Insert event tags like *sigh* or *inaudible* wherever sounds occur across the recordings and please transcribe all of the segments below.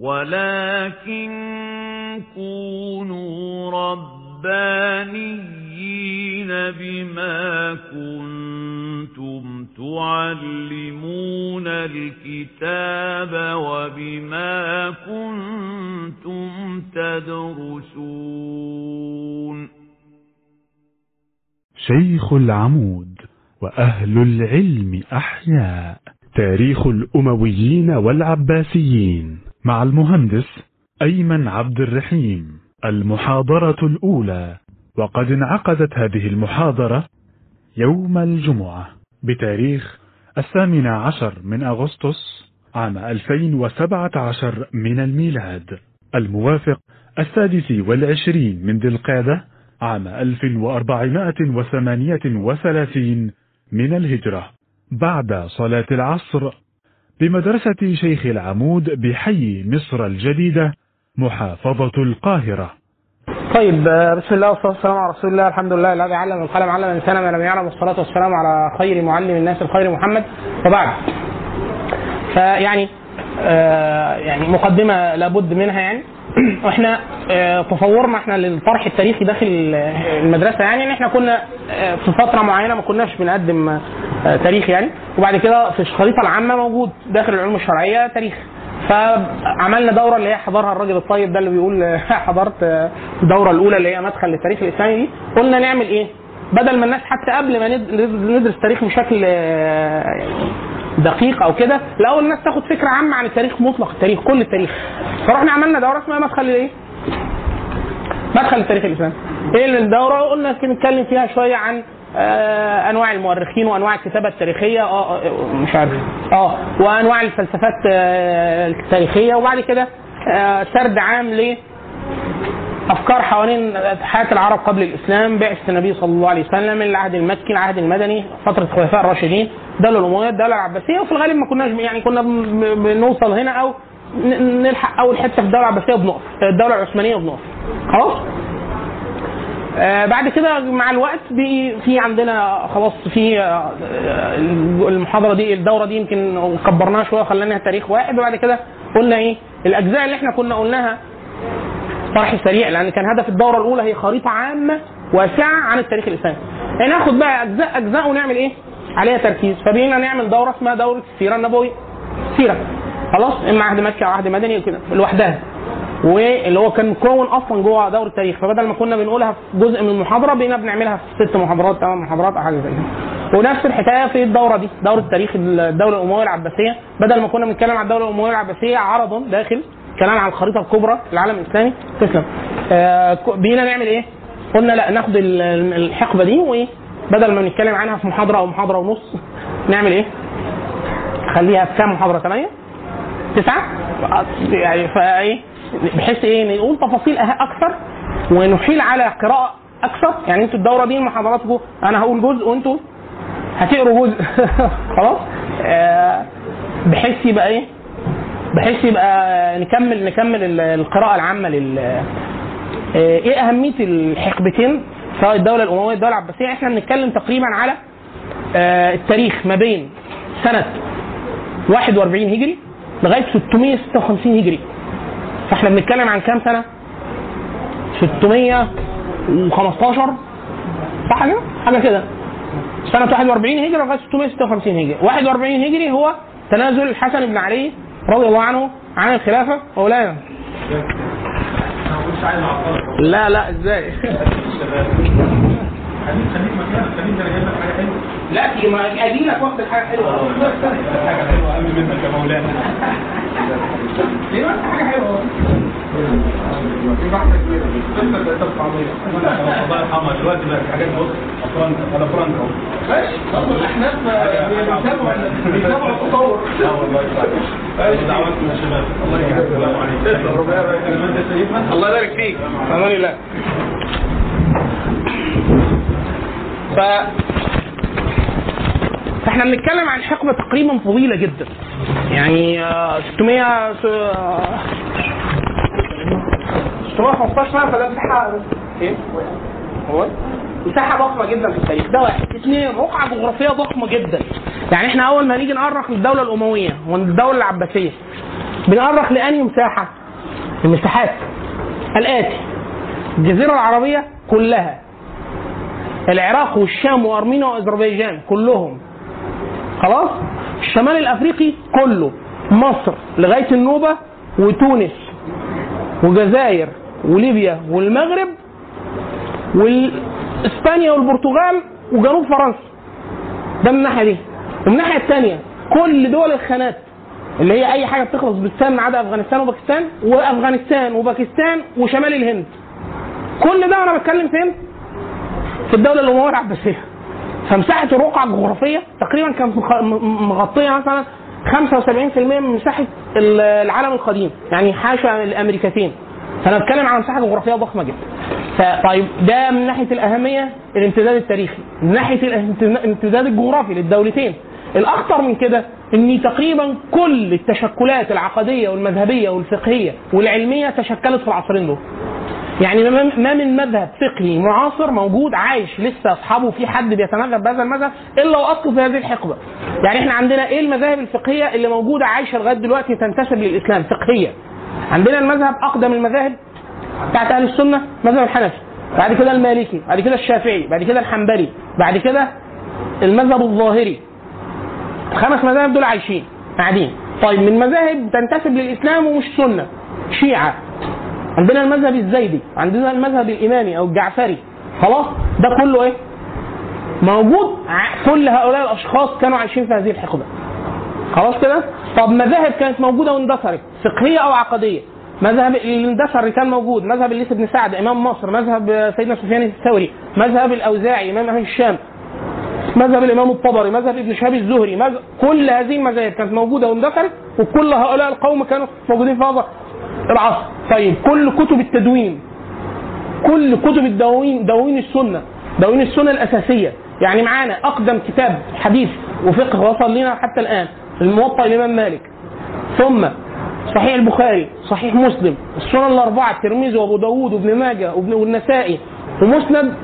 ولكن كونوا ربانيين بما كنتم تعلمون الكتاب وبما كنتم تدرسون شيخ العمود وأهل العلم أحياء تاريخ الأمويين والعباسيين. مع المهندس أيمن عبد الرحيم. المحاضرة الأولى. وقد انعقدت هذه المحاضرة يوم الجمعة بتاريخ الثامن عشر من أغسطس عام 2017 من الميلاد. الموافق السادس والعشرين من ذي القعدة عام 1438 من الهجرة. بعد صلاة العصر بمدرسة شيخ العمود بحي مصر الجديدة محافظة القاهرة. طيب بسم الله والصلاة والسلام على رسول الله الحمد لله الذي علم القلم علم الإنسان ما لم يعلم. والصلاة والسلام على خير معلم الناس الخير محمد. وبعد فيعني آه يعني مقدمة لابد منها يعني. *clears throat* وإحنا آه تصورنا إحنا للطرح التاريخي داخل المدرسة يعني ان إحنا كنا آه في فترة معينة ما كناش بنقدم آه تاريخ يعني. وبعد كده في الخريطة العامة موجود داخل العلوم الشرعية تاريخ. فعملنا دورة اللي هي حضرها الراجل الطيب ده اللي بيقول *laughs* حضرت الدورة الأولى اللي هي مدخل للتاريخ الاسلامي دي. قلنا نعمل إيه؟ بدل ما الناس حتى قبل ما ندرس تاريخ بشكل دقيق أو كده الأول الناس تاخد فكرة عامة عن التاريخ مطلق التاريخ كل التاريخ. فرحنا عملنا دورة اسمها مدخل لإيه؟ مدخل التاريخ الإسلامي. إيه الدورة؟ قلنا نتكلم فيها شوية عن آه أنواع المؤرخين وأنواع الكتابة التاريخية. آه مش عارف. آه وأنواع الفلسفات آه التاريخية. وبعد كده آه سرد عام ل أفكار حوالين حياة العرب قبل الإسلام بعثه النبي صلى الله عليه وسلم العهد المكي العهد المدني فترة الخلفاء الراشدين الدولة الأموية الدولة العباسية وفي الغالب ما كناش يعني كنا بنوصل هنا أو نلحق أول حتة في الدولة العباسيه بنقف الدولة العثمانيه بنقف خلاص؟ آه بعد كده مع الوقت في عندنا خلاص في آه المحاضرة دي الدورة دي يمكن كبرناها شوية خليناها تاريخ واحد وبعد كده قلنا إيه؟ الأجزاء اللي إحنا كنا قلناها طرح سريع لأن كان هدف الدورة الأولى هي خريطة عامة واسعة عن التاريخ الإسلامي. يعني ناخد بقى أجزاء أجزاء ونعمل إيه؟ عليها تركيز. فبقينا نعمل دورة اسمها دورة السيرة النبوية. سيرة. خلاص إما عهد مكي أو عهد مدني وكده لوحدها. واللي هو كان مكون أصلا جوه دورة التاريخ. فبدل ما كنا بنقولها في جزء من المحاضره بقينا بنعملها في ست محاضرات ثمان محاضرات أو حاجة زي كده. ونفس الحكاية في الدورة دي دورة تاريخ الدولة الأموية العباسية. بدل ما كنا بنتكلم عن الدولة الأموية العباسية عرضا داخل كلام عن الخريطة الكبرى العالم الإسلامي؟ تسلم. آه بقينا نعمل إيه؟ قلنا لا ناخد الحقبة دي وإيه؟ بدل ما نتكلم عنها في محاضرة أو محاضرة ونص نعمل إيه؟ خليها في كام محاضرة؟ ثمانيه؟ تسعة؟ يعني فايه بحيث إيه؟ نقول تفاصيل أكثر ونحيل على قراءة أكثر. يعني أنتوا الدورة دي محاضراتكم أنا هقول جزء وأنتوا هتقروا جزء. *laughs* خلاص؟ آه بحيث يبقى إيه؟ بحيث يبقى نكمل نكمل القراءة العامة لل آه إيه أهمية الحقبتين؟ سواء الدولة الأموية والدولة العباسية. إحنا بنتكلم تقريبا على آه التاريخ ما بين سنة 41 هجري لغاية 656 هجري. فإحنا بنتكلم عن كام سنة؟ 615 صح كده؟ حاجة كده. سنة 41 هجري لغاية 656 هجري. 41 هجري هو تنازل الحسن بن علي رضي الله عنه عن الخلافة مولانا. لا لا إزاي؟ لا ما ادي لك وقت الحاجة حلوة. حاجة حلوة قبل منك يا مولانا. ليه *laughs* ما حاجة حلوة. الله دلوقتي حاجات بص ماشي ف فاحنا بنتكلم عن حقبة تقريبا طويلة جدا. يعني 600 615 سنه فده مساحه إيه؟ هو؟ مساحه ضخمة جدا في التاريخ ده واحد. اثنين رقعة جغرافية ضخمة جدا. يعني إحنا أول ما نيجي نأرخ الدولة الأموية والدولة العباسية بنأرخ لأنهي مساحة؟ المساحات الآتي. الجزيرة العربية كلها. العراق والشام وأرمينيا وأذربيجان كلهم. خلاص؟ الشمال الأفريقي كله. مصر لغاية النوبة وتونس. وجزائر. وليبيا والمغرب واسبانيا والبرتغال وجنوب فرنسا. ده من الناحية دي. ومن الناحية الثانية كل دول الخانات اللي هي أي حاجة بتخلص بالسام ما عدا أفغانستان وباكستان وأفغانستان وباكستان وشمال الهند. كل ده أنا بتكلم فين؟ في الدولة الامويه العباسيه فمساحة الرقعة الجغرافية تقريبا كانت مغطية مثلا 75% من مساحة ال- العالم القديم. يعني حاشا الأمريكتين. فأنا بتكلم عن مساحه جغرافيه ضخمة جدا فطيب ده من ناحية الأهمية الامتداد التاريخي من ناحية الامتداد الجغرافي للدولتين الأخطر من كده ان تقريبا كل التشكلات العقدية والمذهبية والفقهية والعلمية تشكلت في العصرين دول يعني ما من مذهب فقهي معاصر موجود عايش لسه أصحابه في حد بيتمذهب بهذا المذهب إلا وأصله في هذه الحقبة. يعني إحنا عندنا إيه المذاهب الفقهية اللي موجودة عايشة لغاية دلوقتي تنتسب للإسلام فقهيه. عندنا المذهب أقدم المذاهب بتاعت أهل السنة مذهب الحنفي. بعد كده المالكي، بعد كده الشافعي، بعد كده الحنبلي، بعد كده المذهب الظاهري. الخمس مذاهب دول عايشين قاعدين. طيب من مذاهب تنتسب للإسلام ومش سنة شيعة عندنا المذهب الزيدي عندنا المذهب الإمامي أو الجعفري خلاص ده كله إيه موجود كل هؤلاء الأشخاص كانوا عايشين في هذه الحقبة خلاص كده؟ طب مذاهب كانت موجودة واندثرت فقهية أو عقدية؟ مذهب الاندثر كان موجود مذهب الليث بن سعد إمام مصر مذهب سيدنا سفيان الثوري مذهب الأوزاعي امام أهل الشام مذهب الإمام الطبري مذهب ابن شهاب الزهري مذهب كل هذه المذاهب كانت موجودة واندثرت وكل هؤلاء القوم كانوا موجودين في هذا العصر. طيب كل كتب التدوين كل كتب الدواوين دواوين السنة دواوين السنة الأساسية يعني معانا أقدم كتاب حديث وفقه وصل لنا حتى الآن الموطأ الامام مالك. ثم صحيح البخاري صحيح مسلم السنن الأربعة الترمذي وأبو داود وابن ماجه والنسائي ومسند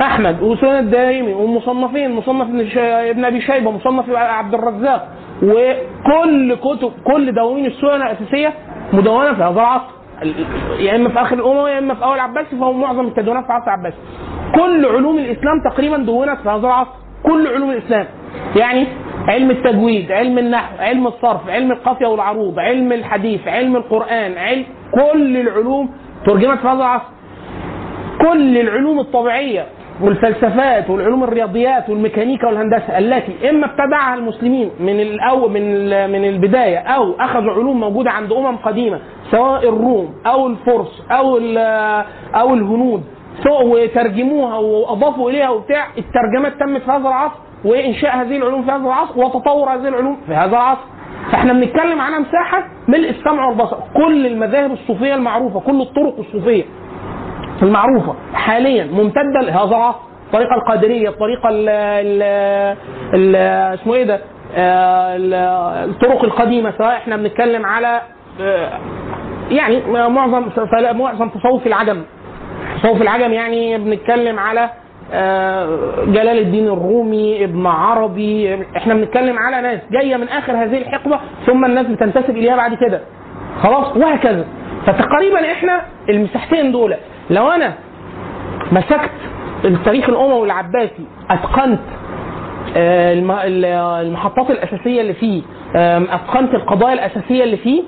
أحمد وسنن الدارمي ومصنفين مصنف ابن أبي شيبة مصنف عبد الرزاق. وكل كتب كل دواوين السنن الأساسية مدونة في هذا العصر. ال- يا إما في آخر الأمة يا إما في أول العباسي فهو معظم التدوينات في عصر العباسي كل علوم الإسلام تقريبا دونت في هذا العصر. كل علوم الإسلام. يعني علم التجويد علم النحو علم الصرف علم القافية والعروض علم الحديث علم القرآن علم كل العلوم. ترجمت في هذا العصر كل العلوم الطبيعية والفلسفات والعلوم الرياضيات والميكانيكا والهندسة التي إما ابتدعها المسلمين من الأول من من البداية أو أخذوا علوم موجودة عند أمم قديمة سواء الروم أو الفرس أو أو الهنود وترجموها وأضافوا إليها وبتاع الترجمات تمت في هذا العصر. وانشاء هذه العلوم في هذا العصر وتطور هذه العلوم في هذا العصر. فإحنا بنتكلم على مساحة ملء السمع والبصر. كل المذاهب الصوفية المعروفة كل الطرق الصوفية المعروفة حاليا ممتدة لهذا العصر. الطريقة القادرية الطريقة ال ال اسمه إيه ده؟ ال- الطرق القديمة. سواء إحنا بنتكلم على يعني معظم معظم تصوف العجم. تصوف العجم يعني بنتكلم على جلال الدين الرومي ابن عربي إحنا بنتكلم على ناس جاية من آخر هذه الحقبة ثم الناس بتنتسب إليها بعد كده. خلاص؟ وهكذا. فتقريبا إحنا المساحتين دول لو أنا مسكت التاريخ الأموي العباسي أتقنت آه، الم- ال- المحطات الأساسية اللي فيه أتقنت القضايا الأساسية اللي فيه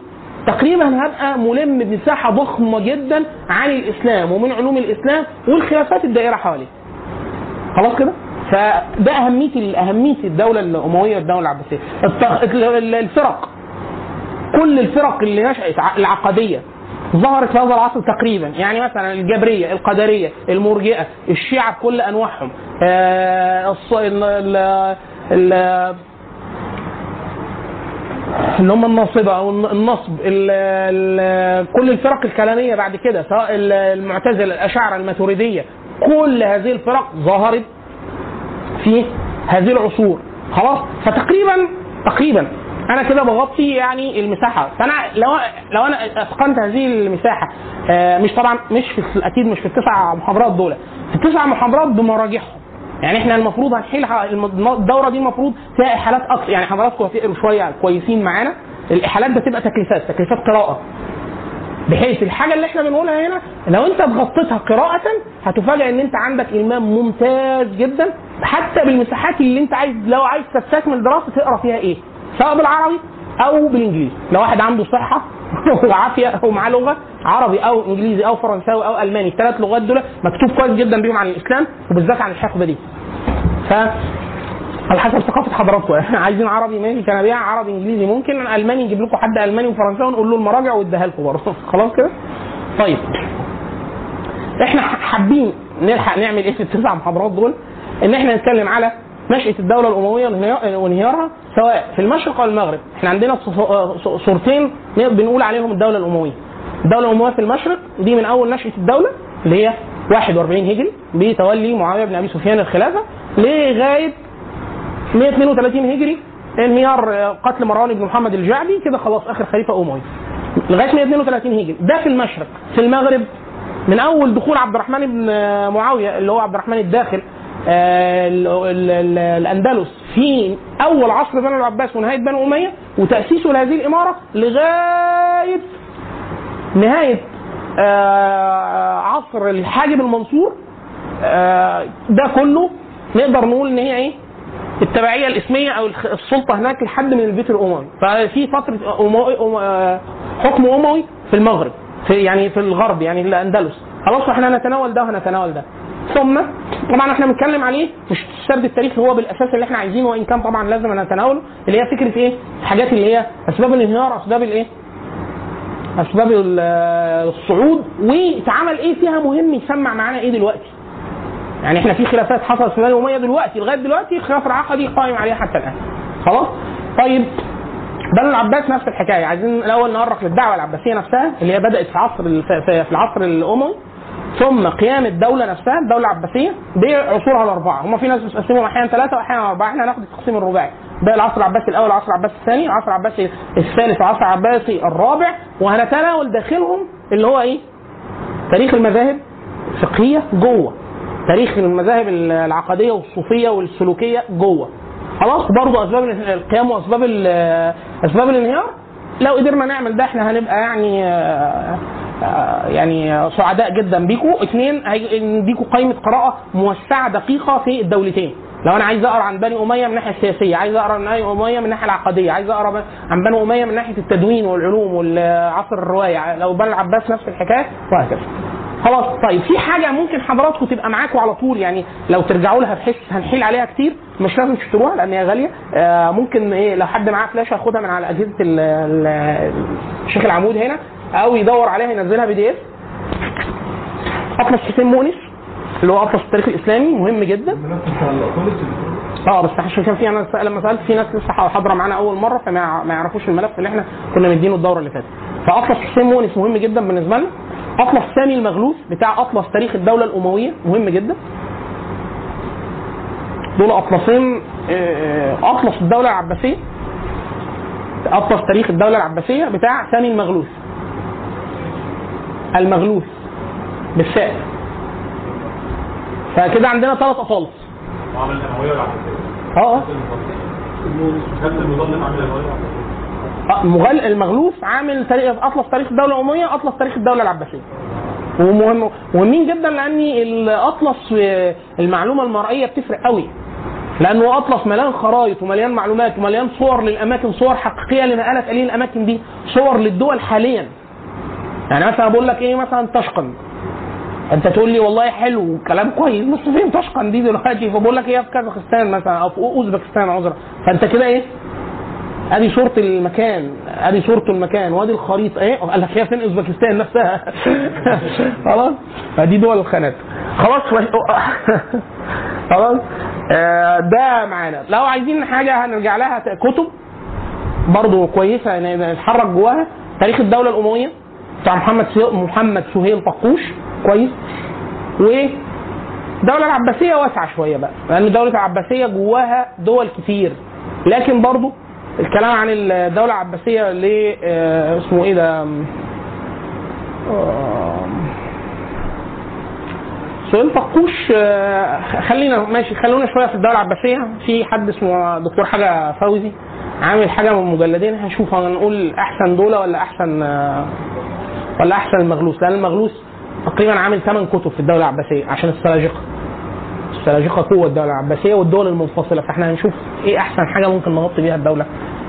تقريبا هبقى ملم بمساحة ضخمة جدا عن الإسلام ومن علوم الإسلام والخلافات الدائرة حواليه. خلاص كده؟ فده أهمية أهمية الدولة الأموية والدولة العباسية. الفرق كل الفرق اللي نشأت ع- العقدية ظهرت في هذا العصر تقريبا يعني مثلا الجبرية القدرية المرجئة الشيعة بكل أنواعهم آه، اللي هم الناصبة أو الن- النصب ال ال كل الفرق الكلامية بعد كده سواء ال- المعتزلة الأشاعرة الماتريدية كل هذه الفرق ظهرت في هذه العصور. خلاص؟ فتقريبا تقريبا. أنا كده بغطي يعني المساحة. فأنا لو لو أنا أتقنت هذه المساحة آه، مش طبعا مش في أكيد مش في التسع محاضرات دول. في التسع محاضرات بمراجعهم. يعني إحنا المفروض الم- الدورة دي المفروض فيها إحالات أكتر يعني حضراتكم هتقروا شوية كويسين معانا. الإحالات بتبقى تكليفات تكليفات قراءة. بحيث الحاجة اللي إحنا بنقولها هنا لو انت اتغطيتها قراءة هتفاجئ إن انت عندك امام ممتاز جدا حتى بالمساحات اللي انت عايز لو عايز تستكمل دراسة تقرأ فيها إيه؟ سواء بالعربي أو بالإنجليزي. لو واحد عنده صحة *laughs* وعافية أو معاه لغة عربي أو إنجليزي أو فرنساوي أو ألماني الثلاث لغات دول مكتوب كويس جدا بيهم عن الإسلام وبالذات عن الحقبة دي. ف على حسب ثقافة حضراتكم. *laughs* عايزين عربي ماشي كان ابيع عربي إنجليزي ممكن ألماني نجيب لكم حد ألماني وفرنساوي ونقول له المراجع واديها لكم برضه. *laughs* خلاص كده؟ طيب. إحنا حابين نلحق نعمل إيه في التسع محاضرات دول؟ إن إحنا نتكلم على نشأة الدولة الأموية وانهيار- وانهيارها سواء في المشرق أو المغرب، إحنا عندنا صورتين بنقول عليهم الدولة الأموية. الدولة الأموية في المشرق دي من أول نشأة الدولة اللي هي 41 هجري بتولي معاوية بن أبي سفيان الخلافة لغاية 132 هجري. انهيار آه، قتل مروان بن محمد الجعدي. كده خلاص آخر خليفة أموي. لغاية 132 هجري. ده في المشرق. في المغرب من أول دخول عبد الرحمن بن آه، معاوية اللي هو عبد الرحمن الداخل آه، ال- ال- ال- الأندلس في أول عصر بنو العباس ونهاية بنو أمية وتأسيسه لهذه الإمارة لغاية نهاية عصر الحاجب المنصور. ده كله نقدر نقول إن هي إيه؟ التبعية الإسمية أو السلطة هناك لحد من البيت الأموي. ففي فترة آه، حكم أموي في المغرب في يعني في الغرب يعني الأندلس. خلاص إحنا هنتناول ده وهنتناول ده. ثم طبعا إحنا بنتكلم عليه مش السرد التاريخي هو بالأساس اللي إحنا عايزينه وإن كان طبعا لازم نتناوله اللي هي فكرة إيه؟ الحاجات اللي هي أسباب الانهيار أسباب الإيه؟ أسباب ال- الصعود واتعمل إيه؟ فيها مهم يسمع معانا إيه دلوقتي؟ يعني إحنا في خلافات حصلت في بني اميه دلوقتي لغاية دلوقتي الخلاف العقدي قائم عليها حتى الآن. خلاص؟ طيب بنو العباس نفس الحكاية. عايزين الأول نؤرخ للدعوة العباسية نفسها اللي هي بدأت في عصر في العصر الأموي ثم قيام الدولة نفسها الدولة العباسية دي عصورها الأربعة. هم في ناس بتقسمهم أحيانا ثلاثة واحيانا أربعة. إحنا هناخد التقسيم الرباعي. ده العصر العباسي الأول العصر العباسي الثاني العصر العباسي الثالث العصر العباسي الرابع. وهنتناول داخلهم اللي هو إيه؟ تاريخ المذاهب الفقهيه جوه. تاريخ المذاهب العقدية والصوفية والسلوكية جوه. خلاص برضه أسباب القيام وأسباب أسباب الانهيار؟ لو قدرنا نعمل ده إحنا هنبقى يعني آه، يعني سعداء جدا بيكم اثنين هي- نديكم قائمة قراءة موسعة دقيقة في الدولتين. لو أنا عايز أقرأ عن بني أمية من الناحيه السياسية عايز أقرأ عن بني أمية من الناحيه العقدية عايز أقرأ عن بني أمية من ناحية التدوين والعلوم والعصر الروايه لو بني العباس نفس الحكاية وهكذا. خلاص طيب في حاجة ممكن حضراتكم تبقى معاكم على طول يعني لو ترجعوا لها بحيث هنحيل عليها كتير مش لازم تشتروها لأن هي غالية. آه ممكن إيه لو حد معاه فلاشة ياخدها من على أجهزة ال- ال- الشيخ العمود هنا أو يدور عليها ينزلها بي دي إف. اطلس حسين مؤنس اللي هو اطلس التاريخ الإسلامي مهم جدا. آه بس عشان كان في أنا لما سألت في ناس لسه حاضرة معانا أول مرة فما ما يعرفوش الملف اللي إحنا كنا مدينه الدورة اللي فاتت. فاطلس حسين مؤنس مهم جدا بالنسبة لنا. أطلس ثاني المغلوث بتاع أطلس تاريخ الدولة الأموية. مهم جدا. دول أطلسين آه، أطلس الدولة العباسية. أطلس تاريخ الدولة العباسية بتاع ثاني المغلوث المغلوث بالساء فكده عندنا ثلاث والعباسية. آه. آه المضلل عامل تاريخ أطلس تاريخ الدولة الامويه أطلس تاريخ الدولة العباسية. ومهم مهمين جدا لأن الاطلس آه، المعلومة المرئية بتفرق قوي. لأنه أطلس مليان خرائط ومليان معلومات ومليان صور للأماكن صور حقيقية لنقلت اليه الأماكن دي صور للدول حاليا. يعني مثلا بقول لك إيه مثلا تشقن. أنت تقول لي والله حلو كلام كويس بس فين تشقن دي دلوقتي؟ فبقول لك إيه في كازاخستان مثلا أو في أوزبكستان عذرا. فأنت كده إيه؟ أدي صورة المكان أدي صورة المكان وأدي الخريطة. إيه؟ قال لك هي فين؟ أوزبكستان نفسها. *laughs* خلاص؟ فدي دول الخانات. خلاص *laughs* خلاص؟ آه، ده معانا. لو عايزين حاجة هنرجع لها كتب. برضه كويسة يعني نتحرك جواها. تاريخ الدولة الأموية بتاع محمد. محمد سهيل طقوش. كويس. و الدولة العباسية واسعة شوية بقى لأن الدولة العباسية جواها دول كتير. لكن برضو الكلام عن الدولة العباسية ل آه، اسمه إيه ده؟ آم، سؤال طقوش آه، خلينا ماشي خلونا شوية في الدولة العباسية. في حد اسمه دكتور حاجة فوزي عامل حاجة من مجلدين هنشوف هنقول أحسن دول ولا أحسن آه، ولا أحسن المغلوس لأن المغلوس تقريبا عامل ثمان كتب في الدولة العباسية عشان السلاجقة. السلاجقه قوه الدولة العباسية والدول المنفصلة فإحنا هنشوف إيه أحسن حاجة ممكن نغطي بيها الدولة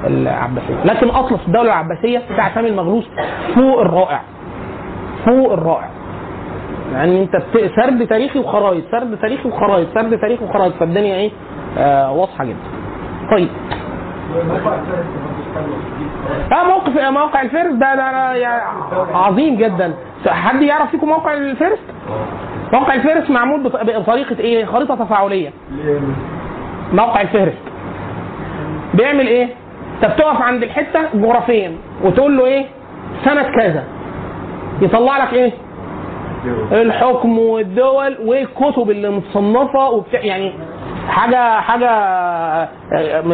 العباسية. لكن اطلس الدولة العباسية بتاع سامي المغلوس فوق الرائع فوق الرائع. يعني أنت سرد تاريخي وخرايط سرد تاريخي وخرايط سرد تاريخي وخرايط فالدنيا إيه آه واضحة جدا. طيب. آه موقف موقع الفارس ده ده يعني عظيم جدا. حد يعرف فيكم موقع الفارس؟ موقع الفارس معمول بط- بطريقة إيه؟ خريطة تفاعلية موقع الفهرس بيعمل إيه؟ أنت بتقف عند الحتة جغرافيا وتقول له إيه؟ سنة كذا يطلع لك إيه؟ الحكم والدول والكتب اللي متصنفة وبتاع يعني حاجة حاجة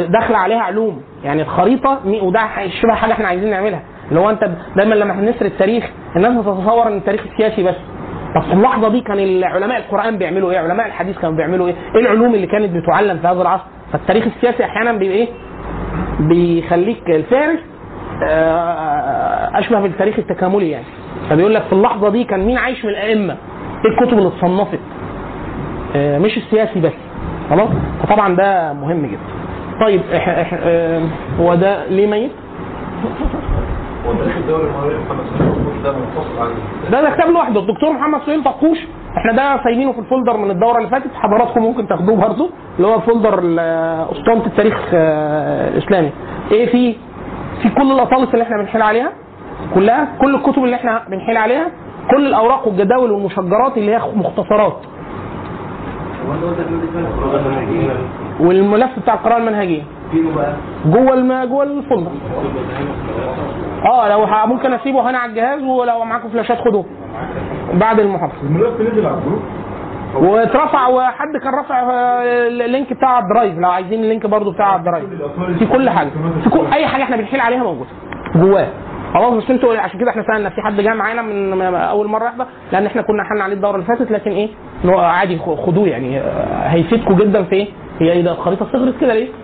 داخلة عليها علوم يعني الخريطة وده شبه حاجة إحنا عايزين نعملها اللي هو أنت دايما لما إحنا نسرد التاريخ الناس بتتصور إن التاريخ السياسي بس طب في اللحظة دي كان العلماء القرآن بيعملوا إيه؟ علماء الحديث كانوا بيعملوا إيه؟ إيه العلوم اللي كانت بتعلم في هذا العصر؟ فالتاريخ السياسي أحيانا بيبقى إيه؟ بيخليك الفارس آه، أشبه بالتاريخ التكاملي يعني فبيقول لك في اللحظة دي كان مين عايش من الأئمة؟ إيه الكتب اللي اتصنفت؟ آه، مش السياسي بس خلاص؟ فطبعا ده مهم جدا. طيب آه، هو ده ليه ميت؟ هو تاريخ محمد سليمان ده منفصل عن ده ده كتاب لوحده. الدكتور محمد سهيل طقوش إحنا ده سايبينه في الفولدر من الدورة اللي فاتت. حضراتكم ممكن تاخدوه برضه اللي هو folder اسطوانه التاريخ آه، الإسلامي. إيه في في كل الأطالس اللي إحنا بنحيل عليها كلها كل الكتب اللي إحنا بنحيل عليها كل الأوراق والجداول والمشجرات اللي هي مختصرات. والملف بتاع القراءه المنهجيه جوه الم... جوه ال folder آه لو ممكن أسيبه هنا على الجهاز ولو معاكم فلاشات خدوه. بعد المحاضرة. الملف نزل على ال group. واترفع وحد كان رافع آه، ال link بتاع ال drive. لو عايزين ال link برضو بتاع ال drive. في كل حاجة. في كل أي حاجة إحنا بنحيل عليها موجودة. جواه. خلاص بس أنتوا عشان كده إحنا سألنا في حد جاي معانا من أول مرة يحضر؟ لأن إحنا كنا حلنا عليه الدورة اللي فاتت لكن إيه عادي خدوه يعني. آه، هيفيدكم جدا في إيه؟ هي إيه ده الخريطه صغرت كده ليه؟ *laughs*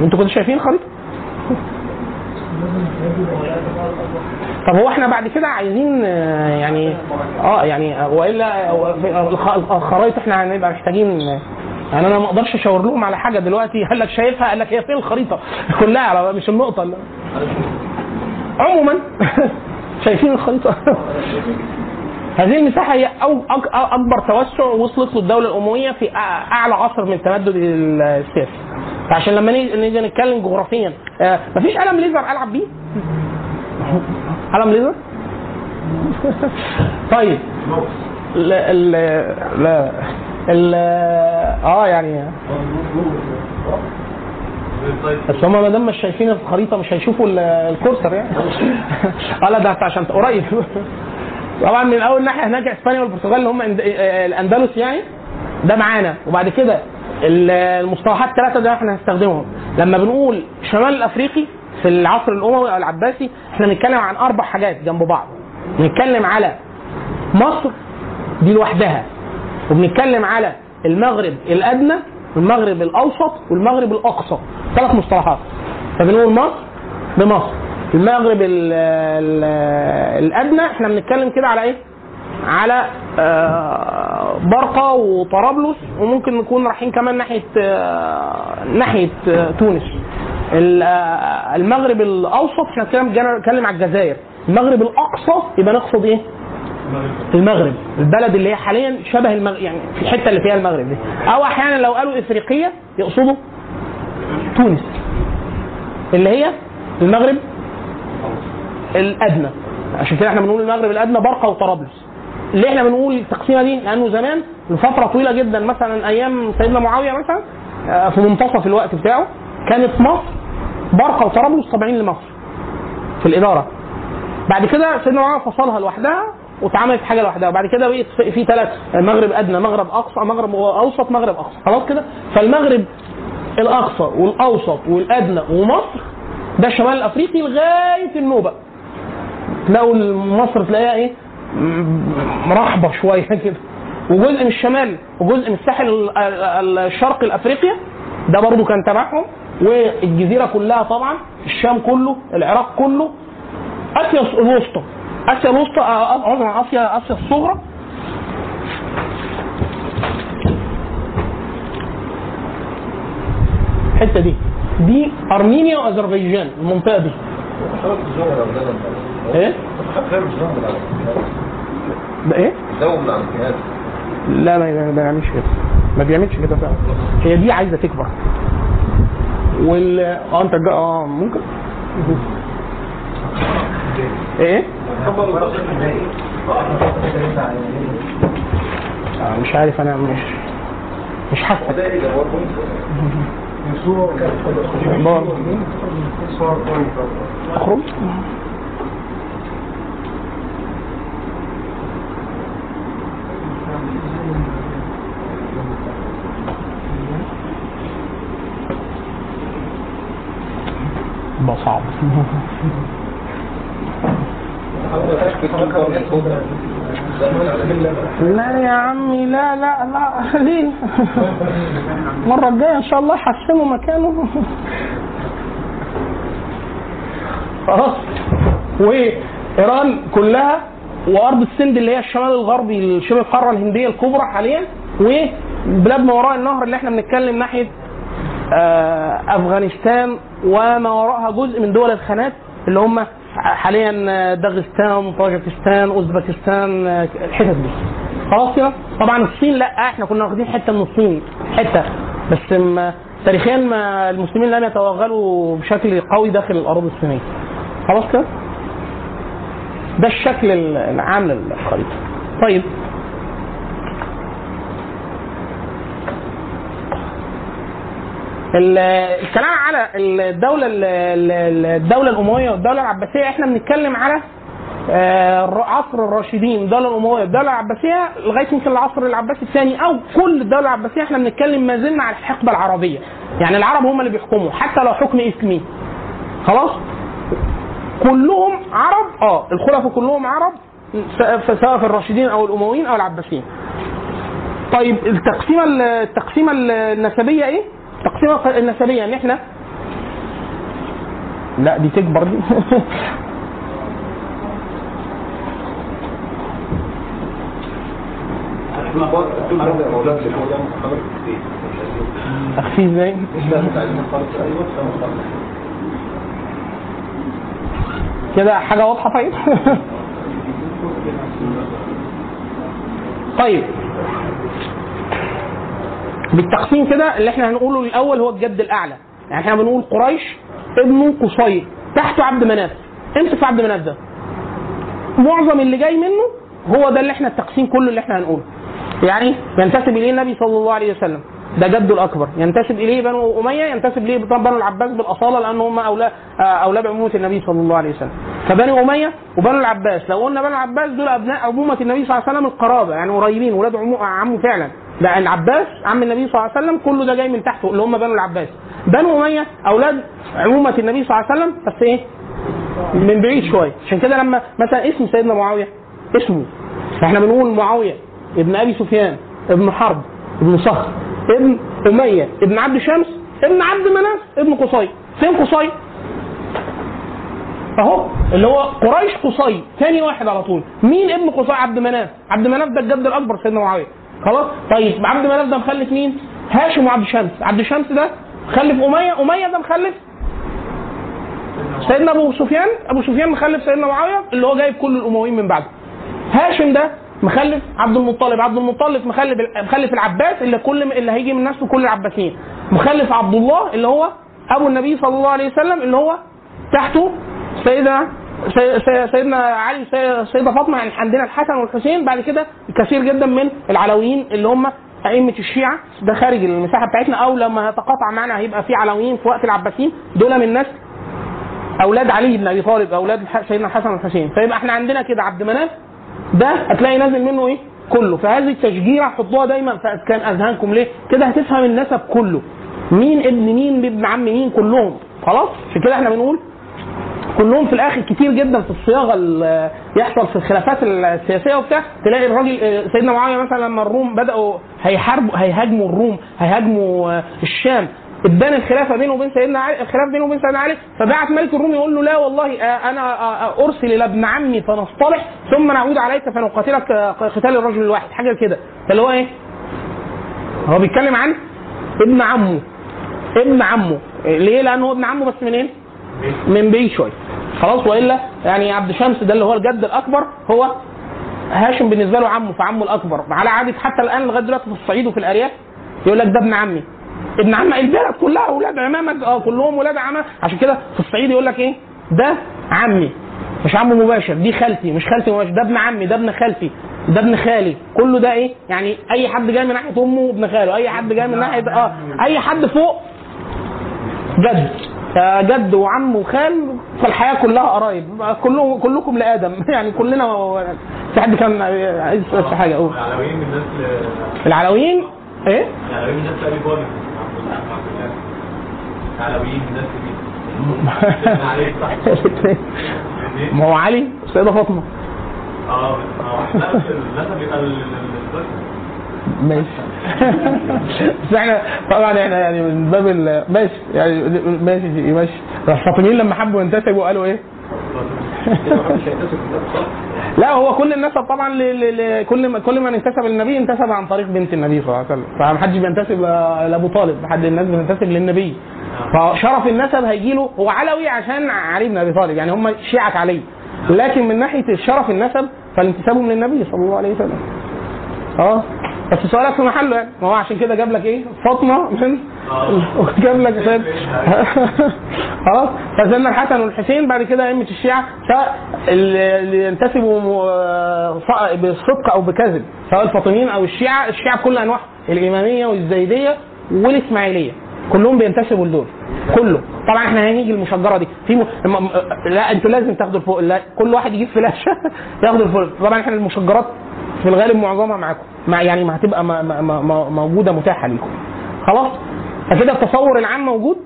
أنتوا كنتوا شايفين الخريطة؟ *laughs* طب هو إحنا بعد كده عايزين يعني آه يعني وإلا الخ- الخرايط إحنا هنبقى محتاجين يعني أنا ما أقدرش أشاور لهم على حاجة دلوقتي. قال لك شايفها؟ قال لك هي فين الخريطة؟ *laughs* كلها على مش النقطة اللي. عموما *laughs* شايفين الخريطة؟ *laughs* هذه المساحة هي أو أكبر توسع وصلت له الدولة الأموية في أعلى عصر من التمدد السياسي فعشان لما نيجي نتكلم جغرافيا آه، مفيش قلم ليزر ألعب بيه؟ قلم ليزر؟ طيب. لا لا ال آه يعني. بس هم ما دام مش شايفين الخريطة مش هيشوفوا ال- الكورسر يعني. *laughs* آه لا ده عشان قريب. *laughs* طبعا من أول ناحية هناك إسبانيا والبرتغال اللي هم آه، الأندلس يعني ده معانا. وبعد كده ال- المصطلحات الثلاثه ده إحنا هنستخدمهم. لما بنقول شمال الافريقي في العصر الأموي أو العباسي إحنا بنتكلم عن أربع حاجات جنب بعض. بنتكلم على مصر دي لوحدها. وبنتكلم على المغرب الأدنى والمغرب الأوسط والمغرب الأقصى. ثلاث مصطلحات. فبنقول مصر بمصر. المغرب ال ال الأدنى إحنا بنتكلم كده على إيه؟ على آه، برقة وطرابلس وممكن نكون رايحين كمان ناحية آه، ناحية آه، تونس. ال- المغرب الأوسط إحنا بنتكلم على الجزائر. المغرب الأقصى يبقى نقصد إيه؟ المغرب. البلد اللي هي حاليا شبه المغرب يعني في الحتة اللي فيها المغرب دي. أو أحيانا لو قالوا إفريقية يقصدوا تونس. اللي هي المغرب الأدنى. عشان كده إحنا بنقول المغرب الأدنى برقه وطرابلس. ليه إحنا بنقول التقسيمه دي؟ لأنه زمان لفترة طويلة جدا مثلا أيام سيدنا معاوية مثلا آه، في منتصف الوقت بتاعه كانت مصر برقه وطرابلس تابعين لمصر في الإدارة. بعد كده سيدنا معاوية فصلها لوحدها واتعملت حاجة لوحدها. وبعد كده بقيت في- ثلاث مغرب أدنى مغرب أقصى مغرب أوسط مغرب أقصى. خلاص كده؟ فالمغرب الأقصى والأوسط والأدنى ومصر ده الشمال الافريقي لغاية النوبة. تلاقوا مصر تلاقيها إيه؟ مرحبه شوية *laughs* كده. وجزء من الشمال وجزء من الساحل ال- ال- الشرقي الأفريقيا ده برضو كان تبعهم. والجزيرة كلها طبعا الشام كله العراق كله اسيا الوسطى. آسيا الوسطى آه، عذرا آسيا آسيا الصغرى. الحتة دي دي أرمينيا وأذربيجان المنطقة دي. إيه؟ ده إيه؟ الجهاز لا ما بيعملش كده. ما بيعملش كده فعلا. هي دي عايزة تكبر. وال آه أنت. آه ممكن؟ *laughs* إيه؟ آه مش عارف أنا مش مش حاسس. اخرج ده صعب *laughs* لا يا عمي لا لا لا ليه المرة الجاية إن شاء الله يحسنوا مكانه. خلاص. وإيران كلها وأرض السند اللي هي الشمال الغربي شبه القارة الهندية الكبرى حاليا وبلاد ما وراء النهر اللي إحنا بنتكلم ناحية آه، أفغانستان وما وراءها جزء من دول الخانات اللي هم حاليا آه، داغستان طاجكستان أوزبكستان آه، الحتت دي. خلاص كده؟ طبعا الصين لا إحنا كنا واخدين حتة من الصين حتة. بس ما تاريخيا ما المسلمين لم يتوغلوا بشكل قوي داخل الأراضي الصينية. خلاص كده؟ ده الشكل العام للخريطه طيب الكلام على الدولة ال- ال- الدولة الأموية والدولة العباسية إحنا بنتكلم على آه، عصر الراشدين الدولة الأموية والدولة العباسية لغاية يمكن العصر العباسي الثاني أو كل الدولة العباسية إحنا بنتكلم ما زلنا على الحقبة العربية. يعني العرب هم اللي بيحكموا حتى لو حكم إسلامي خلاص؟ كلهم عرب آه الخلفاء كلهم عرب سواء في الراشدين أو الأمويين أو العباسيين. طيب التقسيمة التقسيمة النسبية إيه؟ التقسيمه النسبية ان إحنا لا دي تكبر دي *laughs* اخفيه إزاي؟ كده حاجة واضحة طيب؟ *laughs* طيب بالتقسيم كده اللي إحنا هنقوله الأول هو الجد الأعلى. يعني إحنا بنقول قريش ابنه قصي تحته عبد مناف. امسك في عبد مناف ده. معظم اللي جاي منه هو ده اللي إحنا التقسيم كله اللي إحنا هنقوله. يعني ينتسب إليه النبي صلى الله عليه وسلم. ده جده الأكبر. ينتسب إليه بنو أمية ينتسب إليه بنو العباس بالأصالة لأن هم أولاد أولاد عمومه النبي صلى الله عليه وسلم. فبني أمية وبنو العباس. لو قلنا بنو العباس دول أبناء عمومه النبي صلى الله عليه وسلم القرابة يعني قريبين ولاد عمه فعلا. ده العباس عم النبي صلى الله عليه وسلم كله ده جاي من تحته اللي هم بنو العباس. بنو أمية أولاد عمومة النبي صلى الله عليه وسلم بس إيه؟ من بعيد شوية. عشان كده لما مثلا اسم سيدنا معاوية اسمه. إحنا بنقول معاوية ابن أبي سفيان ابن حرب ابن صخر ابن أمية ابن عبد شمس ابن عبد مناف ابن قصي. فين قصي؟ اهو اللي هو قريش قصي. ثاني واحد على طول. مين ابن قصي؟ عبد مناف. عبد مناف ده الجد الأكبر سيدنا معاوية. خلاص؟ طيب عبد مناف ده مخلف مين؟ هاشم وعبد شمس عبد شمس ده مخلف أمية. أمية ده مخلف سيدنا أبو سفيان. أبو سفيان مخلف سيدنا معاوية اللي هو جايب كل الأمويين من بعده. هاشم ده مخلف عبد المطلب. عبد المطلب مخلف مخلف العباس اللي كل اللي هيجي من نفسه كل العباسيين. مخلف عبد الله اللي هو أبو النبي صلى الله عليه وسلم اللي هو تحته سيدنا سي- سي- سيدنا علي سي- سيدة فاطمة يعني عندنا الحسن والحسين بعد كده كثير جدا من العلويين اللي هم أئمة الشيعة ده خارج المساحة بتاعتنا أو لما يتقاطع معنا هيبقى في علويين في وقت العباسيين دول من نسل أولاد علي بن أبي طالب أولاد الح- سيدنا الحسن والحسين. فيبقى إحنا عندنا كده عبد مناف ده هتلاقي نازل منه إيه؟ كله. فهذه التشجيره حطوها دايما في كان أذهانكم ليه؟ كده هتفهم النسب كله. مين ابن مين ابن عم مين؟ كلهم. خلاص؟ عشان كده إحنا بنقول كلهم في الآخر كتير جدا في الصياغة اللي يحصل في الخلافات السياسية وبتاع تلاقي الراجل آه، سيدنا معاوية مثلا لما الروم بدأوا هيحاربوا هيهاجموا الروم هيهاجموا آه، الشام ادان الخلافة بينه وبين سيدنا علي الخلاف بينه وبين سيدنا علي فبعت ملك الروم يقول له لا والله آه، أنا أرسل إلى ابن عمي فنصطلح ثم نعود عليك فنقاتلك قتال الرجل الواحد حاجة كده فاللي هو إيه؟ هو بيتكلم عن ابن عمه ابن عمه ليه؟ لأنه هو ابن عمه بس منين؟ من بعيد شوية. خلاص وإلا يعني عبد شمس ده اللي هو الجد الأكبر هو هاشم بالنسبة له عمه فعمه الأكبر. على عادة حتى الآن لغاية دلوقتي في الصعيد وفي الأرياف يقول لك ده ابن عمي. ابن عم البلد كلها أولاد عمامك آه كلهم ولاد عمام عشان كده في الصعيد يقول لك إيه؟ ده عمي. مش عمه مباشر دي خالتي مش خالتي مباشر ده ابن عمي ده ابن خالتي ده ابن خالي. كله ده إيه؟ يعني أي حد جاي من ناحية أمه ابن خاله. أي حد جاي من ناحية آه أي حد فوق جد. جد وعم وخال فالحياه كلها قرايب كلهم كلكم لادم يعني كلنا في حد كان عايز يسال في حاجة أقول العلويين من نسل العلويين إيه؟ العلويين من نسل ابي طالب العلويين من صح ما هو علي السيده فاطمه آه آه نفس النسب يبقى ال- ال- ماشي. بس إحنا طبعا إحنا يعني من باب ماشي. يعني ماشي ماشي الفاطميين لما حبوا ينتسبوا قالوا إيه؟ *laughs* لا هو كل النسب طبعا ل- ل- لكل ما كل من انتسب للنبي انتسب عن طريق بنت النبي صلى الله عليه وسلم. فمحدش بينتسب لأبو طالب. حد الناس بتنتسب للنبي. فشرف النسب هيجي له هو علوي عشان علي بن أبي طالب. يعني هم شيعة علي. لكن من ناحية شرف النسب فالانتسابهم للنبي صلى الله عليه وسلم. آه؟ بس سؤالك في محله. يعني ما هو عشان كده جاب لك إيه؟ فاطمة. من وجاب *laughs* لك سيد *laughs* خلاص. فسيدنا الحسن والحسين بعد كده أئمة الشيعة. سواء اللي ينتسبوا ص- بصدق أو بكذب سواء الفاطميين أو الشيعة. الشيعة بكل أنواعها الاماميه والزيدية والإسماعيلية. كلهم بينتسبوا لدول. كله. طبعا إحنا هنيجي المشجره دي. في م... م... لا أنتوا لازم تاخدوا الفوق. لا كل واحد يجيب فلاشه *laughs* ياخدوا الفوق. طبعا إحنا المشجرات في الغالب معظمها معاكم. مع يعني ما هتبقى ما ما ما موجودة متاحة ليكم. خلاص؟ فكده التصور العام موجود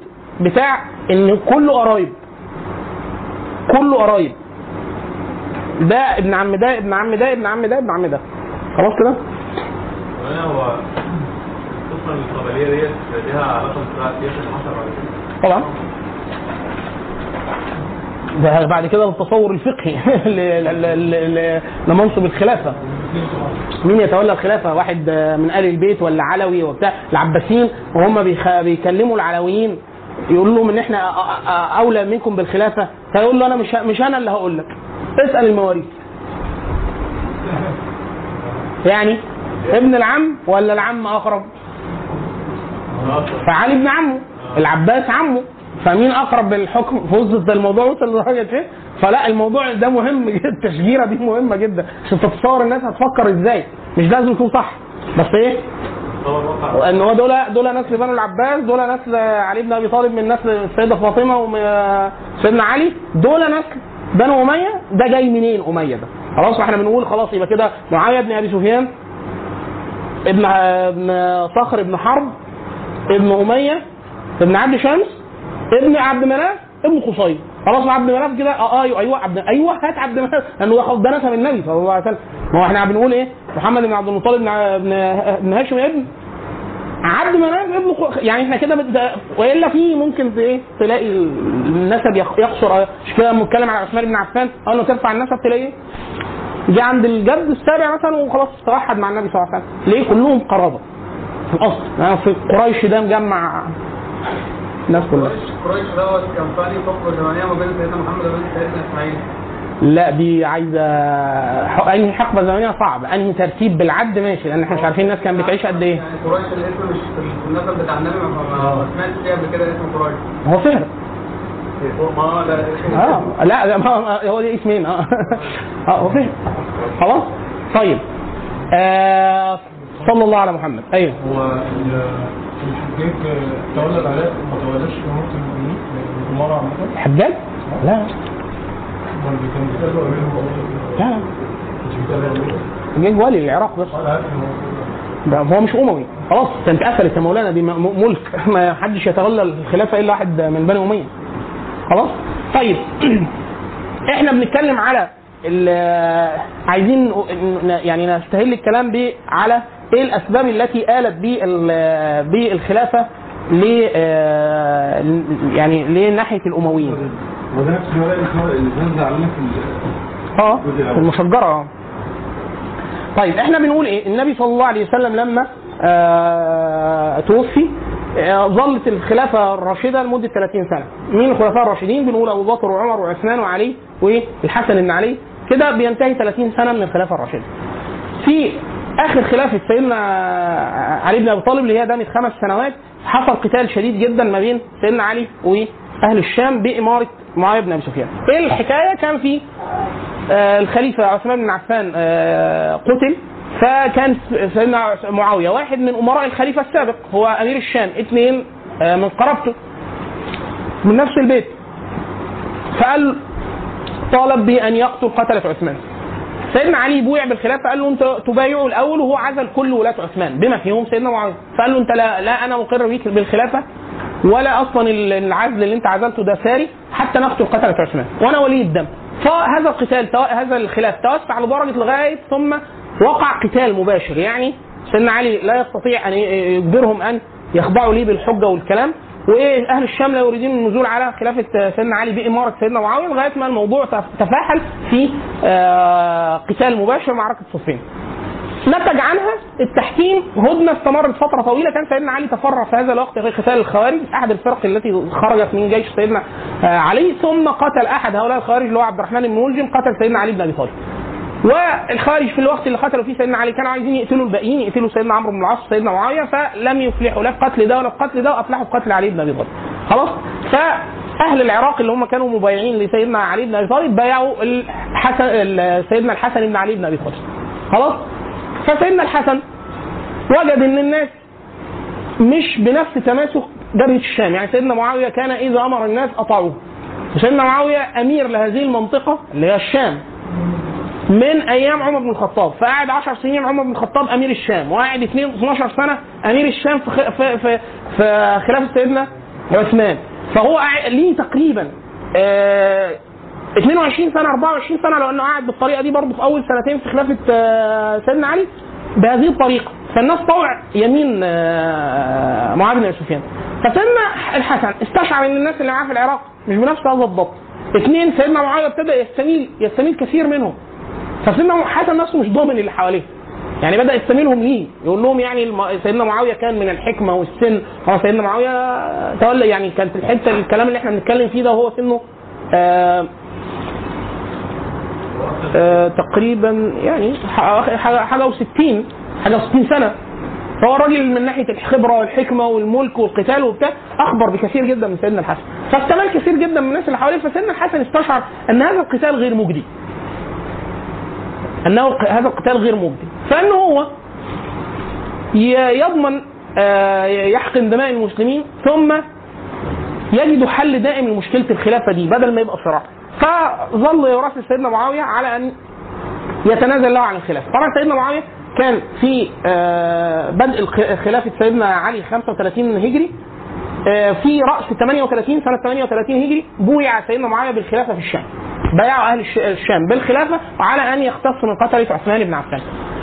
بتاع إن كله قرايب كله قرايب. ده ابن عم ده ابن عم ده ابن عم ده ابن عم ده. خلاص كده؟ هو القصة القبلية ديت ليها علاقة اللي حصل طبعا. ده بعد كده التصور الفقهي. *laughs* لمنصب الخلافة. مين يتولى الخلافة؟ واحد من ال البيت ولا علوي وبتاع. العباسيين وهم. بيكلموا العلويين. يقول لهم إن إحنا أولى منكم بالخلافة. فيقول له أنا مش مش أنا اللي هقول لك. اسأل المواريث. يعني ابن العم ولا العم أقرب؟ فعلي ابن عمه. العباس عمه. فمين أقرب بالحكم وصلت الموضوع. وصل لدرجة إيه؟ فلا الموضوع ده مهم *laughs* جدا. التشجيرة دي مهمة جدا. عشان تتصور الناس هتفكر إزاي. مش لازم يكون صح. بس إيه؟ إن هو دول دول نسل بنو العباس دول نسل علي بن أبي طالب من نسل السيده فاطمة وسيدنا علي. دول نسل بنو أمية. ده جاي منين أمية ده؟ خلاص إحنا بنقول خلاص يبقى كده معاويه بن أبي سفيان ابن ابن صخر ابن حرب ابن أمية ابن عبد شمس ابن عبد مناف ابن قصي خلاص عبد مناف كده آه أيوه أيوه عبد أيوه هات عبد مناف لأنه ده ده نسب النبي صلى الله عليه وسلم. ما هو إحنا بنقول إيه؟ محمد بن عبد المطلب بن هاشم ابن عبد مناف ابن. يعني إحنا كده. وإلا في ممكن إيه؟ تلاقي النسب يقصر مش كده لما نتكلم على عثمان بن عفان؟ اول ما ترفع النسب تلاقي إيه؟ جه عند الجد السابع مثلا وخلاص توحد مع النبي صلى الله عليه وسلم. ليه؟ كلهم قرابة. في الاصل يعني في قريش ده مجمع الناس كلها. قريش دوت كان فاني فقره زمنيه ما بين سيدنا محمد وبين سيدنا إسماعيل. لا دي عايزة انهي حقبة زمنية صعب أنهي ترتيب بالعد ماشي لأن إحنا مش عارفين الناس كانت بتعيش قد إيه. يعني قريش الاسم مش النسب بتاع النبي ما سمعتش فيه قبل كده اسم قريش. هو ده اسم آه لا ده ما هو دي اسمين آه. *laughs* آه خلاص؟ طيب. آه صلى الله على محمد. أيوه. هو ال- الحجاج تولى العراق وما تولاش اماره المؤمنين الاماره عامة؟ الحجاج لا. امير لا. امير الحجاج ولي العراق بس. هو- ده هو مش أموي. خلاص كانت قفلت يا مولانا دي ملك. *laughs* ما حدش يتولى الخلافة إلا واحد من بني أمية. خلاص؟ طيب. *clears throat* إحنا بنتكلم على عايزين يعني نستهل الكلام على إيه الأسباب التي آلت بال- بالخلافه ل آه، يعني لناحية الأمويين. نفس اللي آه المشجرة. آه طيب إحنا بنقول إيه؟ النبي صلى الله عليه وسلم لما آه توفي آه ظلت الخلافة الراشدة لمدة 30 سنة. مين الخلفاء الراشدين؟ بنقول أبو بكر وعمر وعثمان وعلي والحسن بن علي. كده بينتهي 30 سنة من الخلافة الراشدة في آخر خلافه سيدنا علي بن أبي طالب اللي هي دامت خمس سنوات حصل قتال شديد جدا ما بين سيدنا علي وأهل الشام بإمارة معاوية بن أبي سفيان. إيه الحكاية؟ كان في آه، الخليفة عثمان بن عفان آه، قتل فكان سيدنا معاوية واحد من أمراء الخليفة السابق هو أمير الشام اثنين آه، من قرابته من نفس البيت فقال طالب بان يقتل قتلة عثمان. سيدنا علي بويع بالخلافه قال له أنت تبايعه الأول وهو عزل كل ولاة عثمان. بما فيهم سيدنا معاويه فقال له أنت لا, لا أنا مقر بيك بالخلافة ولا أصلا العزل اللي أنت عزلته ده ساري حتى نقتل قتلة عثمان. وأنا ولي الدم. فهذا القتال هذا الخلاف توسع لدرجة لغاية ثم وقع قتال مباشر. يعني سيدنا علي لا يستطيع أن يجبرهم أن يخضعوا ليه بالحجة والكلام. واهل الشام لا يريدون النزول على خلافه سيدنا علي بإمارة سيدنا معاوية لغاية ما الموضوع تف- تفاحل في آه، قتال مباشر معركه صفين. نتج عنها التحكيم هدنة استمرت فترة طويلة كان سيدنا علي تفرع في هذا الوقت في قتال الخوارج أحد الفرق التي خرجت من جيش سيدنا آه، علي ثم قتل أحد هؤلاء الخوارج اللي هو عبد الرحمن بن ملجم قتل سيدنا علي بن أبي طالب. والخارج في الوقت اللي قتلوا فيه سيدنا علي كانوا عايزين يقتلوا الباقيين يقتلوا سيدنا عمرو بن العاص وسيدنا معاوية فلم يفلحوا لا في قتل ده ولا في قتل ده وأفلحوا في قتل علي بن أبي طالب. خلاص؟ فأهل العراق اللي هم كانوا مبايعين لسيدنا علي بن أبي طالب بايعوا الحسن ال- سيدنا الحسن بن علي بن أبي طالب. خلاص؟ فسيدنا الحسن وجد إن الناس مش بنفس تماسك جبهه الشام. يعني سيدنا معاوية كان إذا أمر الناس أطاعوه. وسيدنا معاوية أمير لهذه المنطقة اللي هي الشام. من أيام عمر بن الخطاب فقعد 10 سنين عمر بن الخطاب أمير الشام وقعد 2 12 سنة أمير الشام في في في, في خلافة سيدنا عثمان. فهو ليه تقريبا آه 22 سنة 24 سنة لو إنه قاعد بالطريقة دي برضه في أول سنتين في خلافة آه سيدنا علي؟ بهذه الطريقة. فالناس طوع يمين آه معاويه بن سفيان. فسيدنا الحسن استشعر إن الناس اللي معاه في العراق مش بنفس هذا الضبط. اثنين سيدنا معاويه ابتدى يستميل يستميل كثير منهم. فسيدنا حسن نفسه مش ضامن اللي حواليه. يعني بدأ يستميلهم ليه. يقول لهم يعني سيدنا معاوية كان من الحكمة والسن. هو سيدنا معاوية تولى يعني كانت الحتة الكلام اللي إحنا بنتكلم فيه ده هو سنه آه آه تقريبا يعني حاجة حاجة و60 حاجة و60 سنة. فهو الراجل من ناحية الخبرة والحكمة والملك والقتال وبتاع أخبر بكثير جدا من سيدنا الحسن. فاستمال كثير جدا من الناس اللي حواليه. فسيدنا الحسن استشعر أن هذا القتال غير مجدي. أنه هذا القتال غير مجدي فإنه هو يضمن آه، يحقن دماء المسلمين ثم يجد حل دائم لمشكلة الخلافة دي بدل ما يبقى صراع. فظل يراسل سيدنا معاوية على أن يتنازل له عن الخلافة. طبعا سيدنا معاوية كان في آه، بدء خلافة سيدنا علي 35 هجري في رأس 38 سنة 38 هجري بويع سيدنا معاوية بالخلافة في الشام. بايعوا أهل الش- الشام بالخلافة على أن يختص من قتلة عثمان بن عفان.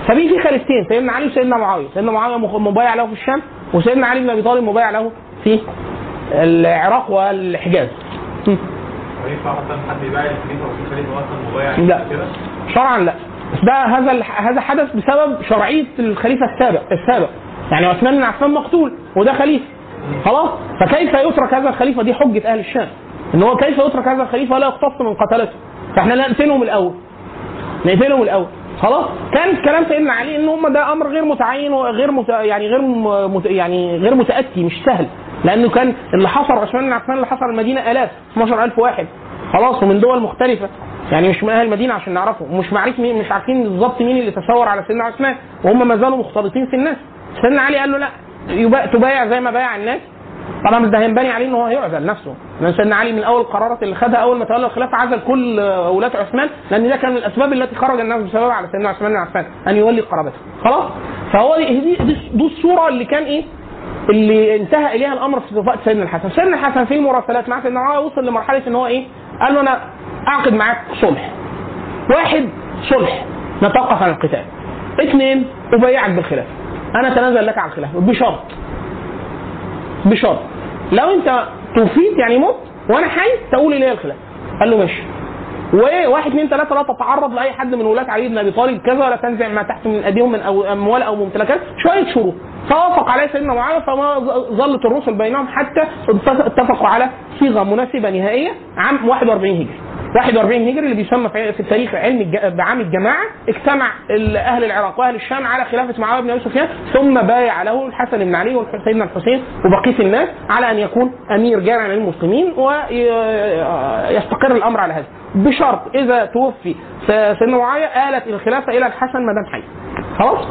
ففي في خليفتين سيدنا علي وسيدنا معاوية. سيدنا معاوية مبايع له في الشام وسيدنا علي بن أبي طالب مبايع له في العراق والحجاز. لا. شرعا لا. بس ده هذا هذا حدث بسبب شرعيه الخليفة السابق السابق. يعني عثمان بن عفان مقتول وده خليفة. خلاص؟ فكيف يترك هذا الخليفة؟ دي حجة أهل الشام. إن هو كيف يترك هذا الخليفة؟ ولا يقتص من قتلته. فإحنا نقتلهم الأول. نقتلهم الأول. خلاص؟ كان كلام سيدنا علي إن هم ده أمر غير متعين وغير مت... يعني غير. مت... يعني غير متأتي مش سهل. لأنه كان اللي حصر عثمان بن عفان اللي حصر المدينة آلاف 12000 واحد. خلاص؟ ومن دول مختلفة. يعني مش من أهل المدينة عشان نعرفه. ومش معرف مين مش عارفين بالظبط مين اللي تثور على سيدنا عثمان. وهم ما زالوا مختلطين في الناس. سيدنا علي قال له لا. تبايع زي ما بايع الناس. طبعا ده هينبني عليه إن هو هيعزل نفسه. لأن سيدنا علي من أول القرارات اللي خدها أول ما تولى الخلافة عزل كل ولاة عثمان لأن ده كان من الأسباب التي خرج الناس بسببها على سيدنا عثمان بن عفان أن يولي قرابته خلاص؟ فهو دي دي, الصورة اللي كان إيه؟ اللي انتهى إليها الأمر في وقت سيدنا الحسن. سيدنا الحسن في المراسلات مع سيدنا معاويه وصل لمرحلة إن هو إيه؟ قال له أنا أعقد معاك صلح. واحد صلح. نتوقف عن القتال. اثنين أبايعك بالخلافة. أنا اتنازل لك عن الخلافه بشرط. بشرط. لو انت توفيت يعني مت وأنا حي تقول لي الخلافه قال له ماشي. وواحد اثنين ثلاثة لا تتعرض لأي حد من ولاة علي بن أبي طالب كذا ولا تنزع ما تحت من أيديهم من أو اموال أو ممتلكات. شوية شروط. فوافق عليه سيدنا معاوية فما ظلت الرسل بينهم حتى اتفقوا على صيغة مناسبة نهائية عام 41 هجري. 41 هجري اللي بيسمى في التاريخ علم بعام الجماعة اجتمع أهل العراق وأهل الشام على خلافه معاويه بن ابي سفيان ثم بايع له الحسن بن علي وسيدنا الحسين وبقية الناس على أن يكون أمير جامع للمسلمين ويستقر الأمر على هذا. بشرط إذا توفي سيدنا معاوية آلت الخلافة إلى الحسن ما دام حي. خلاص؟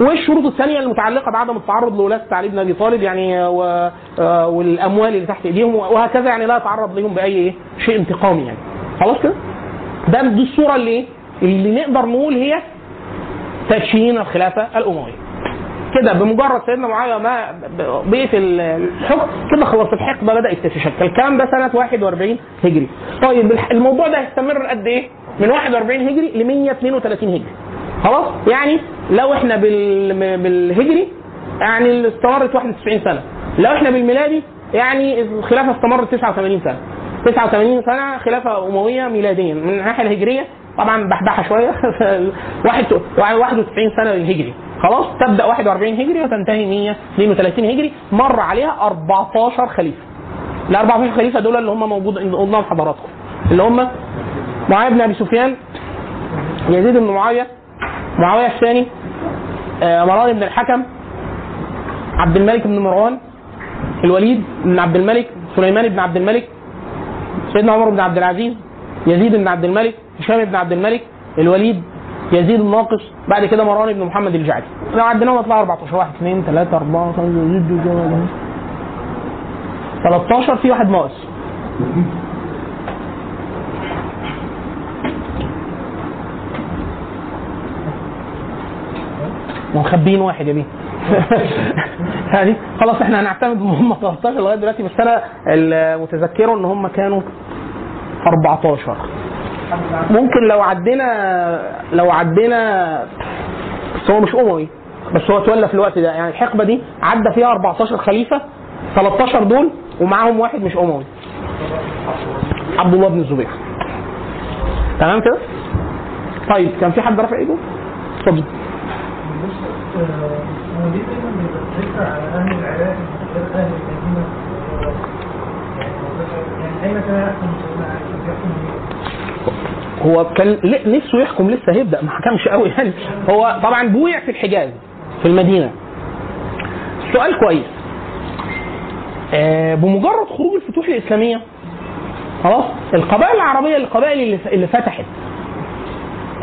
والشروط الثانية المتعلقة بعدم التعرض لولاة علي بن أبي طالب يعني و... آه، والأموال اللي تحت إيديهم وهكذا يعني لا يتعرض لهم بأي؟ شيء انتقامي يعني. خلاص كده؟ ده دي الصورة اللي إيه؟ اللي نقدر نقول هي تدشين الخلافة الأموية. كده بمجرد سيدنا معاوية ما بقيت الحكم كده خلاص الحقبة بدأت تتشكل. الكلام ده سنة 41 هجري. طيب الموضوع ده هيستمر قد إيه؟ من 41 هجري ل 132 هجري. خلاص؟ يعني لو إحنا بال... بالهجري يعني استمرت 91 سنة. لو إحنا بالميلادي يعني الخلافة استمرت 89 سنة. 89 سنة خلافة أموية ميلاديا من الناحية الهجرية. طبعا بحبحها شوية. *laughs* واحد 91 سنة للهجري خلاص؟ تبدأ 41 هجري وتنتهي 132 هجري. مر عليها 14 خليفة. ال 14 خليفة دول اللي هم موجود قدام حضراتكم. اللي هم معاويه بن أبي سفيان يزيد بن معاوية معاوية الثاني آه، مروان بن الحكم عبد الملك بن مروان الوليد بن عبد الملك سليمان بن عبد الملك سيدنا عمر بن عبد العزيز يزيد بن عبد الملك هشام بن عبد الملك الوليد يزيد الناقص بعد كده مروان بن محمد الجعدي. لو عديناهم يطلع 14 1 2 3 4 5 13 في واحد ناقص. ومخبيين واحد يا بيه. هذه *laughs* خلاص إحنا هنعتمد ان هم 13 لغاية دلوقتي بس أنا المتذكرة إن هم كانوا 14 ممكن لو عدينا لو عدينا بس هو مش أموي بس هو اتولى في الوقت ده. يعني الحقبة دي عدى فيها 14 خليفة 13 دول ومعاهم واحد مش أموي. عبد الله بن الزبير. تمام كده؟ طيب كان في حد رافع إيده؟ اتفضل. هو كان نفسه يحكم لسه هيبدأ ما حكمش قوي *laughs* يعني. هو طبعا بويع في الحجاز في المدينة. سؤال كويس. آه بمجرد خروج الفتوح الإسلامية خلاص؟ القبائل العربية القبائل اللي, اللي فتحت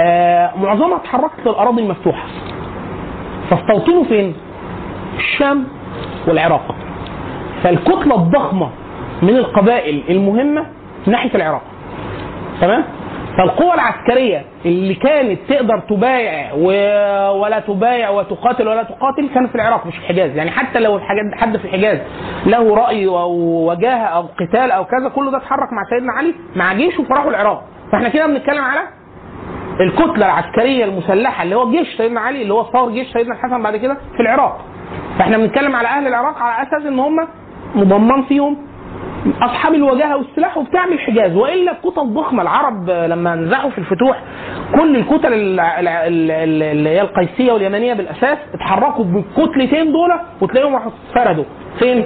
آه معظمها اتحركت للأراضي المفتوحة. فاستوطنوا فين؟ الشام والعراق. فالكتلة الضخمة من القبائل المهمة ناحية العراق. تمام؟ فالقوى العسكرية اللي كانت تقدر تبايع و... ولا تبايع وتقاتل ولا تقاتل كانت في العراق مش في الحجاز يعني حتى لو الحاجات حد في الحجاز له رأي أو وجاهة أو قتال أو كذا كله ده اتحرك مع سيدنا علي مع جيشه فراحوا العراق. فاحنا كده بنتكلم على الكتلة العسكرية المسلحة اللي هو جيش سيدنا علي اللي هو صار جيش سيدنا الحسن بعد كده في العراق. فإحنا بنتكلم على أهل العراق على أساس إن هم مضمن فيهم أصحاب الوجاهة والسلاح وبتاع من الحجاز وإلا الكتل الضخمة العرب لما نزحوا في الفتوح كل الكتل ال- ال- ال- اللي هي القيسية واليمنية بالأساس اتحركوا بالكتلتين دول وتلاقيهم راحوا اتفردوا فين؟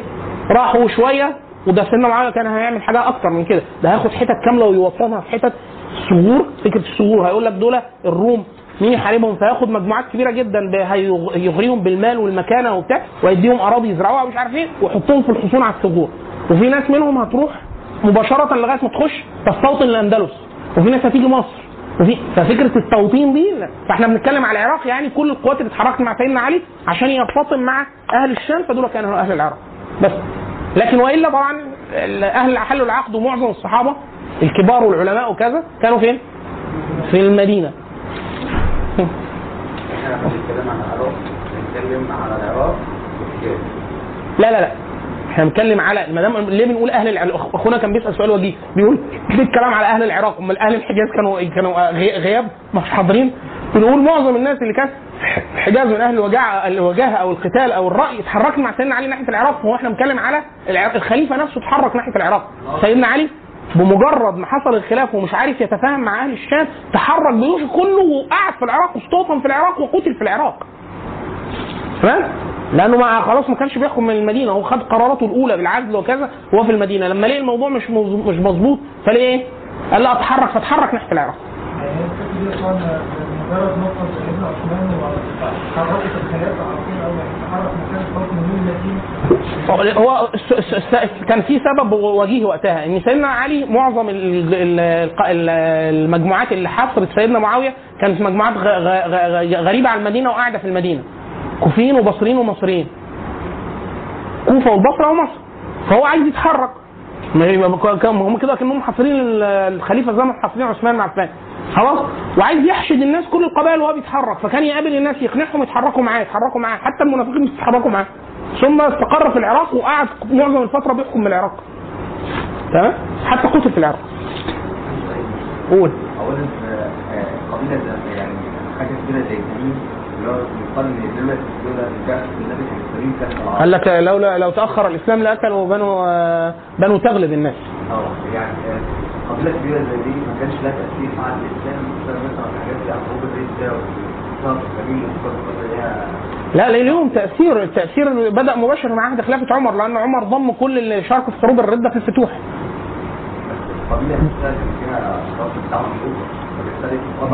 راحوا شوية وده سيدنا معاوية كان هيعمل حاجة أكتر من كده. ده هياخد حتت كاملة ويوطنها في حتت الثغور فكرة الثغور هيقول لك دول الروم مين يحاربهم فياخد مجموعات كبيرة جدا هيغريهم بالمال والمكانة وبتاع ويديهم أراضي يزرعوها ومش عارف إيه ويحطهم في الحصون على الثغور وفي ناس منهم هتروح مباشرة لغاية ما تخش تستوطن الأندلس وفي ناس هتيجي مصر. وفي ففكرة التوطين دي. فإحنا بنتكلم على العراق يعني كل القوات اللي اتحركت مع سيدنا علي عشان يرتطم مع أهل الشام فدول كانوا أهل العراق. بس لكن وإلا طبعا أهل حلوا العقد ومعظم الصحابة الكبار والعلماء وكذا كانوا فين؟ في والحجاز لا لا لا. إحنا بنتكلم على ما دام ليه بنقول أهل العراق؟ أخونا كان بيسأل سؤال وجيه. بيقول ليه الكلام على أهل العراق؟ أمال أهل الحجاز كانوا كانوا غي- غياب؟ مش حاضرين. بنقول معظم الناس اللي كانت في الحجاز من أهل الوجاعه الوجاهة أو القتال أو الرأي اتحركت مع سيدنا علي ناحية العراق هو إحنا بنتكلم على الخليفة نفسه اتحرك ناحية العراق. سيدنا علي بمجرد ما حصل الخلاف ومش عارف يتفاهم مع أهل الشام تحرك بجيوشه كله وقعد في العراق واستوطن في العراق وقتل في العراق. تمام؟ لأنه ما خلاص ما كانش بيحكم من المدينة هو خد قراراته الأولى بالعزل وكذا وهو في المدينة. لما لقي الموضوع مش مش مظبوط فليه إيه؟ قال لا اتحرك فاتحرك ناحية العراق. مجرد هو كان في سبب وجيه وقتها إن سيدنا علي معظم المجموعات اللي حاصرت سيدنا معاوية كانت مجموعات غريبة على المدينة وقاعدة في المدينة. كوفيين وبصريين ومصريين. كوفة والبصره ومصر. فهو عايز يتحرك. هم كده كأنهم حاصرين ال- الخليفة زي ما حاصرين عثمان مع عثمان. خلاص؟ وعايز يحشد الناس كل القبائل وهو بيتحرك. فكان يقابل الناس يقنعهم يتحركوا معاه يتحركوا معاه. حتى المنافقين يتحركوا معاه. ثم استقر في العراق وقعد معظم الفترة بيحكم من العراق تمام؟ حتى قتل في العراق. قول. اولا آه، قبيلة زي- يعني حاجة كبيره زي تميم اللي هو يقال إن دلوقتي دول بعث النبي كان تميم كان قال لك لولا لو تأخر الإسلام لأكلوا بنو بنو تغلب الناس. آه يعني آه، قبيلة كبيرة زي دي ما كانش لها تأثير مع الإسلام بسبب مثلا حاجات زي حروب الرده وصف لا ليهم تأثير. التأثير بدأ مباشر مع عهد خلافة عمر لأن عمر ضم كل اللي شاركوا في حروب الردة في الفتوح.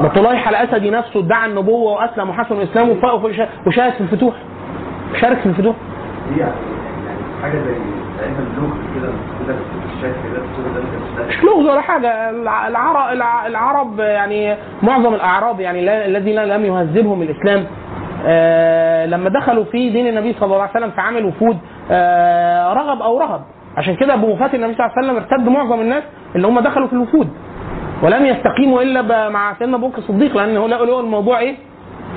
بطليح الاسدي نفسه ادعى النبوة وأسلم وحسن الإسلام وشارك في الفتوح. شارك في الفتوح. حاجة زي كده مش لغز ولا حاجة. الع- العرب الع- العرب يعني معظم الأعراب يعني الذين لم يهذبهم الإسلام لما دخلوا في دين النبي صلى الله عليه وسلم في عام الوفود آه، رغب أو رهب. عشان كده بوفاة النبي صلى الله عليه وسلم ارتد معظم الناس اللي هم دخلوا في الوفود. ولم يستقيموا إلا مع سيدنا أبو بكر الصديق لأن هو لقوا الموضوع إيه؟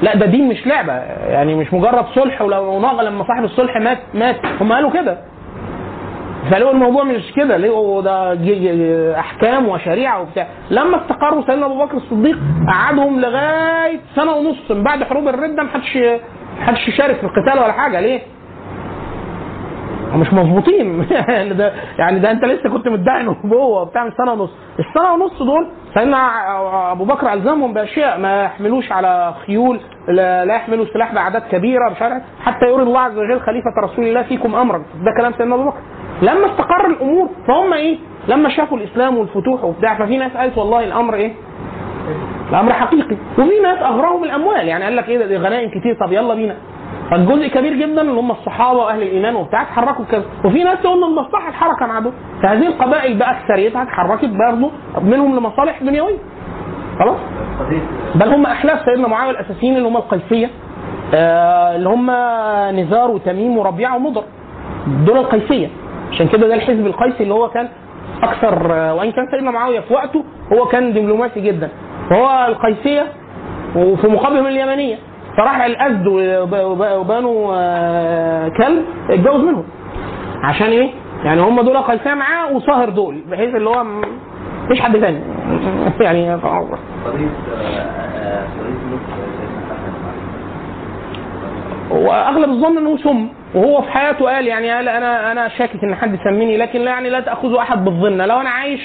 لا ده دين مش لعبة. يعني مش مجرد صلح ولو لما صاحب الصلح مات مات. هم قالوا كده. فلقوا الموضوع مش كده لقوا ده أحكام وشريعة وبتاع. لما استقروا سيدنا أبو بكر الصديق قعدهم لغاية سنة ونص من بعد حروب الردة ما حدش حدش يشارك في القتال ولا حاجة. ليه؟ مش مظبوطين. *laughs* يعني ده يعني ده انت لسه كنت مدعي نبوه وبتاع من سنة ونص. السنة ونص دول سيدنا أبو بكر ألزمهم بأشياء. ما يحملوش على خيول لا, لا يحملوا سلاح باعداد كبيرة مش عارف. حتى يري الله عز وجل خليفة رسول الله فيكم أمرا. ده كلام سيدنا أبو بكر. لما استقر الأمور فهم إيه؟ لما شافوا الإسلام والفتوح وبتاع ففي ناس قالت والله الأمر إيه؟ الأمر حقيقي. وفي ناس اغراهم الاموال يعني قال لك إيه؟ ده غنائم كتير طب يلا بينا. فالجزء كبير جدا اللي هم الصحابة وأهل الإيمان وبتاع اتحركوا كذا. وفي ناس تقول المصلحة الحركه مع دول. فهذه القبائل بقى أكثريتها اتحركت برضه منهم لمصالح دنيوية. خلاص؟ بل هم أحلاف سيدنا معاوية الأساسيين اللي هم القيسية آه اللي هم نزار وتميم وربيعه ومضر. دول القيسية. عشان كده ده الحزب القيسي اللي هو كان أكثر آه، وإن كان سيدنا معاوية في وقته هو كان دبلوماسي جدا. فهو القيسية وفي مقابلهم اليمنية. فراح الاسد وب- وب- وبنو آه، كلب اتجوز منهم. عشان إيه؟ يعني هم دول قيسية معاه وصاهر دول بحيث اللي هو مفيش حد تاني. *laughs* يعني قضيه آه، آه، قضيه ملك سيدنا الحسن وأغلب الظن إنه سم. وهو في حياته قال يعني قال أنا أنا شاكك إن حد سميني لكن لا يعني لا تاخذوا أحد بالظن. لو أنا عايش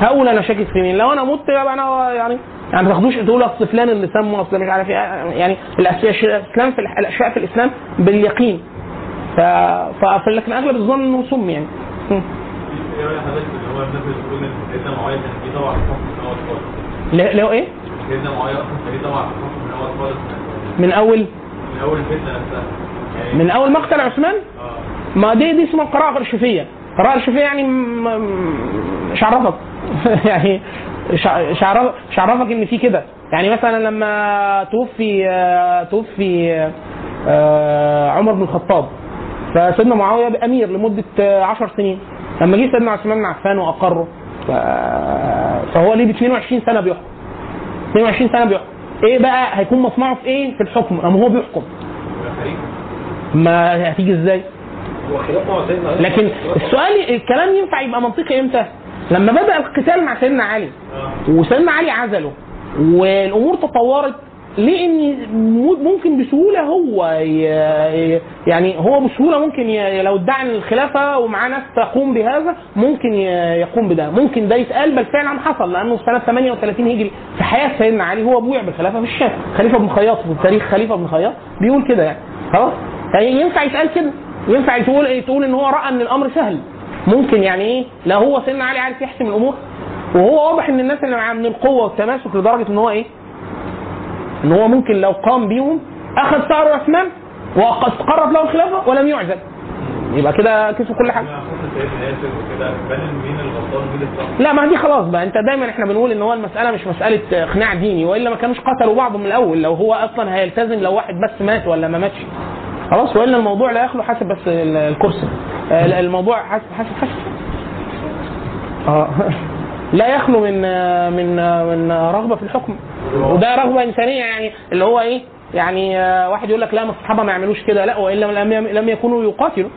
هقول أنا شاكك في مين. لو أنا مت يبقى أنا يعني يعني ما تاخدوش تقولوا أصل فلان اللي سمه أصل مش عارف إيه. يعني الإسلام في الأشياء في الإسلام باليقين. ف... ف... لكن أغلب الظن إنه سم يعني. لو إيه؟ من أول؟ من أول الفتنة نفسها. يعني من أول مقتل عثمان؟ آه. ما دي دي اسمها القراءة الارشفية القراءة الارشفية يعني مش عرفك *laughs* يعني مش عرفك إن في كده. يعني مثلا لما توفي آه، توفي آه، عمر بن الخطاب. فسيدنا معاوية بقى أمير لمدة آه، 10 سنين. لما جه سيدنا عثمان بن عفان وأقره فهو ليه ب 22 سنة بيحكم. 22 سنة بيحكم. إيه بقى هيكون مصنعه في إيه في الحكم اما هو بيحكم ما هتيجي إزاي؟ لكن السؤال الكلام ينفع يبقى منطقي إمتى؟ لما بدأ القتال مع سيدنا علي وسيدنا علي عزله والأمور تطورت لأن ممكن بسهولة هو يعني هو بسهولة ممكن لو ادعى الخلافة ومعاه ناس تقوم بهذا ممكن يقوم بده. ممكن ده يتقال بل فعلا حصل لأنه في سنه 38 هجري. في حياة سيدنا علي هو بويع بالخلافة في الشام. خليفة بن خياط في تاريخ خليفة بن خياط بيقول كده يعني. خلاص؟ يعني ينفع يتقال كده. ينفع تقول تقول إن هو رأى إن الأمر سهل. ممكن يعني إيه؟ لا هو سيدنا علي عارف يحسم الأمور. وهو واضح إن الناس اللي معاه من القوة والتماسك لدرجة إن هو إيه؟ إن هو ممكن لو قام بيهم أخذ ثار عثمان وقد قرب له الخلافه ولم يعزل. يبقى كده كسب كل حاجة. لا ما دي خلاص بقى. أنت دايما إحنا بنقول إن هو المسألة مش مسألة اقناع ديني وإلا ما كانوش قتلوا بعض من الأول. لو هو أصلا هيلتزم لو واحد بس مات ولا ما ماتش. خلاص وإلا الموضوع لا يخلو حسب بس ال- الكرسي. الموضوع حسب حسب حسب. آه. *laughs* لا يخلو من من من رغبة في الحكم. وده رغبة إنسانية يعني اللي هو إيه؟ يعني آه، واحد يقول لك لا ما الصحابه ما يعملوش كده لا وإلا لم لم يكونوا يقاتلوا.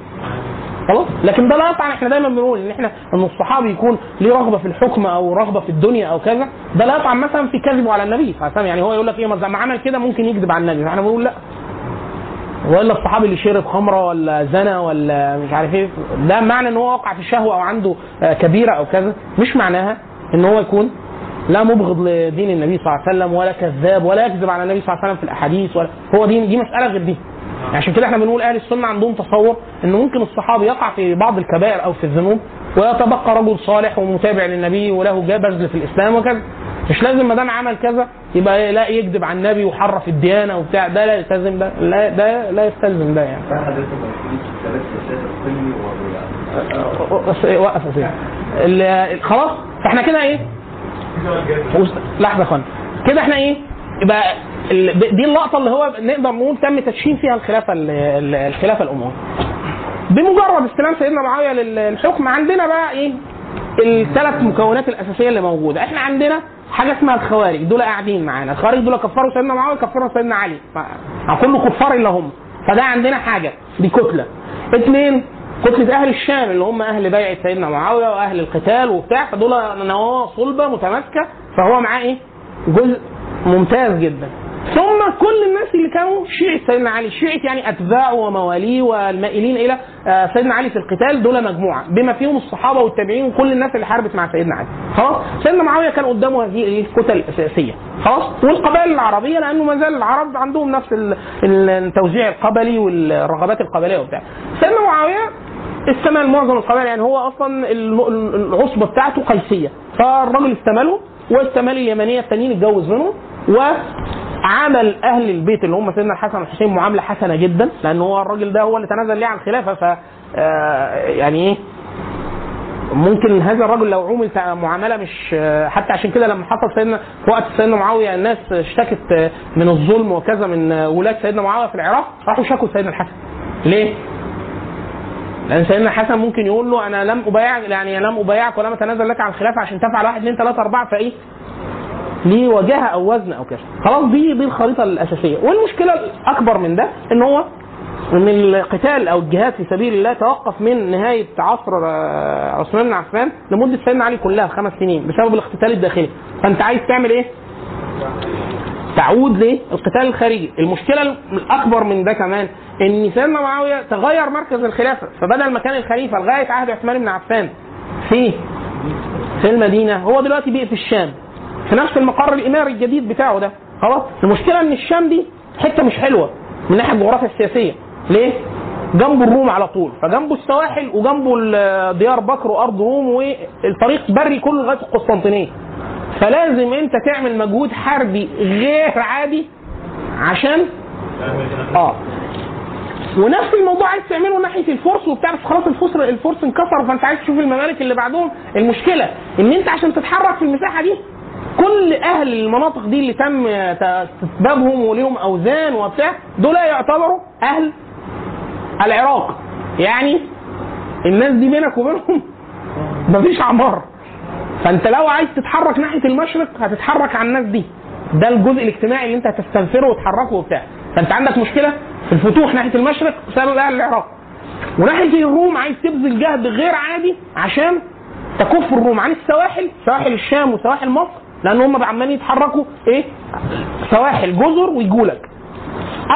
خلاص؟ لكن ده لا يقطع إحنا دايما بنقول إن إحنا إن الصحابي يكون ليه رغبة في الحكم أو رغبة في الدنيا أو كذا. ده لا يقطع مثلا في كذبه على النبي صلى الله عليه وسلم. يعني هو يقول لك إيه ما عمل كده ممكن يكذب على النبي. إحنا بنقول لا. ولا الصحابي اللي شرب خمرة ولا زنى ولا مش عارف إيه ده معنى إن هو وقع في شهوة أو عنده آه، كبيرة أو كذا مش معناها إن هو يكون لا مبغض لدين النبي صلى الله عليه وسلم ولا كذاب ولا يكذب على النبي صلى الله عليه وسلم في الأحاديث ولا هو دي دي مسألة غير دي. يعني عشان كده إحنا بنقول أهل السنة عندهم تصور إن ممكن الصحابي يقع في بعض الكبائر أو في الذنوب ويتبقى رجل صالح ومتابع للنبي وله جا بذل في الإسلام وكذا. مش لازم ما دام عمل كذا يبقى لا يكذب على النبي وحرف الديانة وبتاع ده لا يلتزم ده لا ده لا يستلزم ده يعني. إيه، وقف خلاص فإحنا كده إيه؟ لحظة يا اخوانا كده إحنا إيه؟ يبقى دي اللقطة اللي هو نقدر نقول تم تدشين فيها الخلافة ال- ال- الخلافة الامويه بمجرد استلام سيدنا معاوية للحكم عندنا بقى إيه؟ الثلاث مكونات الأساسية اللي موجودة. إحنا عندنا حاجة اسمها الخوارج دول قاعدين معانا. الخوارج دول كفروا سيدنا معاوية كفروا سيدنا علي. كله كفار إلا هم. فده عندنا حاجة دي كتلة. اثنين كتلة أهل الشام اللي هم أهل بيعة سيدنا معاوية وأهل القتال وبتاع فدول نواة صلبة متماسكة فهو معاه إيه؟ جزء ممتاز جدا. ثم كل الناس اللي كانوا شيعة سيدنا علي شيعة يعني أتباعه ومواليه والمائلين إلى آه، سيدنا علي في القتال دول مجموعة بما فيهم الصحابة والتابعين وكل الناس اللي حاربت مع سيدنا علي. خلاص؟ سيدنا معاوية كان قدامه هذه الكتل الأساسية. خلاص؟ والقبائل العربية لأنه ما زال العرب عندهم نفس ال- ال- التوزيع القبلي والرغبات القبلية وبتاع. سيدنا معاوية استمال معظم القبائل يعني هو أصلا العصبة بتاعته قيسية. فالراجل استماله واستمال اليمنية التانيين اتجوز منهم. وعمل أهل البيت اللي هم سيدنا الحسن والحسين معاملة حسنة جدا لأن هو الراجل ده هو اللي تنازل ليه عن الخلافه ف آه، يعني إيه ممكن هذا الرجل لو تع- معاملة مش حتى عشان كده لما حصل سيدنا في وقت سيدنا معاوية الناس اشتكت من الظلم وكذا من ولاد سيدنا معاوية في العراق راحوا شكوا سيدنا الحسن ليه؟ لأن سيدنا الحسن ممكن يقول له أنا لم ابايع يعني لم أبايعك ولم أتنازل لك عن الخلافه عشان تفعل واحد اثنين ثلاثة أربعة فإيه؟ ليه وجهه أو وزن أو كذا خلاص دي دي الخريطة الأساسية. والمشكلة الأكبر من ده إن هو إن القتال أو الجهاد في سبيل الله توقف من نهاية عصر آه، عثمان بن عفان لمدة سيدنا علي كلها خمس سنين بسبب الاقتتال الداخلي. فأنت عايز تعمل إيه؟ تعود للقتال الخارجي. المشكلة الأكبر من ده كمان إن سيدنا معاوية تغير مركز الخلافة. فبدل ما كان الخليفة لغاية عهد عثمان بن عفان في في المدينة هو دلوقتي بقي في الشام. في نفس المقر الإماري الجديد بتاعه ده. خلاص؟ المشكلة إن الشام دي حتة مش حلوة من الناحيه الجغرافيا السياسية. ليه؟ جنبه الروم على طول. فجنبه السواحل وجنبه ديار بكر وأرض روم والطريق بري كله لغاية القسطنطينية. فلازم أنت تعمل مجهود حربي غير عادي عشان آه. ونفس الموضوع عايز تعمله ناحية الفرس وبتاع بس خلاص الفرس الفرس انكسروا فأنت عايز تشوف الممالك اللي بعدهم. المشكلة إن أنت عشان تتحرك في المساحة دي كل أهل المناطق دي اللي تم ت- تسبابهم وليهم أوزان وبتاع دول يعتبروا أهل العراق. يعني الناس دي بينك وبينهم *laughs* مفيش عمار. فأنت لو عايز تتحرك ناحية المشرق هتتحرك على الناس دي. ده الجزء الاجتماعي اللي أنت هتستنفره وتحركه وبتاع. فأنت عندك مشكلة في الفتوح ناحية المشرق بسبب أهل العراق. وناحية الروم عايز تبذل جهد غير عادي عشان تكف الروم. عن السواحل سواحل الشام وسواحل مصر لأن هم عمالين يتحركوا إيه؟ سواحل جزر ويجوا لك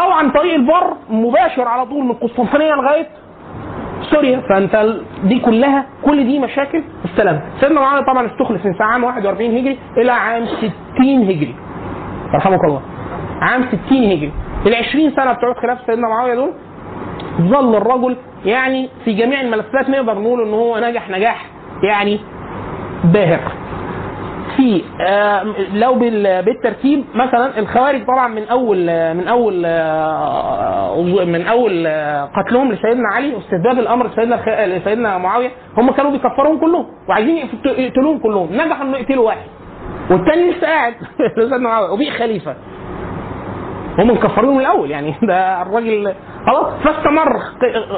أو عن طريق البر مباشر على طول من قسطنطينية لغاية سوريا. فأنت دي كلها كل دي مشاكل استلم سيدنا معاويه طبعا استخلف من عام 41 هجري إلى عام 60 هجري. رحمك الله. عام 60 هجري. ال 20 سنة بتوع خلافه سيدنا معاويه دول ظل الرجل يعني في جميع الملفات نقدر نقول إن هو نجح نجاح يعني باهر. في آه، لو بال- بالترتيب مثلا الخوارج طبعا من أول من أول آه، من أول آه، قتلهم لسيدنا علي واستتباب الأمر لسيدنا لسيدنا معاوية هم كانوا بيكفرون كلهم وعايزين يقت- يقتلوهم كلهم نجحوا إنه يقتلوا واحد. والتاني لسه قاعد *laughs* سيدنا معاوية وبقي خليفة. هم مكفرين من الأول يعني ده الراجل خلاص فاستمر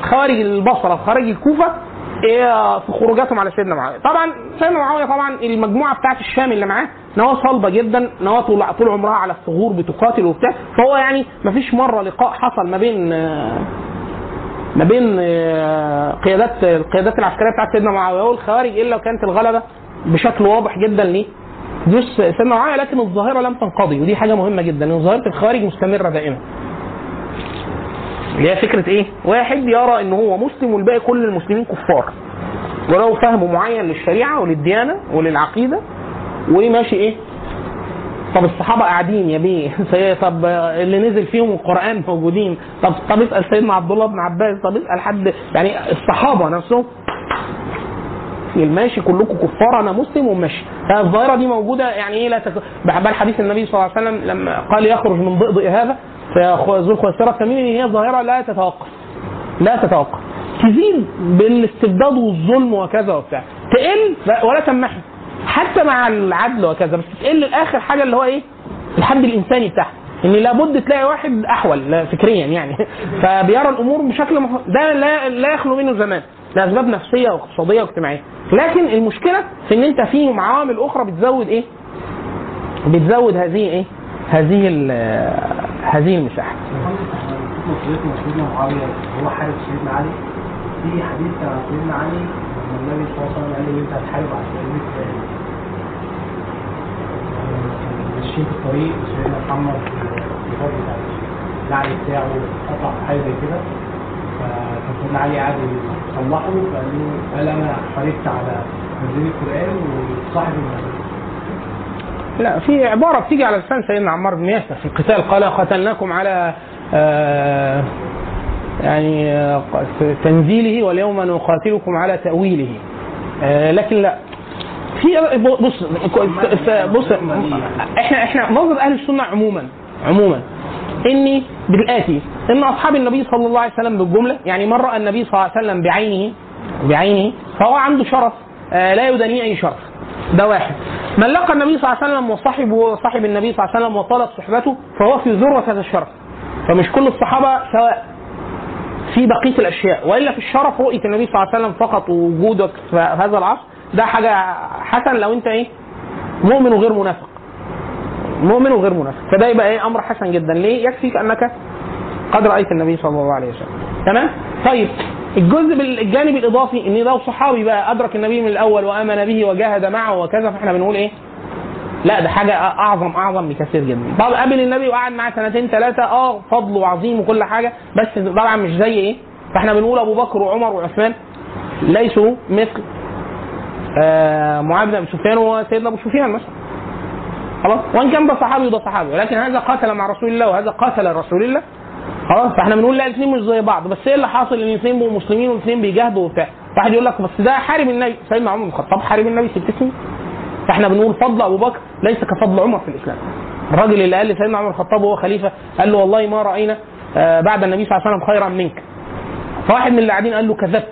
خوارج البصرة وخوارج الكوفة إيه في خروجاتهم على سيدنا معاويه طبعا سيدنا معاويه طبعا المجموعة بتاعت الشام اللي معاه نواه صلبه جدا نواه طول طول عمرها على الثغور بتقاتل وبتاع. فهو يعني ما فيش مرة لقاء حصل ما بين ما بين آه، قيادات القيادات العسكرية بتاعت سيدنا معاويه والخوارج إلا وكانت الغلبة بشكل واضح جدا ليه. جيش سيدنا معاويه لكن الظاهرة لم تنقضي ودي حاجة مهمة جدا إن ظاهرة الخوارج مستمرة دائما. اللي هي فكرة إيه؟ واحد يرى إن هو مسلم والباقي كل المسلمين كفار. وله فهم معين للشريعة وللديانة وللعقيدة وماشي إيه؟ طب الصحابة قاعدين يا بيه. *laughs* طب اللي نزل فيهم القرآن موجودين. طب طب اسأل سيدنا عبد الله بن عباس. طب اسأل حد. يعني الصحابة نفسهم الماشي كلكم كفار أنا مسلم وماشي. فالظاهره دي موجودة يعني إيه لا تك... بل حديث النبي صلى الله عليه وسلم لما قال يخرج من ضئضئ هذا فذو الخيسره التميمي هي ظاهره لا تتوقف. لا تتوقف. تزيد بالاستبداد والظلم وكذا وبتاع. تقل لا- ولا تمحي. حتى مع العدل وكذا بس تقل الآخر حاجة اللي هو إيه؟ الحد الإنساني بتاعها. إن لابد تلاقي واحد أحول فكريا يعني. *laughs* فبيرى الأمور بشكل مح... ده لا لا يخلو منه زمان. لاسباب نفسية واقتصادية واجتماعية. لكن المشكلة في إن أنت في عوامل أخرى بتزود إيه؟ بتزود هذه إيه؟ هذه هذه المساحة. سيدنا سيدنا معاويه هو حارب سيدنا علي في حديث سيدنا علي النبي صلى الله عليه وسلم قال له انت هتحارب على سيدنا ماشيين في الطريق سيدنا محمد في الفضل بتاع العلي بتاعه قطع حاجة زي كده فكان سيدنا علي قاعد يصلحه فقال له قال أنا حاربت على منزل القرآن وصاحب النبي لا في عبارة بتيجي على لسان سيدنا عمار بن ياسر في القتال قال قتلناكم على آه يعني آه، تنزيله واليوم نقاتلكم على تأويله. آه لكن لا. في بص بص إحنا إحنا نظر أهل السنة عموما عموما. إني بالآتي إن أصحاب النبي صلى الله عليه وسلم بالجملة يعني من راى النبي صلى الله عليه وسلم بعينه بعينه فهو عنده شرف لا يدانيه أي شرف. ده واحد. من لقى النبي صلى الله عليه وسلم وصاحب صاحب النبي صلى الله عليه وسلم وطالت صحبته فهو في ذروة هذا الشرف. فمش كل الصحابة سواء في بقية الأشياء وإلا في الشرف رؤية النبي صلى الله عليه وسلم فقط ووجودك في هذا العصر ده حاجة حسن لو أنت إيه؟ مؤمن وغير منافق. مؤمن وغير منافق. فده يبقى إيه؟ أمر حسن جدا. ليه؟ يكفيك انك قد رأيت النبي صلى الله عليه وسلم. تمام؟ طيب. الجزء بال- الجانب الإضافي إن لو صحابي بقى أدرك النبي من الأول وأمن به وجاهد معه وكذا فإحنا بنقول إيه؟ لا ده حاجة أعظم أعظم بكثير جدا. طب قابل النبي وقعد معاه سنتين ثلاثة آه فضل وعظيم وكل حاجة بس طبعا مش زي إيه؟ فإحنا بنقول أبو بكر وعمر وعثمان ليسوا مثل آه معاذ بن أبي سفيان وسيدنا أبو سفيان مثلا. خلاص؟ وإن كان ده صحابي وده صحابي. ولكن هذا قاتل مع رسول الله وهذا قاتل رسول الله. خلاص فاحنا بنقول لا الاثنين مش زي بعض. بس إيه اللي حاصل؟ إن الاثنين بقوا مسلمين والاثنين بيجاهدوا وبتاع. واحد يقول لك بس ده حارب النبي سيدنا عمر بن الخطاب حارب النبي ست سنين. فاحنا بنقول فضل أبو بكر ليس كفضل عمر في الإسلام. الراجل اللي قال لسيدنا عمر الخطاب وهو خليفة قال له والله ما رأينا آه، بعد النبي صلى الله عليه وسلم خيرا منك. فواحد من اللي قاعدين قال له كذبت.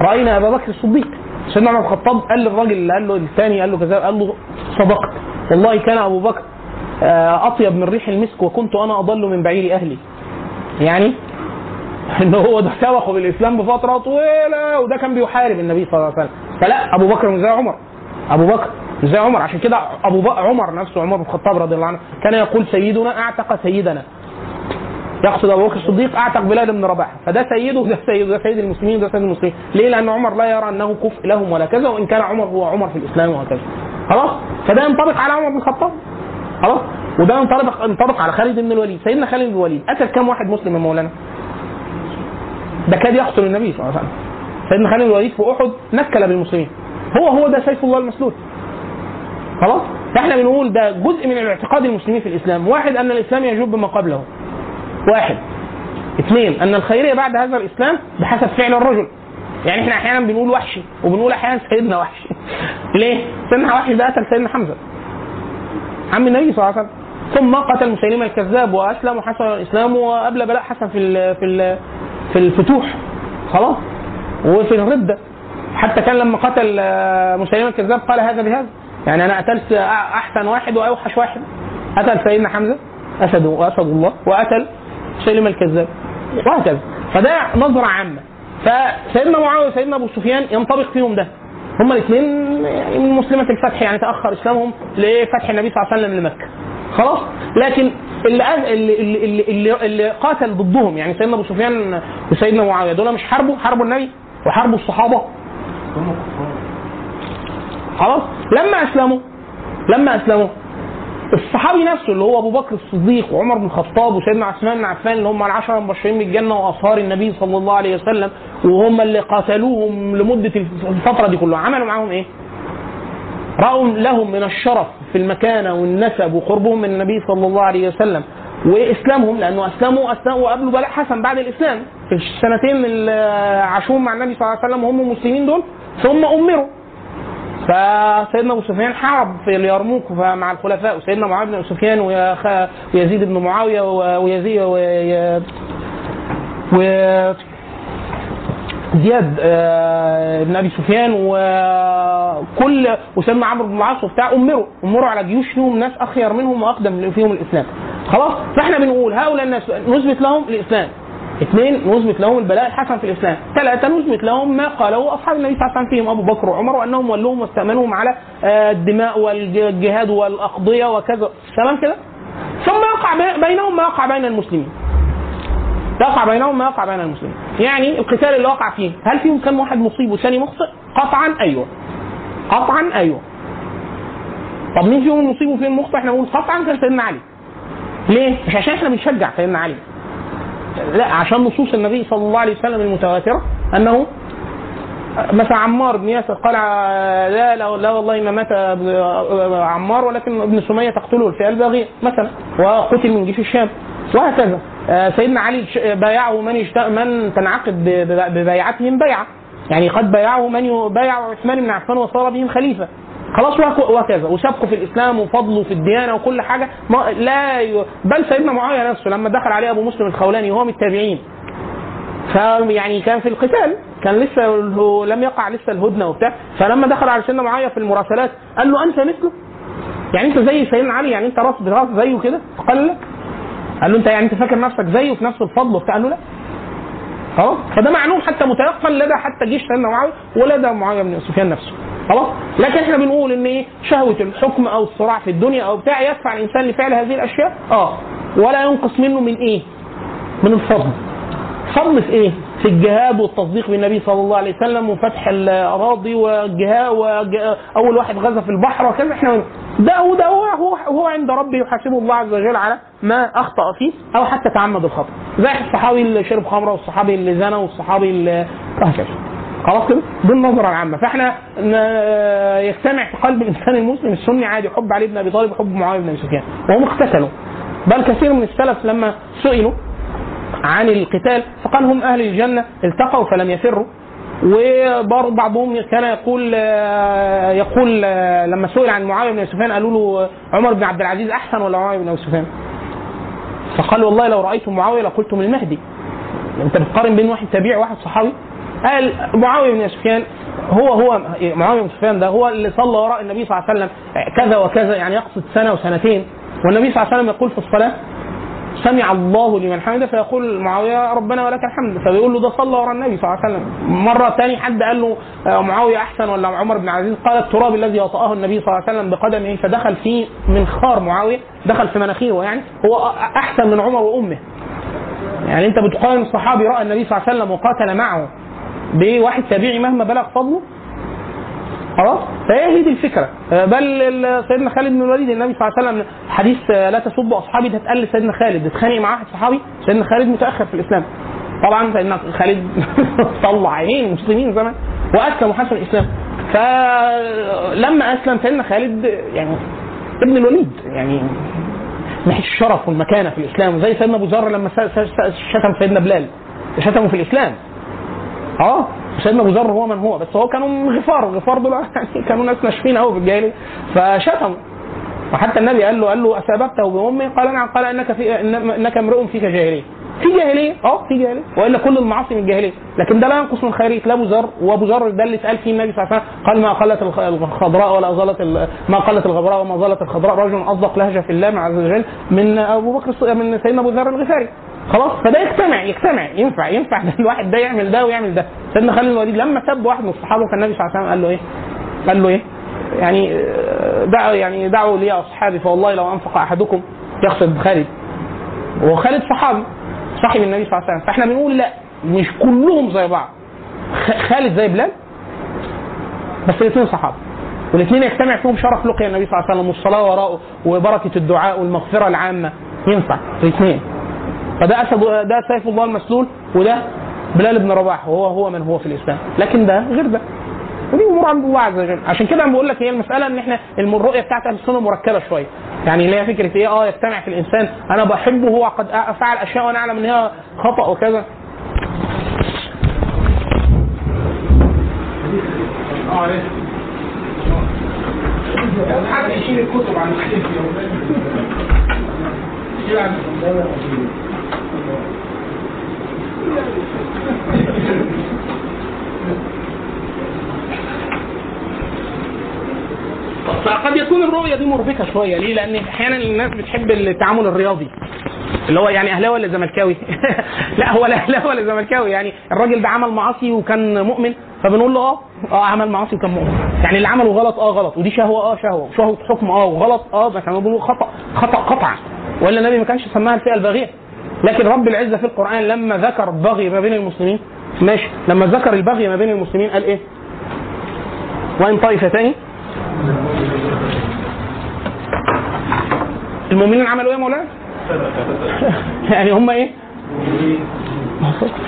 رأينا أبا بكر الصديق. سيدنا عمر الخطاب قال للراجل اللي قال له الثاني قال له كذا قال له صدقت. والله كان أبو بكر آه، أطيب من ريح المسك وكنت أنا أضل من بعير أهلي. يعني *laughs* ان هو ده سبقه بالإسلام بفترة طويلة وده كان بيحارب النبي صلى الله عليه وسلم. فلا أبو بكر مش زي عمر. أبو بكر مش زي عمر. عشان كده أبو بكر عمر نفسه عمر بن الخطاب رضي الله عنه كان يقول سيدنا أعتق سيدنا. يقصد أبو بكر الصديق أعتق بلال بن رباح. فده سيده وده سيده ده سيد المسلمين وده سيد المسلمين. ليه؟ لأن عمر لا يرى أنه كفء لهم ولا كذا وإن كان عمر هو عمر في الإسلام وهكذا. خلاص؟ فده ينطبق على عمر بن الخطاب. خلاص؟ وده ينطبق ينطبق على خالد بن الوليد. سيدنا خالد بن الوليد قتل كم واحد مسلم يا مولانا؟ ده كاد يقتل النبي صلى الله عليه وسلم. سيدنا خالد بن الوليد في أحد نكل بالمسلمين. هو هو ده سيف الله المسلول. خلاص؟ فاحنا بنقول ده جزء من الاعتقاد المسلمين في الإسلام. واحد أن الإسلام يجب ما قبله. واحد. اثنين أن الخيرية بعد هذا الإسلام بحسب فعل الرجل. يعني إحنا أحيانا بنقول وحشي وبنقول أحيانا سيدنا وحشي. *laughs* ليه؟ سيدنا وحشي ده قتل سيدنا حمزة. عم النبي صلى الله عليه وسلم. ثم قتل مسيلمه الكذاب وأسلم وحسن الإسلام وقبل بلاء حسن في ال في ال في الفتوح. خلاص؟ وفي الرده حتى كان لما قتل آه، مسيلمه الكذاب قال هذا بهذا. يعني أنا قتلت أحسن واحد وأوحش واحد. قتل سيدنا حمزة أسد وأسد الله وقتل مسيلمه الكذاب. وهكذا. فده نظرة عامة. فسيدنا معاوية وسيدنا أبو سفيان ينطبق فيهم ده. هما الاثنين من مسلمة الفتح يعني تأخر إسلامهم لفتح النبي صلى الله عليه وسلم لمكة. خلاص؟ لكن اللي اللي اللي, اللي, اللي قاتل ضدهم يعني سيدنا أبو سفيان وسيدنا معاوية دول مش حاربوا حاربوا النبي وحاربوا الصحابة. خلاص؟ لما أسلموا لما أسلموا الصحابي نفسه اللي هو أبو بكر الصديق وعمر بن الخطاب وسيدنا عثمان بن عفان اللي هم العشرة المبشرين بالجنه وأصهار النبي صلى الله عليه وسلم وهم اللي قاتلوهم لمدة الفترة دي كلها. عملوا معاهم إيه؟ رأوا لهم من الشرف في المكانة والنسب وقربهم من النبي صلى الله عليه وسلم وإسلامهم لأنه أسلموا أسلموا وقابلوا بلاء حسن بعد الإسلام. في السنتين اللي عاشوهم مع النبي صلى الله عليه وسلم وهم مسلمين دول ثم أمروا. فسيدنا أبو سفيان حارب في اليرموك مع الخلفاء وسيدنا معاويه بن سفيان ويزيد بن معاوية ويزيد وي- و زياد آه، بن أبي سفيان وكل وسيدنا عمرو بن العاص وبتاع أمروا أمروا على جيوش فيهم ناس أخير منهم وأقدم فيهم الإسلام. خلاص؟ فإحنا بنقول هؤلاء الناس نثبت لهم الإسلام. اثنين نثبت لهم البلاء الحسن في الإسلام. ثلاثة نثبت لهم ما قاله أصحاب النبي صلى الله عليه وسلم فيهم أبو بكر وعمر وأنهم ولوهم واستامنهم على آه، الدماء والجهاد والأقضية وكذا. تمام كده؟ ثم يقع بي- بينهم ما يقع بين المسلمين. يقع بينهم ما يقع بين المسلمين. يعني القتال اللي وقع فيه هل فيهم كم واحد مصيب والثاني مخطئ؟ قطعا أيوه. قطعا أيوه. طب مين فيهم المصيب وفين المخطئ إحنا بنقول قطعا كان سيدنا علي. ليه؟ مش عشان إحنا بنشجع سيدنا علي. لا عشان نصوص النبي صلى الله عليه وسلم المتواترة أنه مثلا عمار بن ياسر قال لا لا, لا والله ما مات عمار ولكن ابن سمية تقتله الفئه الباغيه مثلا وقتل من جيش الشام وهكذا آه، سيدنا علي بايعه من. من تنعقد ببيعتهم بيعة يعني قد بايعه من يبايع عثمان بن عفان وصار بهم خليفة خلاص وهكذا. وسبقه في الإسلام وفضله في الديانة وكل حاجة. ما لا ي... بل سيدنا معاوية نفسه لما دخل عليه أبو مسلم الخولاني وهو من التابعين. فيعني كان في القتال. كان لسه لم يقع لسه الهدنة وبتاع. فلما دخل على سيدنا معاوية في المراسلات قال له أنت مثله؟ يعني أنت زي سيدنا علي؟ يعني أنت راس براس زيه كده؟ فقال لا. قال له أنت يعني أنت فاكر نفسك زيه في نفس الفضل وبتاع؟ قال له لا. خلاص. فده معلوم حتى متيقن لدى حتى جيش سيدنا معاوية ولدى معاوية بن سفيان نفسه. خلاص؟ لكن إحنا بنقول إن إيه؟ شهوة الحكم أو الصراع في الدنيا أو بتاع يدفع الإنسان لفعل هذه الأشياء؟ آه. ولا ينقص منه من إيه؟ من الفضل. فضل في إيه؟ في الجهاد والتصديق بالنبي صلى الله عليه وسلم وفتح الأراضي والجهاد واول واحد غزا في البحر وكذا. إحنا ده وده هو هو, هو عند ربه يحاسبه الله عز وجل على ما أخطأ فيه أو حتى تعمد الخطأ. زي الصحابي اللي شرب خمرة والصحابي اللي زنى والصحابي اللي وهكذا خلاص كده؟ دي النظرة العامة. فاحنا يجتمع في قلب الإنسان المسلم السني عادي حب علي بن أبي طالب وحب معاوية بن أبي سفيان. وهم اقتتلوا بل كثير من السلف لما سئلوا عن القتال فقال هم أهل الجنة التقوا فلم يفروا وبعضهم كان يقول يقول لما سئل عن معاوية بن سفيان قالوا له عمر بن عبد العزيز أحسن ولا معاوية بن أبي سفيان؟ فقال والله لو رايتم معاوية لقلتم المهدي. أنت بتقارن بين واحد تابعي وواحد صحابي؟ قال معاوية بن سفيان هو هو معاوية بن سفيان ده هو اللي صلى وراء النبي صلى الله عليه وسلم كذا وكذا يعني يقصد سنة وسنتين والنبي صلى الله عليه وسلم يقول في الصلاة سمع الله لمن حمده فيقول معاوية ربنا ولك الحمد. فبيقول له ده صلى ورا النبي صلى الله عليه وسلم. مرة ثاني حد قال له آه، معاوية أحسن ولا عمر بن عزيز؟ قال التراب الذي وطأه النبي صلى الله عليه وسلم بقدمه فدخل في منخار معاوية دخل في مناخيره يعني هو أحسن من عمر وأمه. يعني أنت بتقارن صحابي رأى النبي صلى الله عليه وسلم وقاتل معه بواحد تابعي مهما بلغ فضله؟ خلاص؟ فهي هي دي الفكرة. آه، بل سيدنا خالد بن الوليد النبي صلى الله عليه وسلم حديث آه، لا تسبوا أصحابي ده اتقال لسيدنا خالد. اتخانق مع واحد صحابي سيدنا خالد متأخر في الإسلام. طبعا سيدنا خالد *laughs* طلع عينين المسلمين زمان واسلم وحسن الإسلام. فلما أسلم سيدنا خالد يعني ابن الوليد يعني ناحيه الشرف والمكانة في الإسلام زي سيدنا أبو ذر لما شتم سيدنا بلال شتمه في الإسلام. آه سيدنا أبو ذر هو من هو بس هو كانوا غفار غفار دول *laughs* يعني كانوا ناس ناشفين قوي في الجاهلية. فشتموا وحتى النبي قال له قال له اساببته بأمي؟ قال نعم. قال إنك في إنك امرؤ فيك جاهلية. في جاهلية؟ آه في جاهلية. وإلا كل المعاصي من الجاهلية. لكن ده لا ينقص من خيرية لا ابو ذر. وأبو ذر ده اللي اتقال فيه النبي صلى الله عليه وسلم قال ما قلت الخ- الخضراء ولا ظلت ما قلت الغبراء وما ظلت الخضراء؟ رجل أصدق لهجة في الله عز وجل من أبو بكر من سيدنا أبو ذر الغفاري. خلاص؟ فده يجتمع يجتمع ينفع ينفع *laughs* الواحد ده يعمل ده ويعمل ده. سيدنا خالد الوليد لما سب واحد من الصحابه كان النبي صلى الله عليه وسلم قال له إيه؟ قال له إيه؟ يعني آه، دعوا يعني دعوا لي أصحابي فوالله لو أنفق أحدكم يقصد خالد. وخالد صحابي صاحب النبي صلى الله عليه وسلم. فإحنا بنقول لا مش كلهم زي بعض. خالد زي بلال بس الاثنين صحابة. والاثنين يجتمع فيهم شرف لقيا النبي صلى الله عليه وسلم والصلاة وراءه وبركة الدعاء والمغفرة العامة. ينفع الاثنين. فده أسد ده سيف الله المسلول وده بلال بن رباح وهو هو من هو في الإسلام. لكن ده غير ده. ودي أمور عند الله عز وجل. عشان كده أنا بقول لك هي المسألة إن إحنا الرؤيه بتاعت أهل السنة مركبة شوية. يعني اللي هي فكرة إيه؟ آه يجتمع في الإنسان. أنا بحبه هو قد فعل أشياء وأنا أعلم إن هي خطأ وكذا. يشيل الكتب عن فقد يكون الرؤية دي مربكه شوية. ليه؟ لأن أحيانا الناس بتحب التعامل الرياضي. اللي هو يعني أهلاوي ولا زملكاوي؟ *laughs* لا هو لا اهلاوي ولا زملكاوي. يعني الراجل ده عمل معاصي وكان مؤمن فبنقول له آه آه عمل معاصي وكان مؤمن. يعني اللي عمله غلط آه غلط. ودي شهوة آه شهوة. شهوة حكم آه وغلط آه بس إحنا بنقول خطأ خطأ قطعا. وإلا النبي ما كانش سماها الفئة الباغيه لكن رب العزة في القرآن لما ذكر البغي ما بين المسلمين ماشي. لما ذكر البغي ما بين المسلمين قال إيه؟ وإن طائفتين المؤمنين عملوا إيه يا مولانا؟ *laughs* يعني هم إيه؟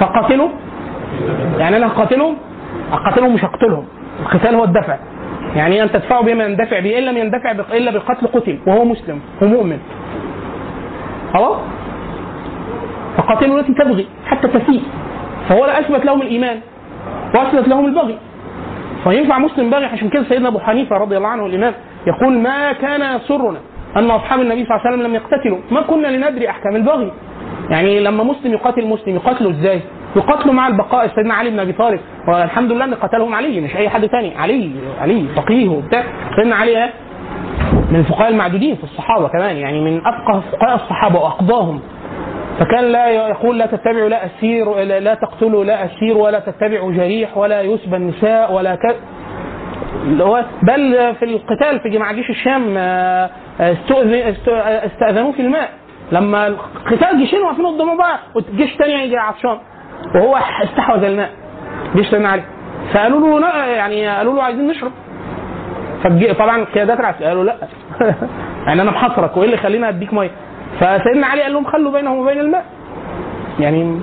فقاتلوا؟ يعني أنا هقاتلهم؟ أقاتلهم مش هقتلهم. القتال هو الدفع. يعني ان تدفعوا بما يندفع به ان لم يندفع إلا بالقتل قتل وهو مسلم ومؤمن. خلاص؟ فقاتلوا التي تبغي حتى تفيء فهو لا أثبت لهم الإيمان واثبت لهم البغي. فينفع مسلم باغي عشان كده سيدنا أبو حنيفة رضي الله عنه الإمام يقول ما كان يسرنا أن أصحاب النبي صلى الله عليه وسلم لم يقتتلوا. ما كنا لندري أحكام البغي. يعني لما مسلم يقاتل مسلم يقاتله إزاي؟ يقاتلوا مع البقاء سيدنا علي بن أبي طالب. والحمد لله أن قتلهم علي مش أي حد تاني. علي علي فقيه وبتاع. سيدنا علي؟ من الفقهاء المعدودين في الصحابة كمان يعني من أفقه فقهاء الصحابة وأقضاهم. فكان لا يقول لا تتبعوا لا أسير لا تقتلوا لا أسير ولا تتبعوا جريح ولا يسبى النساء ولا ك... اللي هو بل في القتال في جماعة جيش الشام آه، استأذنوه في الماء. لما القتال جيشين واقفين قدام بعض والجيش الثاني يجي عطشان وهو استحوذ الماء. جيش سيدنا علي فقالوا له يعني قالوا له عايزين نشرب. فالجي- طبعا القيادات قالوا لا. *laughs* يعني أنا محاصرك وإيه اللي يخليني أديك مية؟ فسيدنا علي قال لهم خلوا بينهم وبين الماء. يعني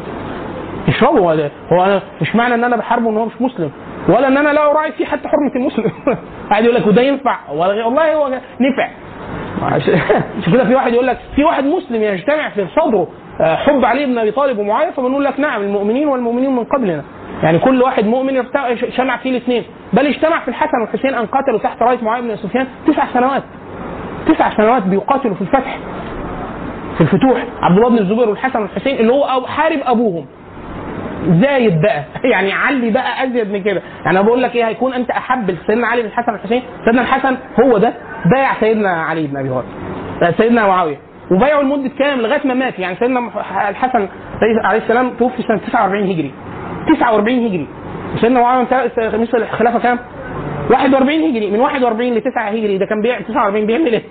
يشربوا هو ده. هو أنا مش معنى إن أنا بحاربه إن هو مش مسلم؟ ولا إن أنا لا أراعي فيه حتى حرمة المسلم. *laughs* قاعد يقول لك وده ينفع؟ والله هو نفع. *laughs* عشان كده في واحد يقول لك في واحد مسلم يجتمع في صدره آه، حب علي بن أبي طالب ومعاوية فبنقول لك نعم المؤمنين والمؤمنين من قبلنا. يعني كل واحد مؤمن اجتمع فيه الاثنين. بل اجتمع في الحسن والحسين أن قاتلوا تحت رايه معاوية بن سفيان تسع سنوات. تسع سنوات بيقاتلوا في الفتح. في الفتوح عبد الله بن الزبير والحسن والحسين اللي هو حارب أبوهم. زايد بقى. *laughs* يعني علي بقى أزيد من كده. يعني أنا بقول لك إيه هيكون أنت أحب سيدنا علي بن الحسن والحسين. سيدنا الحسن هو ده بايع سيدنا علي بن أبي طالب آه، سيدنا معاوية. وبايعوا لمدة كام؟ لغاية ما مات. يعني سيدنا الحسن عليه السلام توفي سنة 49 هجري. 49 هجري. سيدنا معاوية مثل الخلافة كام؟ 41 هجري. من 41 ل 9 هجري. ده كان بيع 49 بيعمل إيه؟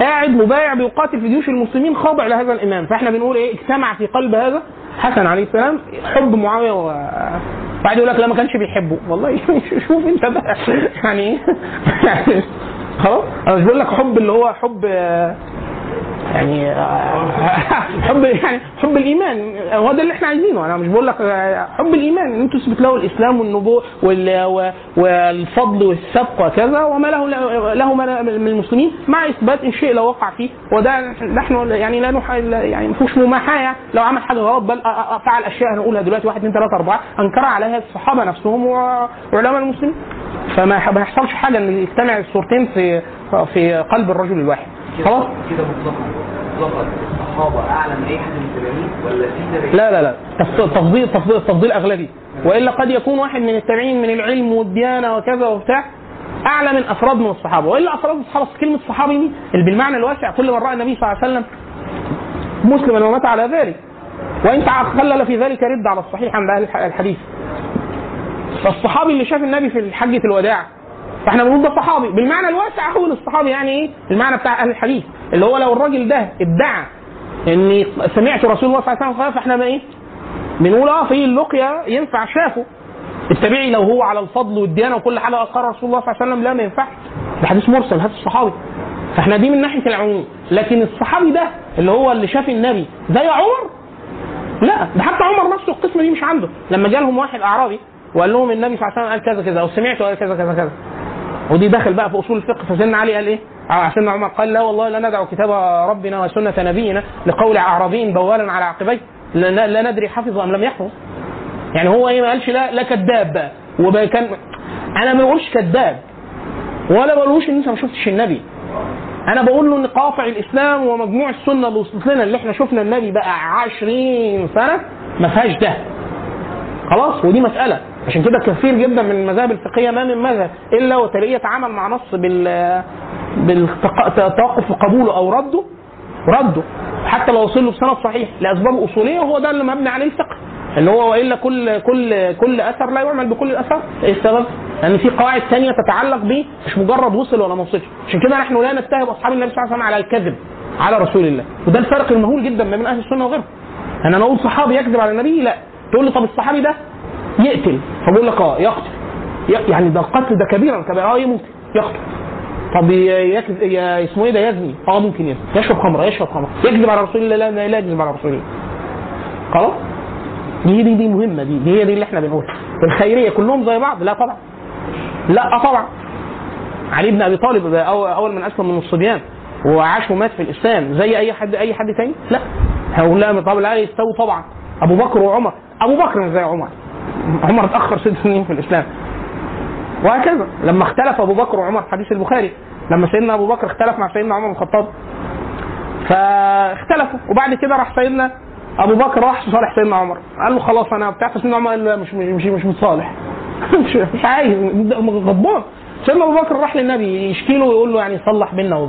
قاعد مبايع بيقاتل في جيوش المسلمين خاضع لهذا الإمام. فإحنا بنقول إيه؟ اجتمع في قلب هذا حسن عليه السلام حب معاوية و بعد يقول لك لا ما كانش بيحبه. والله *laughs* شوف أنت بقى. يعني *laughs* يعني خلاص؟ أنا مش بقول لك حب اللي هو حب يعني آه، *laughs* حب يعني حب الإيمان هو ده اللي إحنا عايزينه. أنا مش بقول لك آه، حب الإيمان إن تثبت له الإسلام والنبوة وال- و- والفضل والسبق وكذا وما له له من المسلمين مع إثبات الشيء لو وقع فيه. وده نحن يعني لا نح يعني ما فيهوش مماحاه لو عمل حاجة غلط بل أ- فعل أشياء هنقولها دلوقتي واحد اثنين ثلاثة أربعة أنكر عليها الصحابة نفسهم وعلماء المسلمين. فما ما يحصلش حاجة إن يجتمع الصورتين في في قلب الرجل الواحد. خلاص؟ كده مطلقا. مطلقا. الصحابة اعلى من اي حد من التابعين ولا في تابعين؟ لا لا لا. تف- تفضيل تفضيل تفضيل أغلبي. وإلا قد يكون واحد من التابعين من العلم والديانة وكذا وبتاع أعلى من أفراد من الصحابة. وإلا أفراد الصحابة كلمة صحابي دي اللي بالمعنى الواسع كل من رأى النبي صلى الله عليه وسلم مسلما ومات على ذلك. وإن تخلل في ذلك رد على الصحيح عند أهل الح- الحديث. فالصحابي اللي شاف النبي في حجة الوداع فاحنا بنقول ده صحابي. بالمعنى الواسع هو الصحابي يعني إيه؟ المعنى بتاع أهل الحديث. اللي هو لو الراجل ده ادعى إني سمعت رسول الله صلى الله عليه وسلم قال فاحنا بقى إيه؟ بنقول آه في اللقيا ينفع شافه. التابعي لو هو على الفضل والديانة وكل حاجة اقر رسول الله صلى الله عليه وسلم لا ما ينفعش. ده حديث مرسل حديث صحابي. فاحنا دي من ناحية العموم. لكن الصحابي ده اللي هو اللي شاف النبي زي عمر؟ لا ده حتى عمر نفسه القسمه دي مش عنده. لما جالهم واحد أعرابي وقال لهم النبي صلى الله عليه وسلم قال كذا كذا أو سمعته قال كذا كذا كذا. ودي دخل بقى في أصول الفقه فسيدنا علي قال إيه؟ آه، سيدنا عمر قال لا والله لا ندع كتاب ربنا وسنة نبينا لقول اعرابي بوالا على عقبيه لا, ندري حفظ أم لم يحفظ يعني هو إيه ما قالش لا لا كذاب بقى. وبقى كان أنا ما بقولش كذاب ولا بقولوش إن أنت ما شفتش النبي. أنا بقول له إن قاطع الإسلام ومجموع السنة اللي وصلت لنا اللي إحنا شفنا النبي بقى 20 سنة ما فيهاش ده. خلاص ودي مسألة. عشان كده كثير جدا من المذاهب الفقهية ما من مذهب إلا وتلاقيه يتعامل مع نص بال بالتوقف قبوله أو رده رده. حتى لو وصل له بسند صحيح لأسباب أصولية وهو ده اللي مبني عليه الفقه. اللي هو وإلا كل كل كل أثر لا يعمل بكل الاثار إيه السبب؟ لأن في قواعد ثانية تتعلق به مش مجرد وصل ولا ما وصلش. عشان كده نحن لا نتهم أصحاب النبي صلى الله عليه وسلم على الكذب على رسول الله. وده الفرق المهول جدا ما بين أهل السنة وغيرهم. أنا أقول صحابي يكذب على النبي؟ لا. تقول لي طب الصحابي ده يقتل. فبقول لك آه يقتل. يق- يعني ده القتل ده كبيرا. آه ممكن يقتل. طب ي- يكذب ي- اسمه إيه ده يزني. آه ممكن يزني. يشرب خمرة يشرب خمرة. يكذب على رسول الله؟ لا لا يكذب على رسول الله. خلاص؟ دي دي دي مهمة دي دي هي دي اللي إحنا بنقولها. الخيرية كلهم زي بعض؟ لا طبعا. لا طبعا. علي بن أبي طالب أول من أسلم من الصبيان وعاش ومات في الإسلام. زي أي حد أي حد تاني؟ لا. هقول لا طب لا يستوي طبعا. أبو بكر وعمر. أبو بكر زي عمر. عمر اتأخر ست سنين في الإسلام. وهكذا. لما اختلف أبو بكر وعمر في حديث البخاري لما سيدنا أبو بكر اختلف مع سيدنا عمر بن الخطاب فاختلفوا. وبعد كده راح سيدنا أبو بكر راح صالح سيدنا عمر. قال له خلاص أنا بتاع فسيدنا عمر قال له مش مش مش متصالح *laughs* مش, عايز. غضبان. سيدنا أبو بكر راح للنبي يشكي له ويقول له يعني صلح بينا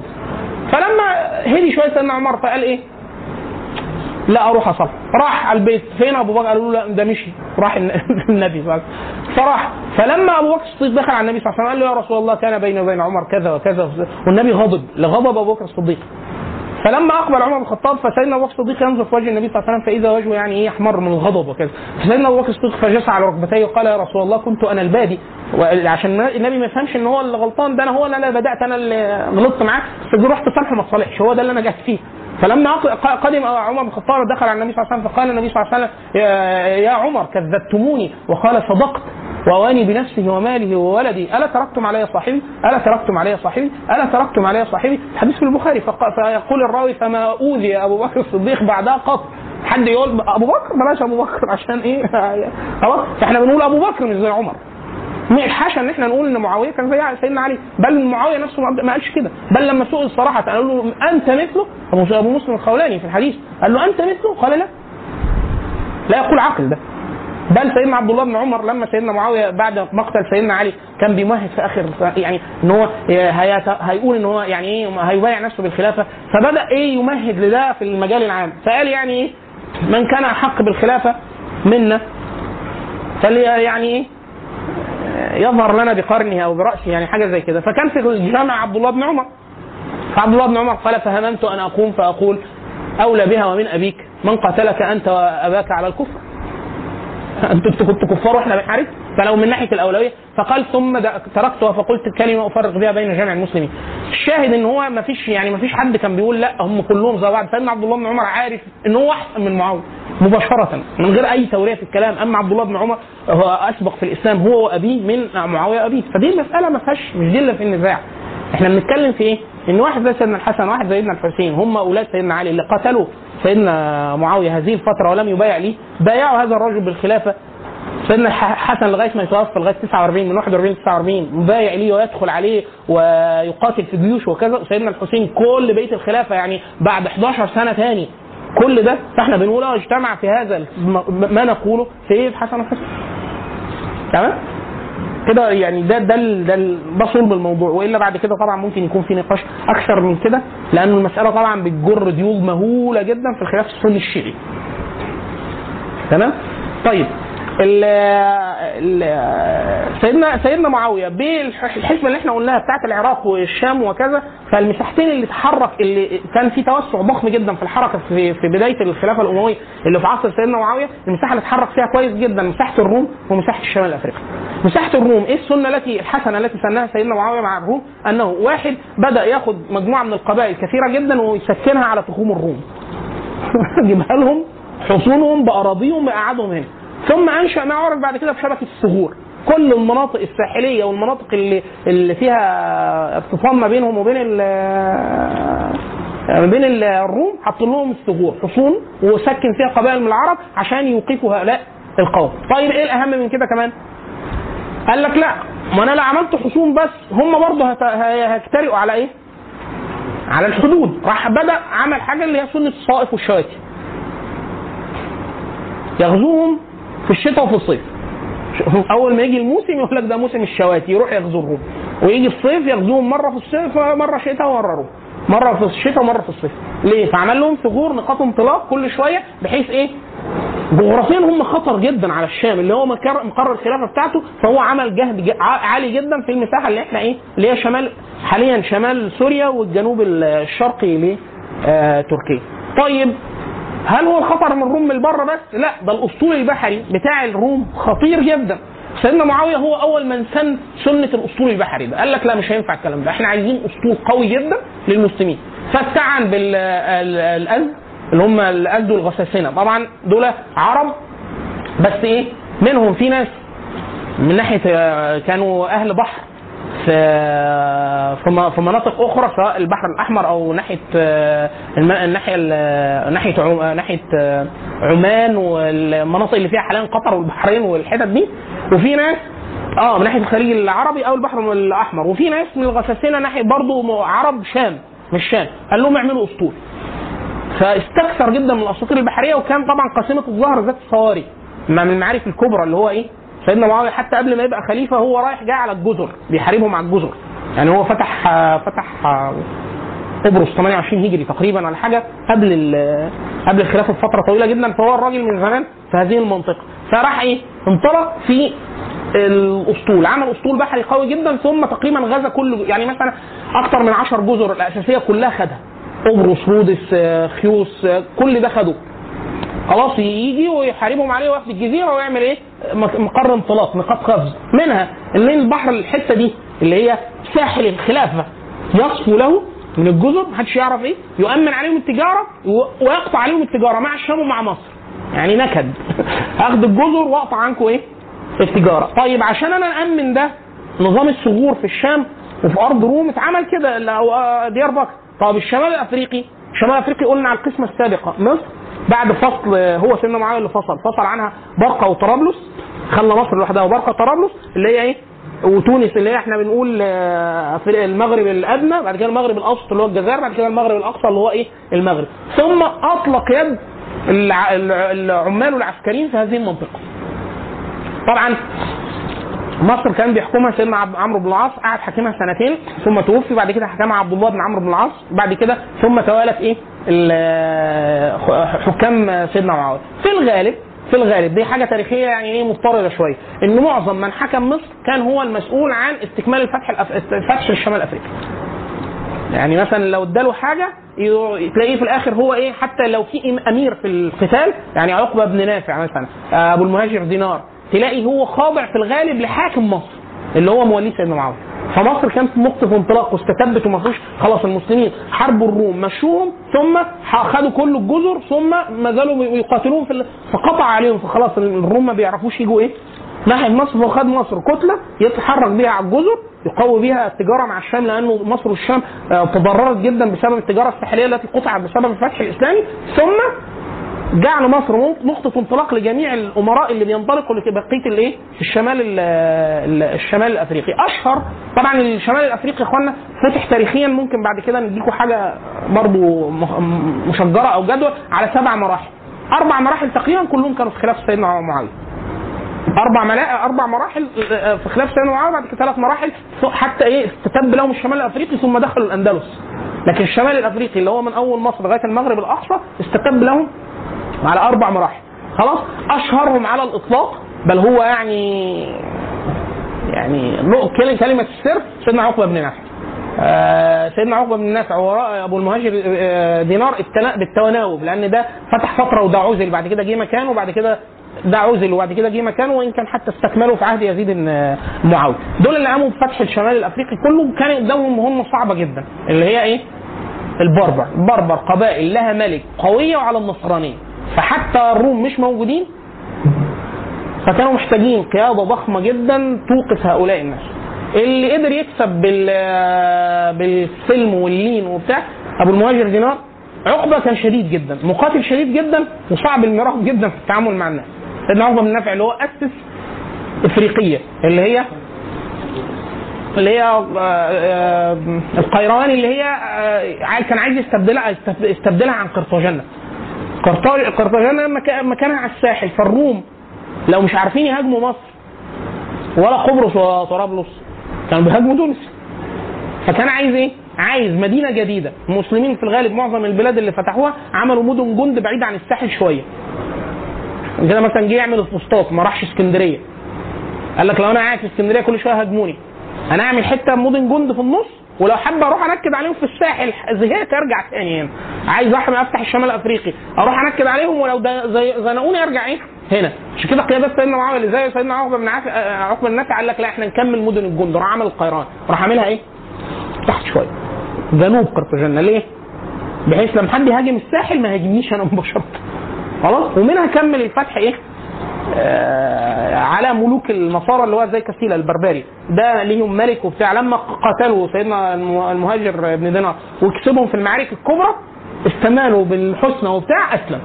فلما هدي شوية سيدنا عمر فقال إيه؟ لا أروح أصلي. راح على البيت. فين أبو بكر؟ قالوا له لا ده مشي. راح الن- *laughs* النبي صلى الله عليه وسلم. فراح. فلما أبو بكر الصديق دخل على النبي صلى الله عليه وسلم قال له يا رسول الله كان بيني وبين عمر كذا وكذا والنبي غضب لغضب أبو بكر الصديق. فلما أقبل عمر بن الخطاب فسيدنا أبو بكر الصديق ينظر في وجه النبي صلى الله عليه وسلم فإذا وجهه يعني إيه أحمر من الغضب وكذا. فسيدنا أبو بكر الصديق فجس على ركبتيه وقال يا رسول الله كنت أنا البادي. عشان النبي ما يفهمش إن هو اللي غلطان ده أنا هو اللي أنا بدأت أنا اللي غلطت معاه. بس رحت صالحه ما هو ده اللي أنا جاهز فيه. فلما قدم عمر بن الخطاب دخل على النبي صلى الله عليه وسلم فقال النبي صلى الله عليه وسلم يا- عمر كذبتموني. وقال صدقت. وواني بنفسه وماله وولدي ألا تركتم علي صاحبي؟ ألا تركتم علي صاحبي؟ ألا تركتم علي صاحبي؟ حديث في البخاري فيقول الراوي فما أوذي أبو بكر الصديق بعدها قط. حد يقول أبو بكر؟ بلاش أبو بكر عشان إيه؟ *laughs* خلاص فاحنا بنقول أبو بكر مش زي عمر. حاشا إن إحنا نقول إن معاوية كان زي سيدنا علي. بل معاوية نفسه ما قالش كده. بل لما سئل صراحة قالوا له أنت مثله؟ أبو مسلم الخولاني في الحديث. قال له أنت مثله؟ قال لا. لا يقول عقل ده. بل سيدنا عبد الله بن عمر لما سيدنا معاوية بعد مقتل سيدنا علي كان بيمهد في آخر يعني إن هو هيقول إن هو يعني إيه هيبايع نفسه بالخلافة. فبدأ إيه يمهد لده في المجال العام. فقال يعني إيه من كان احق بالخلافة منا. فلي يعني إيه يظهر لنا بقرنه أو برأسه يعني حاجة زي كده. فكان في الجامع عبد الله بن عمر. فعبد الله بن عمر قال فهممت أن أقوم فأقول أولى بها ومن أبيك. من قتلك أنت وأباك على الكفر؟ أنتوا كنتوا كفار وإحنا بنحارب؟ فلو من ناحية الأولوية. فقال ثم تركتها فقلت كلمه افرق بها بين جميع المسلمين. الشاهد إن هو ما فيش يعني ما فيش حد كان بيقول لا هم كلهم زي بعض سيدنا عبد الله بن عمر عارف إن هو أحسن من معاوية. مباشرة من غير أي تورية في الكلام. أما عبد الله بن عمر هو أسبق في الإسلام هو وأبيه من معاوية أبيه. فدي المساله ما فيهاش مش دي في النزاع. إحنا بنتكلم في إيه؟ إن واحد زي سيدنا الحسن واحد زي سيدنا الحسين هم أولاد سيدنا علي اللي قتلوا سيدنا معاوية هذه الفترة ولم يبايع ليه بايعوا هذا الرجل بالخلافة. سيدنا الح- حسن لغاية ما يتوفى لغاية 49 من 41 ل 49 مبايع ليه ويدخل عليه ويقاتل في جيوش وكذا. وسيدنا الحسين كل بقيه الخلافة يعني بعد 11 سنة تاني. كل ده فاحنا بنقول آه اجتمع في هذا ما نقوله سيد حسن الحسين تمام؟ كده يعني ده ده ده ال- ده صلب الموضوع. وإلا بعد كده طبعا ممكن يكون في نقاش أكثر من كده لأن المسألة طبعا بتجر ديوج مهولة جدا في الخلاف السني الشيعي. تمام؟ طيب. سيدنا سيدنا معاوية بالحسبه اللي إحنا قلناها بتاعت العراق والشام وكذا فالمساحتين اللي اتحرك اللي كان في توسع ضخم جدا في الحركة في في بداية الخلافة الأموية اللي في عصر سيدنا معاوية المساحة اللي اتحرك فيها كويس جدا مساحة الروم ومساحة الشمال الافريقي. مساحة الروم إيه السنة التي الحسنة التي سنها سيدنا معاوية مع الروم أنه واحد بدأ يأخذ مجموعة من القبائل كثيرة جدا ويسكنها على تخوم الروم. *laughs* جيبها لهم حصونهم بأراضيهم بقعدهم هنا ثم أنشأ ما عرف بعد كده بشبكه الثغور كل المناطق الساحلية والمناطق اللي اللي فيها ارتطام ما بينهم وبين ال ما بين ال- الروم حط لهم الثغور حصون وسكن فيها قبائل من العرب عشان يوقفوا هؤلاء القوم. طيب إيه الأهم من كده كمان؟ قال لك لا ما أنا لو عملت حصون بس هم برضه هيجترئوا على إيه؟ على الحدود. راح بدأ عمل حاجة اللي هي سنة الصائف والشواتي يغزوهم في الشتاء وفي الصيف. أول ما يجي الموسم يقول لك ده موسم الشواتي يروح يغزو الروم ويجي الصيف يغزوهم مرة في الصيف مرة شتاء ومره مرة في الشتاء ومرة في الصيف. ليه؟ فعمل لهم ثغور نقاط انطلاق كل شوية بحيث إيه؟ جغرافيا هم خطر جدا على الشام اللي هو مقر الخلافة بتاعته فهو عمل جهد عالي جدا في المساحة اللي إحنا إيه؟ اللي هي شمال حاليا شمال سوريا والجنوب الشرقي لتركيا. طيب هل هو الخطر من الروم من بره بس؟ لا ده الاسطول البحري بتاع الروم خطير جدا. سيدنا معاوية هو أول من سن سنة الاسطول البحري ده، قال لك لا مش هينفع الكلام ده، إحنا عايزين اسطول قوي جدا للمسلمين. فاستعن بالازد اللي هم الازد والغساسنه، طبعا دول عرب بس إيه؟ منهم في ناس من ناحية آه، كانوا أهل بحر في في مناطق أخرى سواء البحر الأحمر أو ناحية آه، الناحية ال- ناحية آه، ناحية آه، عمان والمناطق اللي فيها حاليا قطر والبحرين والحتت دي وفي ناس آه من ناحية الخليج العربي أو البحر الأحمر وفي ناس من الغساسنه ناحية برضه عرب شام مش شام قال لهم اعملوا أسطول. فاستكثر جدا من الأساطير البحرية وكان طبعا قاسمه الظهر ذات الصواري من المعارف الكبرى اللي هو إيه؟ سيدنا معاوية حتى قبل ما يبقى خليفة هو رايح جاي على الجزر بيحاربهم على الجزر. يعني هو فتح فتح قبرص 28 هجري تقريبا ولا حاجة قبل قبل الخلافة بفترة طويلة جدا فهو الراجل من زمان في هذه المنطقة. فراح إيه؟ انطلق في الأسطول عمل أسطول بحري قوي جدا ثم تقريبا غزا كل يعني مثلا أكثر من 10 جزر الأساسية كلها خدها. قبرص رودس خيوس كل ده خدوه خلاص يجي ويحاربهم عليه وياخد الجزيرة ويعمل إيه؟ مقر انطلاق نقاط قفز. منها إن البحر الحتة دي اللي هي ساحل الخلافة يصفو له من الجزر محدش يعرف إيه؟ يؤمن عليهم التجارة ويقطع عليهم التجارة مع الشام ومع مصر. يعني نكد. *laughs* اخد الجزر وأقطع عنكم إيه؟ التجارة. طيب عشان أنا نامن ده نظام الثغور في الشام وفي أرض روم اتعمل كده آه، ديار بكر. طب الشمال الأفريقي الشمال الافريقي قلنا على القسمة السابقة. مصر بعد فصل هو سيدنا معاوية اللي فصل. فصل عنها برقة وطرابلس خلى مصر لوحدها وبرقة طرابلس اللي هي إيه؟ وتونس اللي هي إحنا بنقول آه، في المغرب الأدنى بعد كده المغرب الاوسط اللي هو الجزائر بعد كده المغرب الأقصى اللي هو إيه؟ المغرب. ثم أطلق يد الع- الع- العمال والعسكريين في هذه المنطقة. طبعا مصر كان بيحكمها سيدنا عمرو بن العاص قعد حاكمها سنتين ثم توفي بعد كده حكمها عبد الله بن عمرو بن العاص بعد كده ثم توالت إيه؟ حكام سيدنا معاوية. في الغالب في الغالب دي حاجة تاريخية يعني إيه مضطردة شوية إن معظم من حكم مصر كان هو المسؤول عن استكمال الفتح الأف... فتح الشمال الافريقي يعني مثلا لو اداله حاجة تلاقيه في الآخر هو إيه حتى لو في أمير في القتال يعني عقبة بن نافع مثلا آه، أبو المهاجر دينار تلاقي هو خاضع في الغالب لحاكم مصر. اللي هو مواليه سيدنا معاويه فمصر كانت نقطة انطلاق واستتبت وما فيش خلاص المسلمين حاربوا الروم مشوهم ثم خدوا كل الجزر ثم ما زالوا يقاتلون في فقطع عليهم فخلاص الروم ما بيعرفوش يجوا إيه؟ ناحية مصر. فخد مصر كتلة يتحرك بيها على الجزر يقوي بيها التجارة مع الشام لأنه مصر والشام آه، تضررت جدا بسبب التجارة الساحلية التي قطعت بسبب الفتح الإسلامي ثم جعل مصر نقطة انطلاق لجميع الأمراء اللي بينطلقوا لبقية الإيه؟ الشمال ال- ال- الشمال الأفريقي، أشهر طبعا الشمال الأفريقي يا إخوانا فتح تاريخيا ممكن بعد كده نديكوا حاجة برضو مشجرة أو جدول على سبع مراحل. أربع مراحل تقريبا كلهم كانوا في خلاف سيدنا معاوية. أربع ملا... أربع مراحل آه، في خلاف سيدنا معاويه بعد كده ثلاث مراحل حتى إيه استتب لهم الشمال الأفريقي ثم دخلوا الأندلس لكن الشمال الأفريقي اللي هو من أول مصر لغاية المغرب الأقصى استتب لهم على أربع مراحل. خلاص؟ أشهرهم على الإطلاق بل هو يعني يعني كلمة السر سيدنا عقبة بن نافع. آه، سيدنا عقبة بن نافع وراء أبو المهاجر آه، دينار ابتلى بالتناوب لأن ده فتح فترة وده عزل بعد كده جه مكانه وبعد كده ده عزل وبعد كده جه مكانه وإن كان حتى استكملوا في عهد يزيد بن معاوية. دول اللي قاموا بفتح الشمال الأفريقي كله كان قدامهم مهمه صعبة جدا اللي هي إيه؟ البربر. البربر قبائل لها ملك قويه وعلى النصرانيه فحتى الروم مش موجودين فكانوا محتاجين قيادة ضخمة جدا توقف هؤلاء الناس. اللي قدر يكسب بال بالسلم واللين وبتاع أبو المهاجر دينار عقبة كان شديد جدا مقاتل شديد جدا وصعب المراه جدا في التعامل مع الناس. سيدنا عقبة بن نافع اللي هو أسس إفريقية اللي هي اللي هي آه، آه، اللي هي آه، عايز- كان عايز يستبدلها يستب- يستبدلها عن قرطاجنة قرطاج- قرطاجنة مكا- مكانها على الساحل فالروم لو مش عارفين يهاجموا مصر ولا قبرص ولا طرابلس كانوا بيهاجموا تونس فكان عايز إيه؟ عايز مدينة جديدة، المسلمين في الغالب معظم البلاد اللي فتحوها عملوا مدن جند بعيد عن الساحل شوية. كده مثلا جه يعمل الفسطاط ما راحش اسكندرية. قال لك لو أنا قاعد في اسكندرية كل شوية هاجموني. أنا اعمل حتة مدن جند في النص ولو حابب أروح انكد عليهم في الساحل زهقت ارجع تاني هنا. عايز افتح الشمال الافريقي أروح انكد عليهم ولو زنقوني ارجع إيه؟ هنا عشان كده قيادات سيدنا معاوية اللي زي سيدنا عقبة بن آه، عقبة بن قال لك لا إحنا نكمل مدن الجند راح عمل القيران راح عاملها إيه؟ تحت شوية جنوب قرطاجنة ليه؟ بحيث لما حد يهاجم الساحل ما يهاجمنيش أنا مباشرة خلاص ومنها كمل الفتح إيه؟ آه على ملوك النصارى اللي هو زي كسيلة البربري. ده ليهم ملك وبتاع. لما قتلوا سيدنا الم- المهاجر بن دينار وكسبهم في المعارك الكبرى استمالوا بالحسنى وبتاع أسلم.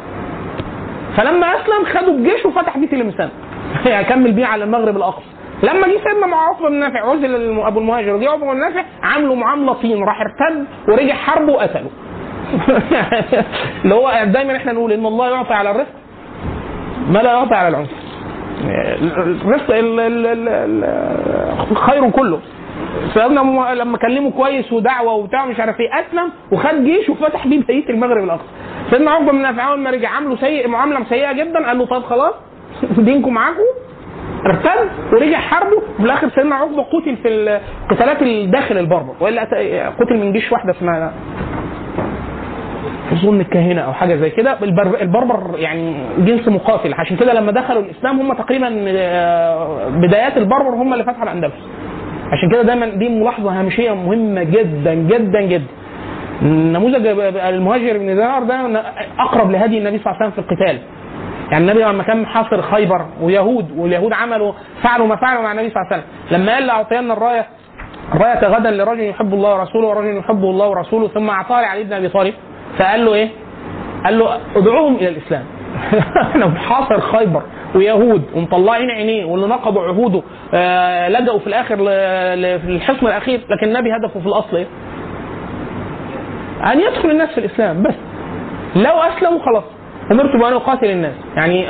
فلما أسلم خدوا الجيش وفتح بيه تلمسان. *laughs* هيكمل بيه على المغرب الأقصى. لما جه سيدنا مع بن نافع عزل أبو المهاجر وجه عقبة بن نافع عاملوا معاملة طين راح ارتد ورجع حربه وقتله *laughs* اللي هو دايما إحنا نقول إن الله يعطي على الرزق ما لا يعطي على العنف. الخير كله. سيدنا لما كلمه كويس ودعوة وبتاع مش عارف إيه اسلم وخد جيش وفتح بيه بقية المغرب الأقصى. سيدنا عقبة بن نافع اول ما رجع عامله سيء معاملة سيئة جدا قال له طب خلاص *laughs* دينكم معاكم. ارتد ورجع حربه وفي الآخر سيدنا عقبة قتل في القتالات الداخل البربر. وإلا قتل من جيش واحدة اسمها أظن الكاهنه أو حاجة زي كده. البر- البربر يعني جنس مقاتل. عشان كده لما دخلوا الإسلام هم تقريبا آه، بدايات البربر هم اللي فتحوا الأندلس. عشان كده دايما دي ملاحظة هامشية مهمة جدا جدا جدا. نموذج المهاجر بن دينار ده أقرب لهدي النبي صلى الله عليه وسلم في القتال. يعني النبي لما كان محاصر خيبر ويهود واليهود عملوا فعلوا ما فعلوا مع النبي صلى الله عليه وسلم. لما قال لاعطينا الراية رايه غدا لرجل يحب الله ورسوله ورجل يحبه الله ورسوله ثم أعطاه لعلي بن أبي طالب. فقال له إيه؟ قال له ادعوهم إلى الإسلام *laughs* إحنا محاصر خيبر ويهود ومطلعين عينيه واللي نقضوا عهوده آه لجأوا في الآخر في الحصن الأخير لكن النبي هدفه في الأصل إيه؟ أن يدخل الناس في الإسلام بس لو أسلموا خلاص أمرت بأن أقاتل الناس. يعني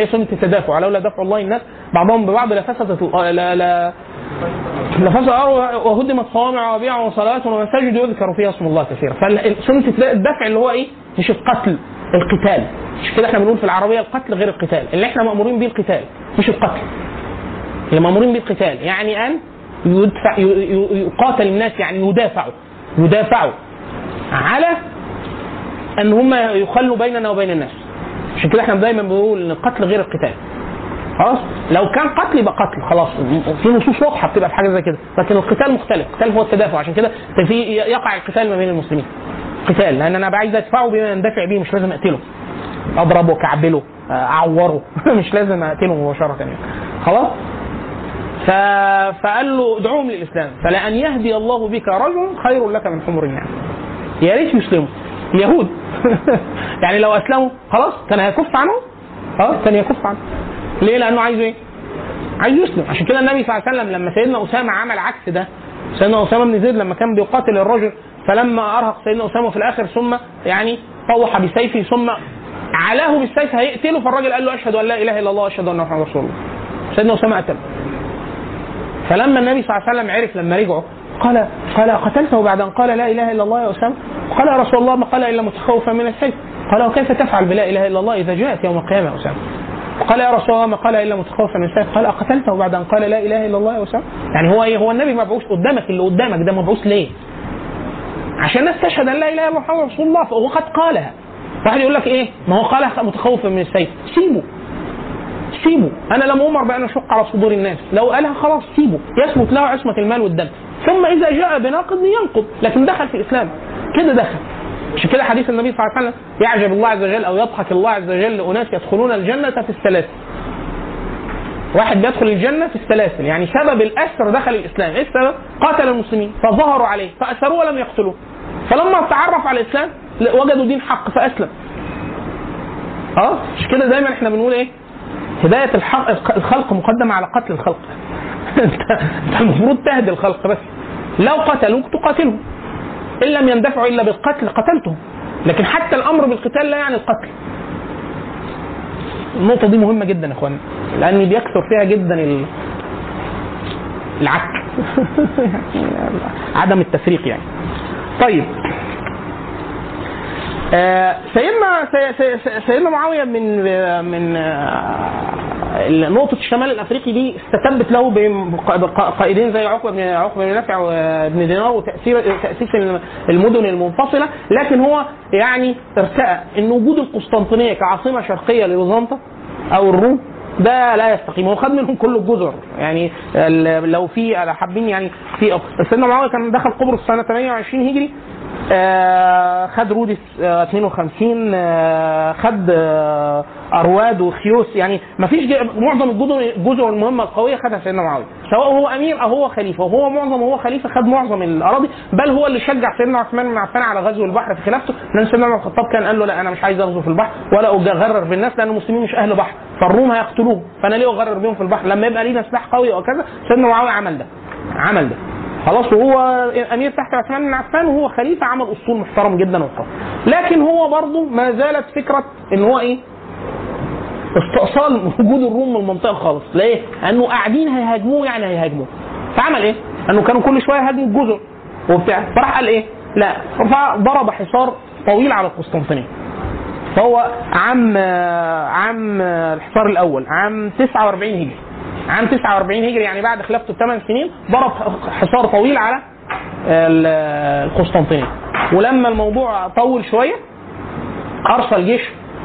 هي سنه التدافع لولا دفع الله الناس بعضهم ببعض لفسدت ال- لا لا لفسد وهدمت صوامع وبيع وصلوات ومساجد يذكر فيها اسم الله كثيرا. فسنه الدفع اللي هو إيه؟ مش القتل القتال. مش كده إحنا بنقول في العربية القتل غير القتال. اللي إحنا مأمورين بيه القتال مش القتل. اللي مأمورين بيه القتال. يعني أن يدفع يقاتل الناس يعني يدافعوا يدافعوا على أن هم يخلوا بيننا وبين الناس. عشان كده إحنا دايما بنقول إن القتل غير القتال. خلاص؟ لو كان قتل يبقى قتل خلاص. في نصوص واضحة بتبقى في حاجة زي كده. لكن القتال مختلف. القتال هو التدافع. عشان كده في يقع القتال ما بين المسلمين. قتال. لأن أنا عايز أدفعه بما يندفع بيه مش لازم أقتله. أضربه أكعبله أعوره. *laughs* مش لازم أقتله مباشرة يعني. خلاص؟ ف... فقال له ادعوهم للإسلام. فلأن يهدي الله بك رجل خير لك من حمر النعم. يا ريت يسلموا. اليهود *laughs* يعني لو أسلموا خلاص كان هيكف عنهم؟ خلاص كان يكف عنهم. ليه؟ لأنه عايز إيه؟ عايز يسلم. عشان كده النبي صلى الله عليه وسلم لما سيدنا أسامة عمل عكس ده سيدنا أسامة بن زيد لما كان بيقاتل الرجل فلما أرهق سيدنا أسامة في الآخر ثم يعني طوح بسيفه ثم علاه بالسيف هيقتله. فالراجل قال له أشهد أن لا إله إلا الله واشهد أن محمدا رسول الله. سيدنا أسامة قتله. فلما النبي صلى الله عليه وسلم عرف لما رجعوا قال قال قتلته بعد أن قال لا إله إلا الله يا اسامه قال يا رسول الله ما قال إلا متخوفا من السيف قال وكيف تفعل بلا إله إلا الله إذا جاءت يوم القيامة يا أسامة؟ قال يا رسول الله ما قال إلا متخوفا من السيف قال أقتلته بعد أن قال لا إله إلا الله يا أسامة؟ يعني هو إيه؟ هو النبي مبعوث قدامك اللي قدامك ده مبعوث ليه؟ عشان الناس تشهد أن لا إله إلا محمد رسول الله فهو قد قالها. واحد يقول لك إيه؟ ما هو قالها متخوفا من السيف سيبه. سيبه. أنا لم أمر بأن أشق على صدور الناس. لو قالها خلاص سيبه. يثبت له عصمة المال والدم. ثم إذا جاء بناقض ينقض لكن دخل في الإسلام. كده دخل. عشان كده حديث النبي صلى الله عليه وسلم يعجب الله عز وجل أو يضحك الله عز وجل لاناس يدخلون الجنة في السلاسل. واحد بيدخل الجنة في السلاسل يعني سبب الأسر دخل الإسلام. إيه السبب؟ قاتل المسلمين فظهروا عليه فأسروه ولم يقتلوه. فلما تعرف على الإسلام وجدوا دين حق فأسلم. أه؟ مش كده دايما إحنا بنقول إيه؟ هداية الحق الخلق مقدمة على قتل الخلق. انت المفروض تهدي الخلق بس. لو قتلوك تقاتلهم. إن لم يندفعوا إلا بالقتل قتلتهم. لكن حتى الأمر بالقتال لا يعني القتل. النقطة دي مهمة جدا يا إخوان. لأن بيكثر فيها جدا ال- العك. *laughs* عدم التفريق يعني. طيب. سيدنا سي- سي- سي- سيدنا معاوية من من آه، نقطة الشمال الأفريقي دي استتبت له بق- بق- قائدين زي عقبة بن عقبة بن نافع وابن دينار وتأثير تأسيس المدن المنفصلة لكن هو يعني ارتأى إن وجود القسطنطينية كعاصمة شرقية لبيزنطة أو الروم ده لا يستقيم هو خد منهم كل الجزر. يعني لو في حابين يعني في سيدنا معاوية كان دخل قبرص سنه 28 هجري آه، خد رودس آه، 52 آه، خد آه، أرواد وخيوس. يعني ما فيش معظم الجزر المهمة القوية خدها سيدنا معاوية. سواء هو أمير أو هو خليفة. وهو معظم هو خليفة خد معظم الأراضي بل هو اللي شجع سيدنا عثمان بن عفان على غزو البحر في خلافته. لأن سيدنا عمر الخطاب كان قال له لا أنا مش عايز أغزو في البحر ولا أغرر بالناس لأن المسلمين مش أهل بحر. فالروم هيقتلوه فأنا ليه أغرر بيهم في البحر؟ لما يبقى لينا سلاح قوي وكذا سيدنا معاوية عمل ده. عمل ده. خلاص وهو امير تحت عثمان بن عفان وهو خليفة عمل اسطول محترم جدا وقوي لكن هو برضه ما زالت فكرة إن هو إيه؟ استئصال وجود الروم من المنطقة خالص. ليه؟ لأنه قاعدين هيهاجموه يعني هيهاجموه. فعمل إيه؟ انه كانوا كل شوية يهاجموا الجزر وبتاع. فراح قال إيه؟ لا. فضرب حصار طويل على القسطنطينيه فهو عام عام الحصار الأول عام 49 هجري. عام 49 هجري يعني بعد خلافته بثمان سنين ضرب حصار طويل على ال- القسطنطينية. ولما الموضوع طول شوية أرسل جيش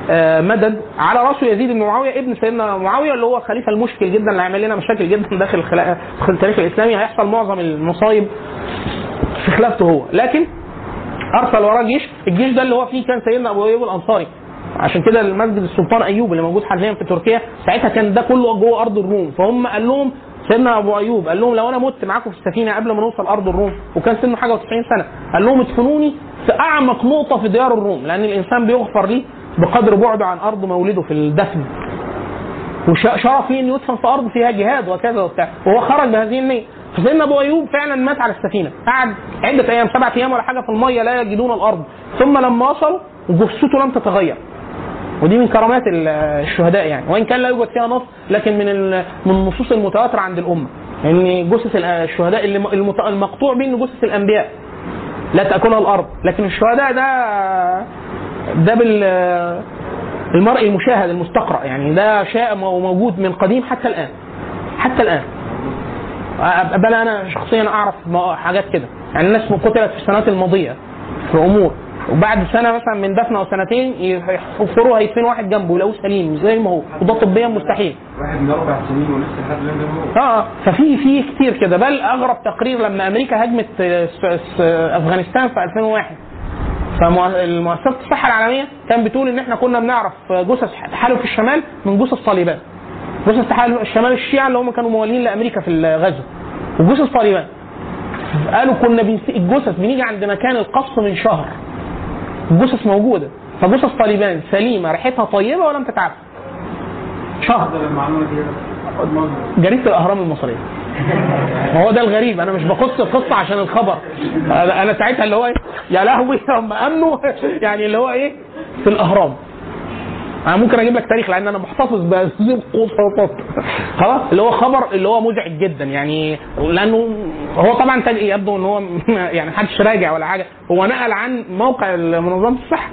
آه، مدد على راسه يزيد بن معاوية ابن سيدنا معاوية اللي هو الخليفه المشكل جدا اللي هيعمل لنا مشاكل جدا داخل التاريخ الإسلامي. هيحصل معظم المصايب في خلافته هو. لكن أرسل وراه جيش الجيش ده اللي هو فيه كان سيدنا أبو أيوب الأنصاري. عشان كده المسجد السلطان أيوب اللي موجود حاليا في تركيا ساعتها كان ده كله جوه أرض الروم. فهم قال لهم سيدنا أبو أيوب قال لهم لو أنا مت معاكم في السفينة قبل ما نوصل أرض الروم وكان سنه حاجة و90 سنة قال لهم ادفنوني في أعمق نقطة في ديار الروم لأن الإنسان بيغفر ليه؟ بقدر بعده عن أرض مولده في الدفن. وشرف ليه إنه يدفن في أرض فيها جهاد وكذا وبتاع. وهو خرج بهذه النية. فسيدنا أبو أيوب فعلا مات على السفينة. قعد عدة أيام سبعة أيام ولا حاجة في المية لا يجدون الأرض. ثم لما وصلوا جثته لم تتغير. ودي من كرامات ال- الشهداء يعني. وإن كان لا يوجد فيها نص لكن من من النصوص المتواترة عند الأمة. ان جثث ال- الشهداء اللي المقطوع به ان جثث الأنبياء لا تأكلها الأرض. لكن الشهداء ده ده بال المرء المشاهد المستقرأ يعني. ده شاء موجود من قديم حتى الآن. حتى الآن. بل أنا شخصيا أعرف م- حاجات كده. يعني الناس قتلت في السنوات الماضية في أمور. وبعد سنة مثلا من دفن أو سنتين يحفروا هيدفنوا واحد جنبه يلاقوه سليم زي ما هو. وده طبيا مستحيل. واحد من أربع سنين ولسه لحد جنبه. آه ففي في كتير كده. بل أغرب تقرير لما أمريكا هجمت آه، أفغانستان في 2001 فمؤسسة الصحة العالمية كان بتقول إن إحنا كنا بنعرف جثث تحالف الشمال من جثث طالبان. جثث تحالف الشمال الشيعة اللي هم كانوا موالين لأمريكا في الغزو وجثث طالبان. قالوا كنا الجثث بنيجي عند مكان القصف من شهر. الجثث موجودة. فجثث طالبان سليمة ريحتها طيبة ولم تتعب شهر. جريده الأهرام المصرية. ما هو ده الغريب أنا مش بقص القصة عشان الخبر. أنا ساعتها اللي هو إيه يا لهوي هم أمنوا. *laughs* يعني اللي هو إيه في الأهرام. أنا ممكن أجيب لك تاريخ لأن أنا محتفظ بهذه الخطوط خلاص؟ اللي هو خبر اللي هو مزعج جدا. يعني لأنه هو طبعا يبدو إن هو *laughs* يعني محدش راجع ولا حاجة. هو نقل عن موقع منظمة الصحة.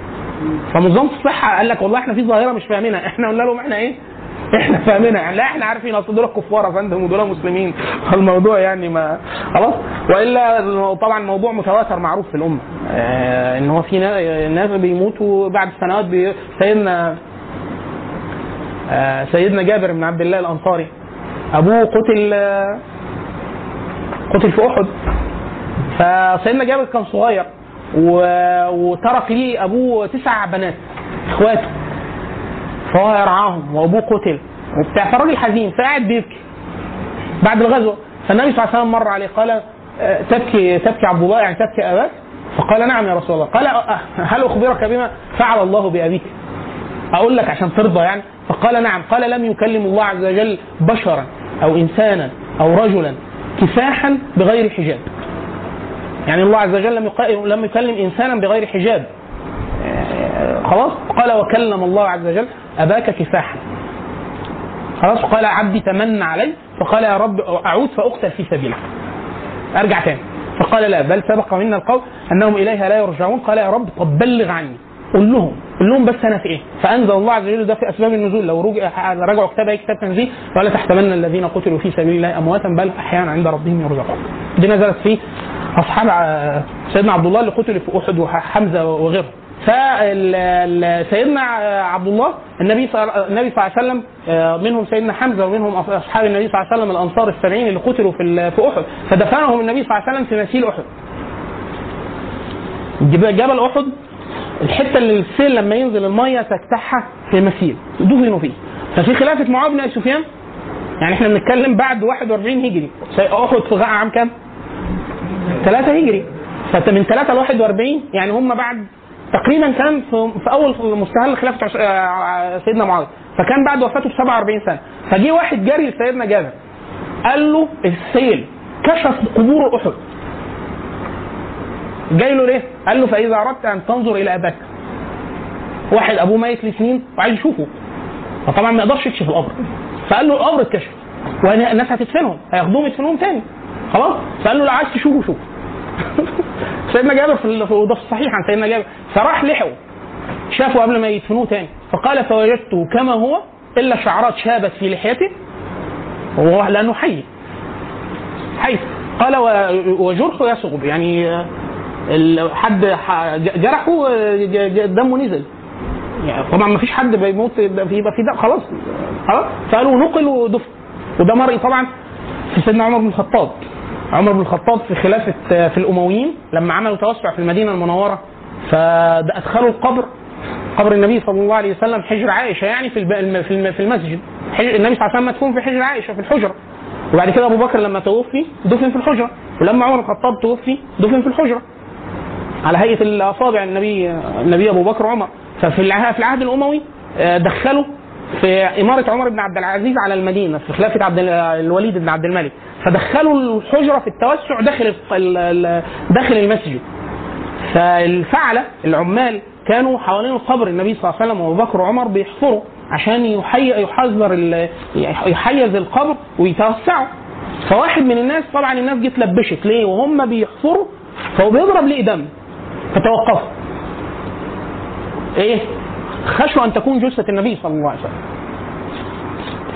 فمنظمة الصحة قال لك والله إحنا في ظاهرة مش فاهمينها. إحنا قلنا لهم إحنا إيه؟ إحنا فاهمينها. يعني لا إحنا عارفين أصل دول كفار يا فندم ودول مسلمين *laughs* الموضوع يعني ما خلاص؟ وإلا طبعا الموضوع متواتر معروف في الأمة. آه إن هو في نا- ناس بيموتوا بعد سنوات بي... سيدنا سيدنا جابر بن عبد الله الأنصاري. أبوه قتل آه قتل في أحد. فسيدنا جابر كان صغير. وترك ليه أبوه تسع بنات إخواته. فهو يرعاهم وأبوه قتل. وبتاع فالراجل حزين فقاعد بيبكي. بعد الغزوه فالنبي صلى الله عليه وسلم مر عليه قال آه، تبكي تبكي عبد الله يعني تبكي أباك؟ فقال نعم يا رسول الله. قال آه، هل أخبرك بما فعل الله بأبيك؟ أقول لك عشان ترضى يعني. فقال نعم قال لم يكلم الله عز وجل بشرا أو إنسانا أو رجلا كفاحا بغير حجاب. يعني الله عز وجل لم لم يكلم إنسانا بغير حجاب. خلاص؟ قال وكلم الله عز وجل أباك كفاحا. خلاص؟ قال عبدي تمنى علي. فقال يا رب أعود فأقتل في سبيلك. أرجع تاني. فقال لا بل سبق منا القول أنهم إليها لا يرجعون. قال يا رب طب بلغ عني. قول لهم. قول لهم بس أنا في إيه؟ فأنزل الله عز وجل ده في أسباب النزول. لو رجع رجعوا كتاب أي كتاب تنزيل ولا تحسبن الذين قتلوا في سبيل الله أمواتا بل أحيانا عند ربهم يرزقون. دي نزلت في أصحاب سيدنا عبد الله اللي قتلوا في أحد وحمزه وغيرهم. فسيدنا عبد الله النبي صلى النبي صلى الله عليه وسلم آه، منهم سيدنا حمزة ومنهم أصحاب النبي صلى الله عليه وسلم الأنصار السبعين اللي قتلوا في في أحد. فدفنهم النبي صلى الله عليه وسلم في مسيل أحد. جبل أحد الحتة اللي السيل لما ينزل المية تجتاحها في مسيل دفنوا فيه. ففي خلافة معاويه بن أبي سفيان يعني إحنا بنتكلم بعد 41 هجري. احد في عام كام؟ 3 هجري. فانت من 3 ل 41 يعني هم بعد تقريبا كان في, في أول مستهل خلافة عش- آه، سيدنا معاويه فكان بعد وفاته ب 47 سنة. فجه واحد جري لسيدنا جابر. قال له السيل كشف قبور أحد. جاي له ليه؟ قال له فإذا أردت أن تنظر إلى أباك. واحد أبوه ميت لسنين وعايز يشوفه. فطبعا ما يقدرش يكشف القبر. فقال له القبر اتكشف. والناس هتدفنهم. هياخدوهم يدفنوهم تاني. خلاص؟ فقال له لو عايز تشوفه شوف. *laughs* سيدنا جابر في وده الصحيح عن سيدنا جابر. فراح لحقه. شافه قبل ما يدفنوه تاني. فقال فوجدته كما هو إلا شعرات شابت في لحيته. وهو لأنه حي. حي. قال وجرحه يصغب يعني حد جرحه دمه نزل. يعني طبعا ما فيش حد بيموت يبقى في دم خلاص. خلاص. فقالوا نقل ودفن. وده مرئي طبعا في سيدنا عمر بن الخطاب. عمر بن الخطاب في خلافة آه، في الأمويين لما عملوا توسع في المدينة المنورة فادخلوا القبر قبر النبي صلى الله عليه وسلم حجر عائشة يعني في في الم- في المسجد. النبي صلى الله عليه وسلم مدفون في حجر عائشة في الحجرة. وبعد كده أبو بكر لما توفي دفن في الحجرة. ولما عمر بن الخطاب توفي دفن في الحجرة. على هيئة الأصابع النبي النبي أبو بكر وعمر. ففي في العهد الأموي آه، دخلوا في إمارة عمر بن عبد العزيز على المدينة في خلافة عبد ال- الوليد بن عبد الملك. فدخلوا الحجرة في التوسع داخل داخل المسجد. فالفعلة العمال كانوا حوالين القبر النبي صلى الله عليه وسلم وأبو بكر وعمر بيحفروا عشان يحذر يحيز القبر ويتوسعوا. فواحد من الناس طبعا الناس جت لبشت. ليه؟ وهم بيحفروا فهو بيضرب ليه دم. فتوقفوا إيه؟ خشوا أن تكون جثة النبي صلى الله عليه وسلم.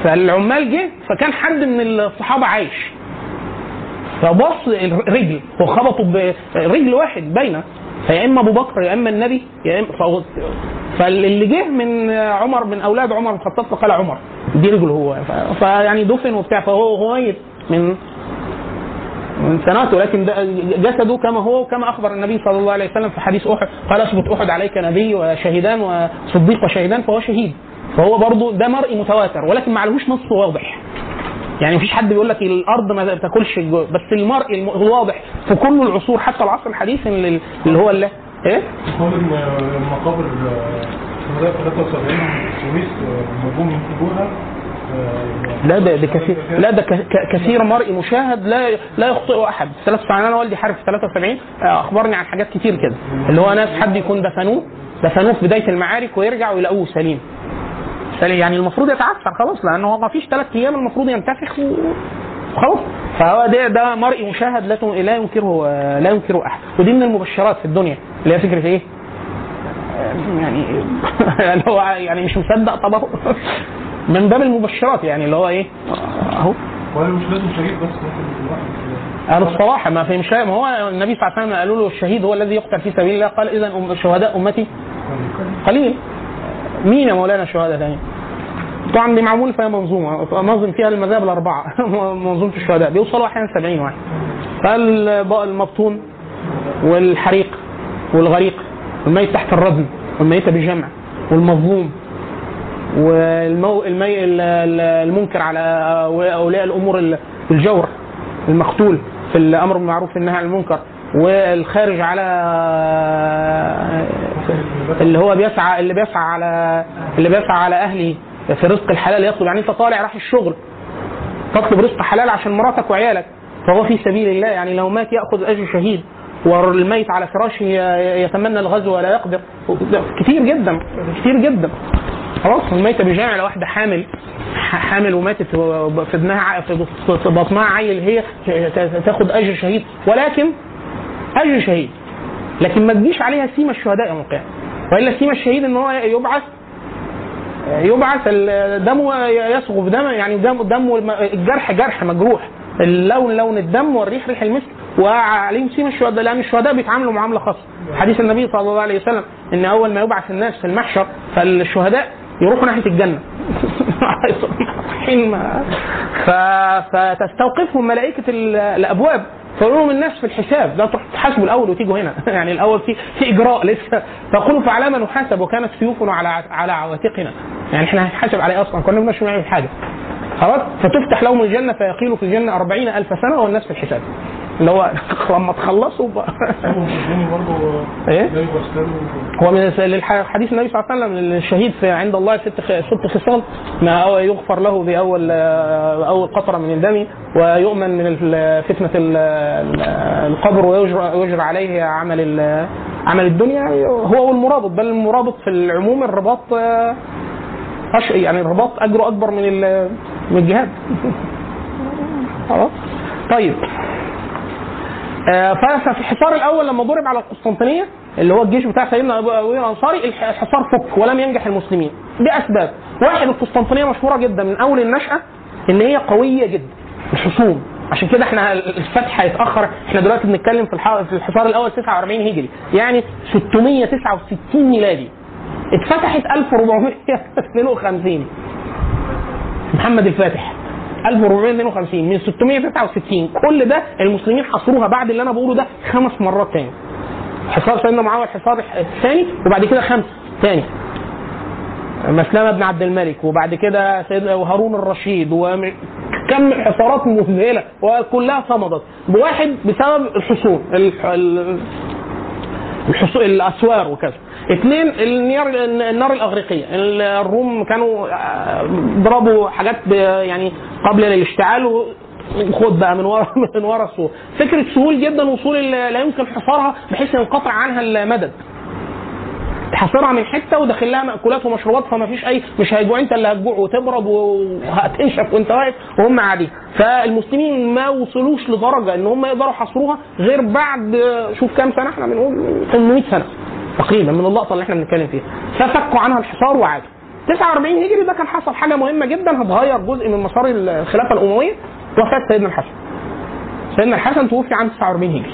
فالعمال جه فكان حد من الصحابة عايش. فبص الرجل هو خبطه برجل واحد باينه فيا إما أبو بكر يا إما النبي يا اما فاللي جه من عمر من أولاد عمر بن الخطاب فقال عمر. دي رجله هو. فيعني دفن وبتاع فهو هو ميت من من سنوات ولكن ده جسده كما هو كما أخبر النبي صلى الله عليه وسلم في حديث أحد قال اثبت أحد عليك نبي وشهيدان وصديق وشهيدان فهو شهيد. فهو برضه ده مرئي متواتر ولكن ما عليهوش نص واضح. يعني مفيش حد بيقول لك الأرض ما تاكلش بس المرئي الم- الواضح في كل العصور حتى العصر الحديث اللي هو اللي إيه؟ المقابر شهداء 73 سويس مضمون يجيبوها لا ده ده كثير لا ده كثير مرئي مشاهد لا لا يخطئ أحد. 73 أنا والدي حارب في 73 آه، أخبرني عن حاجات كتير كده. اللي هو ناس حد يكون دفنوه دفنوه في بداية المعارك ويرجعوا يلاقوه سليم. يعني المفروض يتعثر خلاص لأن هو ما فيش ثلاث أيام المفروض ينتفخ وخلاص. فهو ده ده مرئي مشاهد لا لا ينكره لا ينكره أحد. ودي من المبشرات في الدنيا اللي هي فكرة إيه؟ *laughs* يعني *laughs* اللي هو يعني مش مصدق طب اهو من باب المبشرات يعني اللي هو إيه؟ أهو. مش لازم شهيد بس؟ ممكن قال الصراحة ما في مش ما هو النبي صلى الله عليه وسلم قالوا له الشهيد هو الذي يقتل في سبيل الله قال إذا أم شهداء أمتي. قليل. مين يا مولانا الشهداء ثاني؟ طبعا دي معمول فيها منظومة نظم فيها المذاهب الأربعة. *laughs* منظومة الشهداء بيوصلوا أحيانا 70 واحد. فالمبطون والحريق والغريق والميت تحت الردم والميتة بجمع والمظلوم. والمو... المي... ال- ال- المنكر على أولياء الأمور ال- الجور المقتول في الأمر بالمعروف والنهي عن المنكر والخارج على اللي هو بيسعى اللي بيسعى على اللي بيسعى على أهله في رزق الحلال يطلب. يعني أنت طالع راح الشغل تطلب رزق حلال عشان مراتك وعيالك فهو في سبيل الله يعني لو مات يأخذ أجر شهيد والميت على فراشه يتمنى الغزو ولا يقدر. كتير جدا كتير جدا. خلاص الميتة بجامع لو واحدة حامل حامل وماتت في ابنها في بطنها عيل هي تاخد أجر شهيد. ولكن أجر شهيد. لكن ما تجيش عليها سيما الشهداء يوم القيامه وإلا سيما الشهيد إن هو يبعث يبعث ال- دمه يصغف دم يعني دم الم- الجرح جرح مجروح. اللون لون الدم والريح ريح المسك. وعليهم سيما الشهداء لأن الشهداء بيتعاملوا معاملة خاصة. حديث النبي صلى الله عليه وسلم إن أول ما يبعث الناس في المحشر فالشهداء يروحوا ناحية الجنة. *laughs* ف... فتستوقفهم ملائكة ال- الأبواب. فيقول لهم الناس في الحساب. لا تروح تحاسبوا الأول وتيجوا هنا. *laughs* يعني الأول في في إجراء لسه. فيقولوا فعلى ما نحاسب. وكانت سيوفنا على على عواتقنا. يعني إحنا هنحاسب عليه أصلا. كنا مش نعمل حاجة. خلاص؟ فتفتح لهم الجنة فيقيلوا في الجنة أربعين ألف سنة والناس في الحساب. اللي هو *laughs* لما تخلصوا بقى. *laughs* إيه؟ هو من حديث النبي صلى الله عليه وسلم الشهيد في عند الله ست ست خصال ما أو- يغفر له بأول أول قطرة من الدم ويؤمن من فتنة ال- ال- القبر ويجرى يجرى عليه عمل عمل الدنيا. هو والمرابط بل المرابط في العموم الرباط آه، يعني الرباط أجره أكبر من من الجهاد. *laughs* خلاص؟ طيب. آه، ففي الحصار الأول لما ضرب على القسطنطينية اللي هو الجيش بتاع سيدنا ابو الأنصاري الح- الحصار فك ولم ينجح المسلمين. باسباب واحد القسطنطينية مشهورة جدا من أول النشأة إن هي قوية جدا الحصون. عشان كده إحنا الفتح هيتأخر. إحنا دلوقتي بنتكلم في في الحصار الأول 49 هجري. يعني 669 ميلادي. اتفتحت 1452 محمد الفاتح. 1452 من 669 كل ده المسلمين حصروها بعد اللي أنا بقوله ده خمس مرات تاني. حصار سيدنا معاوية الحصار الثاني وبعد كده خمس تاني. مسلمة بن عبد الملك وبعد كده سيدنا هارون الرشيد وكم حصارات مذهلة وكلها صمدت. بواحد بسبب الحصون الح- ال- الحصو... الأسوار وكذا. اثنين النيار النار الأغريقية. الروم كانوا آه، ضربوا حاجات. يعني قبل الاشتعال وخد بقى من ورا *laughs* من ورا السور. فكرة سهول جدا وصول لا يمكن حصارها بحيث ينقطع عنها المدد. تحاصرها من حتة وداخل لها مأكولات ومشروبات فما فيش أي مش هيجوع. أنت اللي هتجوع وتبرد وهتنشف وأنت واقف وهم قاعدين. فالمسلمين ما وصلوش لدرجة إن هم يقدروا يحاصروها غير بعد شوف كام سنة إحنا بنقول 800 سنة. تقريبا من اللقطة اللي إحنا بنتكلم فيها. ففكوا عنها الحصار وعادوا 49 هجري ده كان حصل حاجة مهمة جدا هتغير جزء من مسار الخلافة الأموية. وفاة سيدنا الحسن. سيدنا الحسن توفي عام 49 هجري.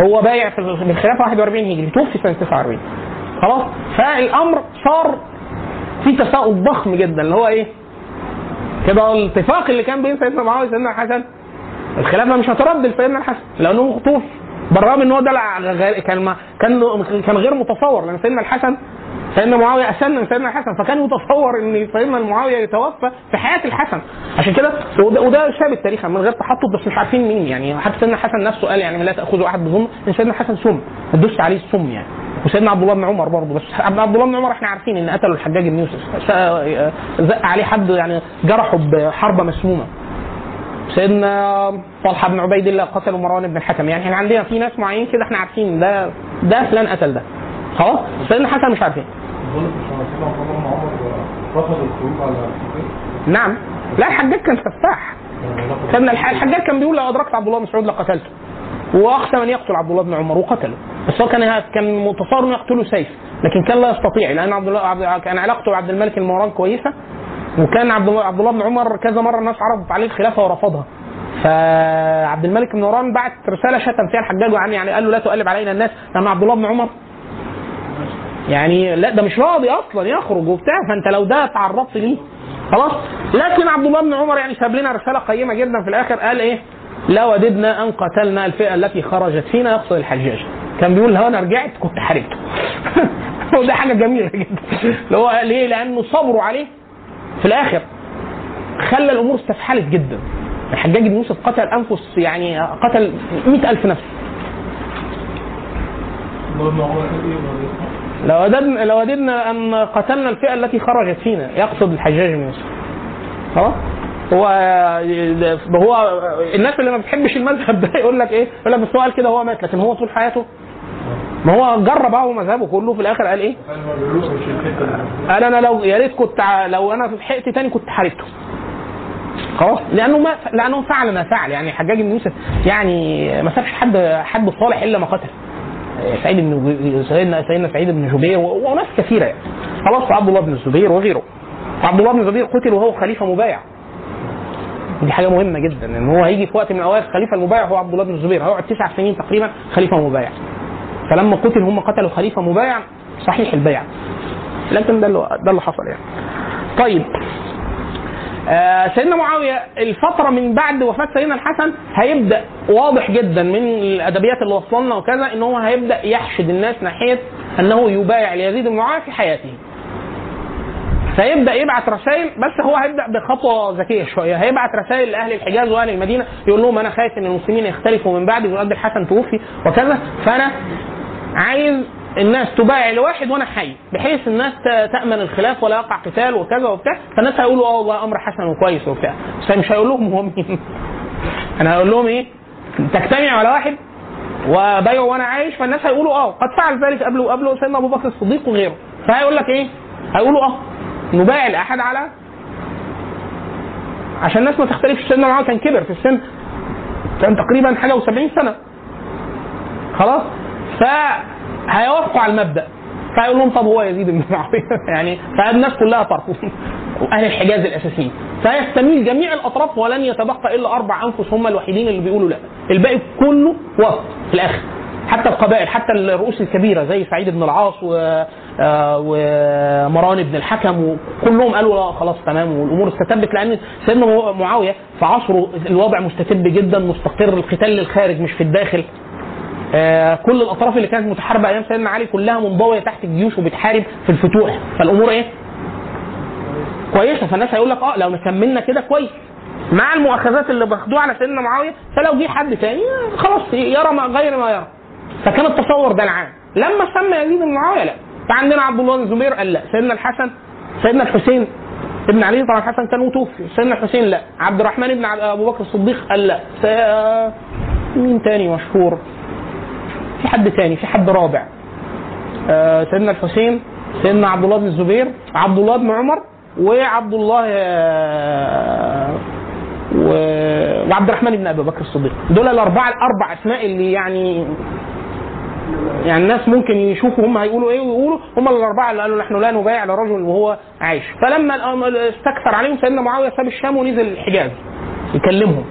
هو بايع في الخلافة 41 هجري توفي سنة 49 خلاص؟ فالأمر صار في تساؤل ضخم جدا اللي هو إيه؟ كده الاتفاق اللي كان بين سيدنا معاوية وسيدنا الحسن. الخلافة مش هترد لسيدنا الحسن لأنه مخطوف بالرغم إن هو غير- كان كان كان غير متصور. لأن سيدنا الحسن سيدنا معاوية أسن من سيدنا الحسن فكان يتصور إن سيدنا معاوية يتوفى في حياة الحسن. عشان كده وده, وده ثابت تاريخا من غير تحطط بس مش عارفين مين يعني. حتى سيدنا الحسن نفسه قال يعني لا تأخذوا أحد بظلم إن سيدنا الحسن سم. تدوس عليه السم يعني. وسيدنا عبد الله بن عمر برضه بس عبد الله بن عمر إحنا عارفين إن قتلوا الحجاج بن يوسف س- زق عليه حد يعني جرحه بحربة مسمومة. سيدنا طلحة بن عبيد الله قتلوا مروان بن الحكم يعني إحنا عندنا في ناس معينين كده إحنا عارفين ده ده فلان قتل ده. خلاص؟ سيدنا الحسن مش عارفين. سيدنا نعم. لا الحجاج كان سفاح. الح- الحجاج كان بيقول لو أدركت عبد الله بن مسعود لقتلته. وأخشى من يقتل عبد الله بن عمر وقتله. بس هو كان كان متصور يقتله سيف. لكن كان لا يستطيع. لأن عبد الله كان علاقته بعبد الملك المروان كويسة. وكان عبد الله بن عمر كذا مرة الناس عرضت عليه الخلافة ورفضها. فعبد الملك بن مروان بعت رسالة شتم فيها الحجاج وعن يعني قال له لا تقلب علينا الناس لأن عبد الله بن عمر يعني لا ده مش راضي أصلا يخرج وبتاع فأنت لو ده تعرضت ليه؟ خلاص؟ لكن عبد الله بن عمر يعني ساب لنا رسالة قيمة جدا في الآخر قال إيه؟ لا وددنا أن قتلنا الفئة التي خرجت فينا يقصد الحجاج. كان بيقول لو أنا رجعت كنت حاربته *laughs* وده حاجة جميلة جدا. اللي هو ليه؟ لأنه صبروا عليه. في الآخر خلى الأمور استفحلت جدا الحجاج بن يوسف قتل أنفس يعني قتل مئة ألف نفس؟ لو وددنا لو وددنا أن قتلنا الفئة التي خرجت فينا يقصد الحجاج بن يوسف خلاص هو هو الناس اللي ما بتحبش المذهب ده يقول لك إيه؟ يقول لك بس هو قال كده هو مات لكن هو طول حياته ما هو جرب اهو مذهبه كله في الآخر قال إيه؟ قال أنا لو يا ريت كنت لو أنا في حقت تاني كنت حاربته. خلاص. لأنه ما لأنه فعل ما فعل. يعني حجاج بن يوسف يعني ما سابش حد حد صالح إلا ما قتل. سعيد بن سيدنا سيدنا سعيد بن جبير وناس كثيرة يعني. خلاص. عبد الله بن الزبير وغيره. عبد الله بن الزبير قتل وهو خليفة مبايع. دي حاجة مهمة جدا. إن هو هيجي في وقت من الأوقات خليفة المبايع هو عبد الله بن الزبير. هيقعد تسع سنين تقريبا خليفة مبايع. فلما قتل هم قتلوا خليفة مبايع صحيح البيع. لكن ده اللي ده اللي حصل يعني. طيب. آه سيدنا معاوية الفترة من بعد وفاة سيدنا الحسن هيبدأ واضح جدا من الأدبيات اللي وصلنا وكذا إن هو هيبدأ يحشد الناس ناحية أنه يبايع ليزيد بن معاوية في حياته. فيبدأ يبعت رسائل بس هو هيبدأ بخطوة ذكية شوية. هيبعت رسائل لأهل الحجاز وأهل المدينة يقول لهم أنا خايف إن المسلمين يختلفوا من بعد وقد الحسن توفي وكذا. فأنا عايز الناس تبايع لواحد وأنا حي بحيث الناس تأمن الخلاف ولا يقع قتال وكذا وبتاع. فالناس هيقولوا آه والله أمر حسن وكويس وبتاع. بس مش هيقول لهم هو مين. *laughs* أنا هقول لهم إيه؟ تجتمع على واحد وبايعوا وأنا عايش. فالناس هيقولوا آه قد فعل ذلك قبله وقبله سيدنا أبو بكر الصديق وغيره. فهيقول لك إيه؟ هيقولوا آه نبايع الاحد على عشان الناس ما تختلفش. سيدنا معاويه كان كبر في السن كان تقريبا حاجة و70 سنة. خلاص؟ فهيوافقوا على المبدأ. فيقول لهم طب هو يزيد بن معاويه *laughs* يعني فالناس كلها ترفض واهل *laughs* الحجاز الأساسيين. فيستميل جميع الأطراف ولن يتبقى إلا أربع أنفس هم الوحيدين اللي بيقولوا لا. الباقي كله وافق في الآخر. حتى القبائل حتى الرؤوس الكبيرة زي سعيد بن العاص و آه، ومروان بن الحكم وكلهم قالوا لا خلاص تمام والأمور استتبت. لأن سيدنا معاوية في عصره الوضع مستتب جدا مستقر القتال للخارج مش في الداخل. آه، كل الأطراف اللي كانت متحاربة أيام سيدنا علي كلها منضوية تحت الجيوش وبتحارب في الفتوح. فالأمور إيه؟ كويسة. فالناس هيقول لك آه لو كملنا كده كويس. مع المؤاخذات اللي باخدوها على سيدنا معاوية فلو جه حد تاني آه، خلاص يرى ما غير ما يرى. فكان التصور ده العام. لما سمى يزيد بن معاوية؟ لا. فعندنا عبد الله بن الزبير قال لا. سيدنا الحسن؟ سيدنا الحسين ابن علي طبعا الحسن كان متوفي. سيدنا الحسين؟ لا. عبد الرحمن بن أبو بكر الصديق؟ قال لا. س- مين تاني مشهور؟ في حد تاني في حد رابع. آه، سيدنا الحسين سيدنا عبد الله بن الزبير عبد الله بن عمر وعبد الله آه، وعبد الرحمن بن أبي بكر الصديق. دول الأربعة الأربع أسماء اللي يعني يعني الناس ممكن يشوفوا هم هيقولوا إيه ويقولوا هم الأربعة اللي قالوا نحن لا نبايع لرجل وهو عايش. فلما استكثر عليهم سيدنا معاوية ساب الشام ونزل الحجاز يكلمهم.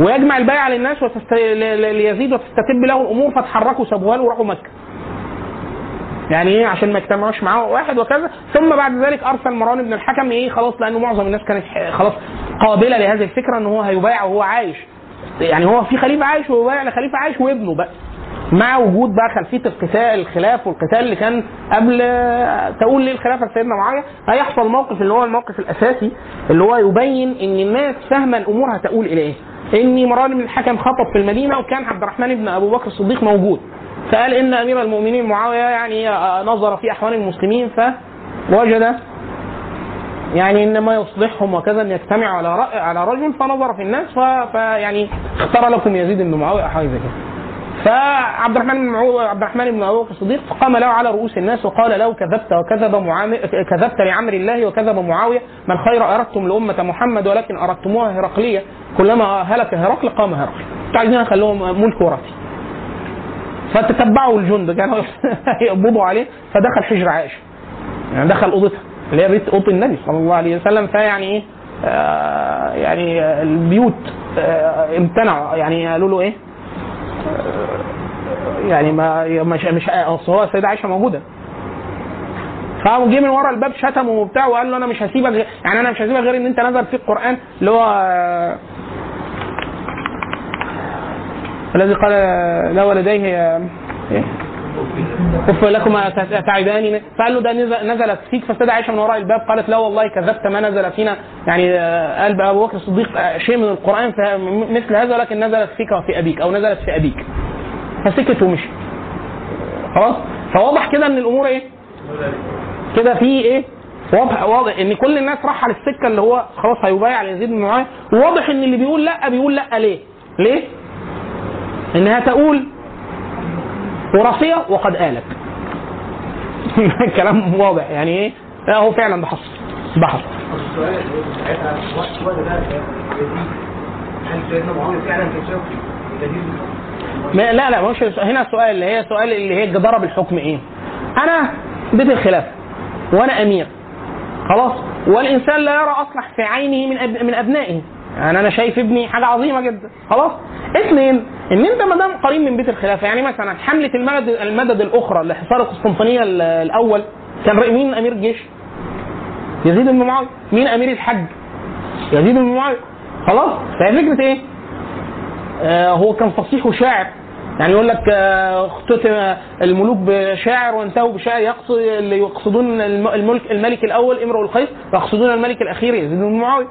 ويجمع البيعه للناس وتست... ليزيد وتستتب له الأمور فتحركوا سابوها له وراحوا مكة. يعني إيه؟ عشان ما يجتمعوش معاه واحد وكذا. ثم بعد ذلك أرسل مروان بن الحكم إيه؟ خلاص لأنه معظم الناس كانت خلاص قابلة لهذه الفكرة إن هو هيبايع وهو عايش. يعني هو في خليفة عايش ويبايع لخليفة عايش وابنه بقى. مع وجود بقى خلفية القتال الخلاف والقتال اللي كان قبل تقول ليه الخلافة لسيدنا معاوية؟ هيحصل موقف اللي هو الموقف الأساسي اللي هو يبين إن الناس فاهمة الأمور هتقول إلى إيه. ان مروان بن الحكم خطب في المدينة وكان عبد الرحمن بن أبو بكر الصديق موجود فقال إن أمير المؤمنين معاوية يعني نظر في أحوال المسلمين فوجد يعني إن ما يصلحهم وكذا أن يجتمعوا على على رجل فنظر في الناس فيعني اختار لكم يزيد بن معاوية أو حاجة زي كده. فعبد الرحمن بن عبد الرحمن بن بكر الصديق قام له على رؤوس الناس وقال له كذبت وكذب كذبت لعمر الله وكذب معاوية. ما الخير أردتم لأمة محمد ولكن أردتموها هرقلية. كلما هلك هرقل قام هرقل. أنتوا عايزين اخليهم ملك وراثي. فتتبعوا الجند. كانوا *laughs* يقبضوا عليه. فدخل حجر عائشة. يعني دخل أوضتها اللي هي بيت أوضة النبي صلى الله عليه وسلم. فيعني إيه؟ آه يعني البيوت آه امتنعوا. يعني قالوا له إيه؟ يعني ما مش مش أصل هو السيدة عائشه موجودة. فقام جه من ورا الباب شتمه وبتاع وقال له أنا مش هسيبك يعني أنا مش هسيبك غير إن أنت نزل في القران اللي هو آه، الذي قال لا ولديه آه، إيه؟ اف لكما تعباني فقال له ده نزل- نزلت فيك. فالسيدة عائشه من وراء الباب قالت لا والله كذبت ما نزل فينا. يعني آه، قال أبو بكر الصديق آه، شيء من القرآن مثل هذا ولكن نزلت فيك وفي أبيك أو نزلت في أبيك. فسكت ومشي. خلاص؟ فواضح كده إن الأمور إيه؟ كده في إيه؟ واضح واضح إن كل الناس راح على السكه اللي هو خلاص هيبايع ليزيد بن معاويه وواضح إن اللي بيقول لأ بيقول لأ ليه؟ ليه؟ إنها تقول وراثية وقد آلت. *laughs* كلام واضح. يعني إيه؟ هو فعلا ده حصل. ده حصل. هل سيدنا معاويه فعلا كان لا لا مش هنا السؤال اللي هي سؤال اللي هي جدارة بالحكم إيه؟ أنا بيت الخلافه وأنا أمير خلاص والإنسان لا يرى أصلح في عينه من أب... من أبنائه يعني أنا شايف ابني حاجة عظيمة جدا خلاص اثنين إن أنت ما دام قريب من بيت الخلافه يعني مثلا حملة المدد المدد الأخرى لحصار القسطنطينية ال- الأول كان مين أمير الجيش؟ يزيد بن معاوية مين أمير الحج؟ يزيد بن معاوية خلاص فهي فكرة إيه؟ آه، هو كان فصيح وشاعر يعني يقول لك آه، اختتم الملوك بشاعر وانتهوا بشاعر. يقصد اللي يقصدون الم- الملك الملك الأول امرؤ القيس ويقصدون الملك الأخير يزيد بن معاوية.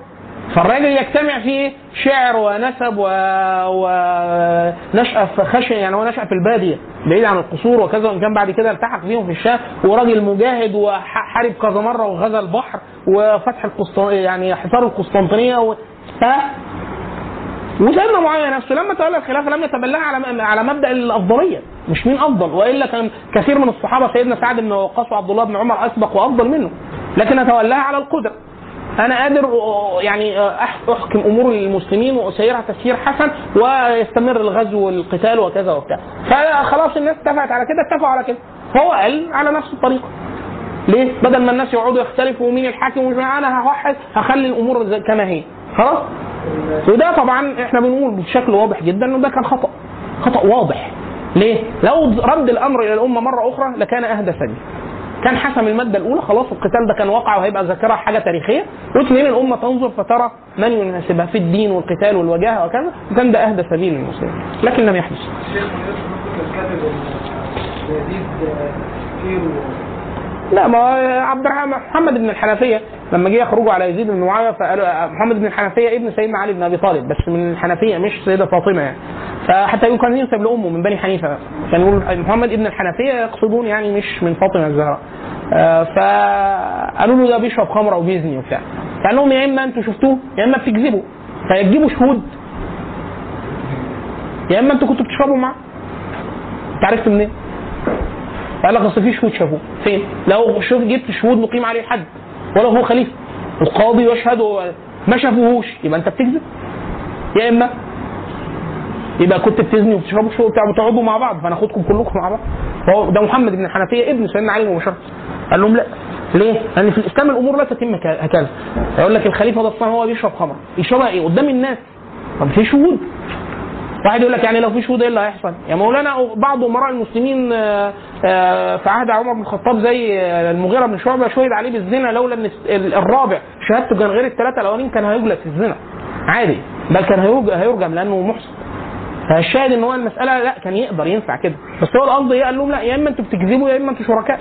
فالراجل يجتمع فيه شعر ونسب و... ونشأة في خشن يعني هو نشأ في البادية بعيد عن القصور وكذا وإن كان بعد كده التحق بيهم في الشام. وراجل مجاهد وحارب كذا مرة وغزا البحر وفتح القسطن يعني حصار القسطنطينية و... وسيدنا معاويه نفسه لما تولى الخلافه لم يتبلها على على مبدأ الأفضلية مش مين أفضل وإلا كان كثير من الصحابة سيدنا سعد بن وقاص وعبد الله بن عمر أسبق وأفضل منه لكن تولاها على القدرة. أنا قادر يعني أحكم أمور المسلمين وأسيرها تسيير حسن ويستمر الغزو والقتال وكذا وبتاع. فخلاص الناس اتفقت على كده اتفقوا على كده. فهو قال على نفس الطريقة. ليه؟ بدل ما الناس يقعدوا يختلفوا مين الحاكم ومش أنا هوحد هخلي الأمور كما هي. خلاص؟ وده طبعا إحنا بنقول بشكل واضح جدا إنه ده كان خطأ خطأ واضح ليه؟ لو رد الأمر إلى الأمة مرة أخرى لكان أهدى سبيل كان حسم المادة الأولى خلاص القتال ده كان واقع وهيبقى ذاكرة حاجة تاريخية واثنين الأمة تنظر فترى من يناسبها في الدين والقتال والوجاهة وكذا وكان ده أهدى سبيل للمسلمين لكن لم يحدث لا ما عبد الرحمن محمد بن الحنفية لما جه يخرجوا على يزيد بن معاوية فقالوا محمد بن الحنفية ابن سيدنا علي بن أبي طالب بس من الحنفية مش سيدة فاطمة يعني. فحتى يقول كان ينسب لأمه من بني حنيفة كان يقول محمد ابن الحنفية يقصدون يعني مش من فاطمة الزهراء. آه، فقالوا له ده بيشرب خمرة وبيزني وبتاع. فقال لهم يا إما أنتوا شفتوه يا إما بتكذبوا. فيجيبوا شهود. يا إما أنتوا كنتوا بتشربوا معاه. أنت عرفت منين؟ قال لك أصل في شهود شافوه فين؟ لو شوف جبت شهود نقيم عليه الحد. ولا هو خليفة. القاضي يشهد ما شافوهوش. يبقى أنت بتكذب؟ يا إما يبقى كنت بتزني وبتشربوا شو بتاع وتقعدوا مع بعض. فناخدكم كلكم مع بعض. فهو ده محمد بن الحنفيه ابن سيدنا علي مباشره قال لهم لا. ليه؟ لأن في الإسلام الأمور لا تتم هكذا. يقول لك الخليفة ده هو بيشرب خمر. يشربها إيه؟ قدام الناس. طب في شهود. واحد يقول لك يعني لو في شهود إيه اللي هيحصل؟ يا مولانا بعض أمراء المسلمين آه، آه، في عهد عمر بن الخطاب زي آه، المغيرة بن شعبة شهد عليه بالزنا لولا إن ال- الرابع شهادته كان غير الثلاثة الأولين كان هيجلد في الزنا. عادي. بل كان هيرج- هيرجم لأنه محسن فالشاهد إن هو المسألة لا كان يقدر ينفع كده. بس هو القصد إيه؟ قال لهم لا يا إما أنتوا بتكذبوا يا إما أنتوا شركاء.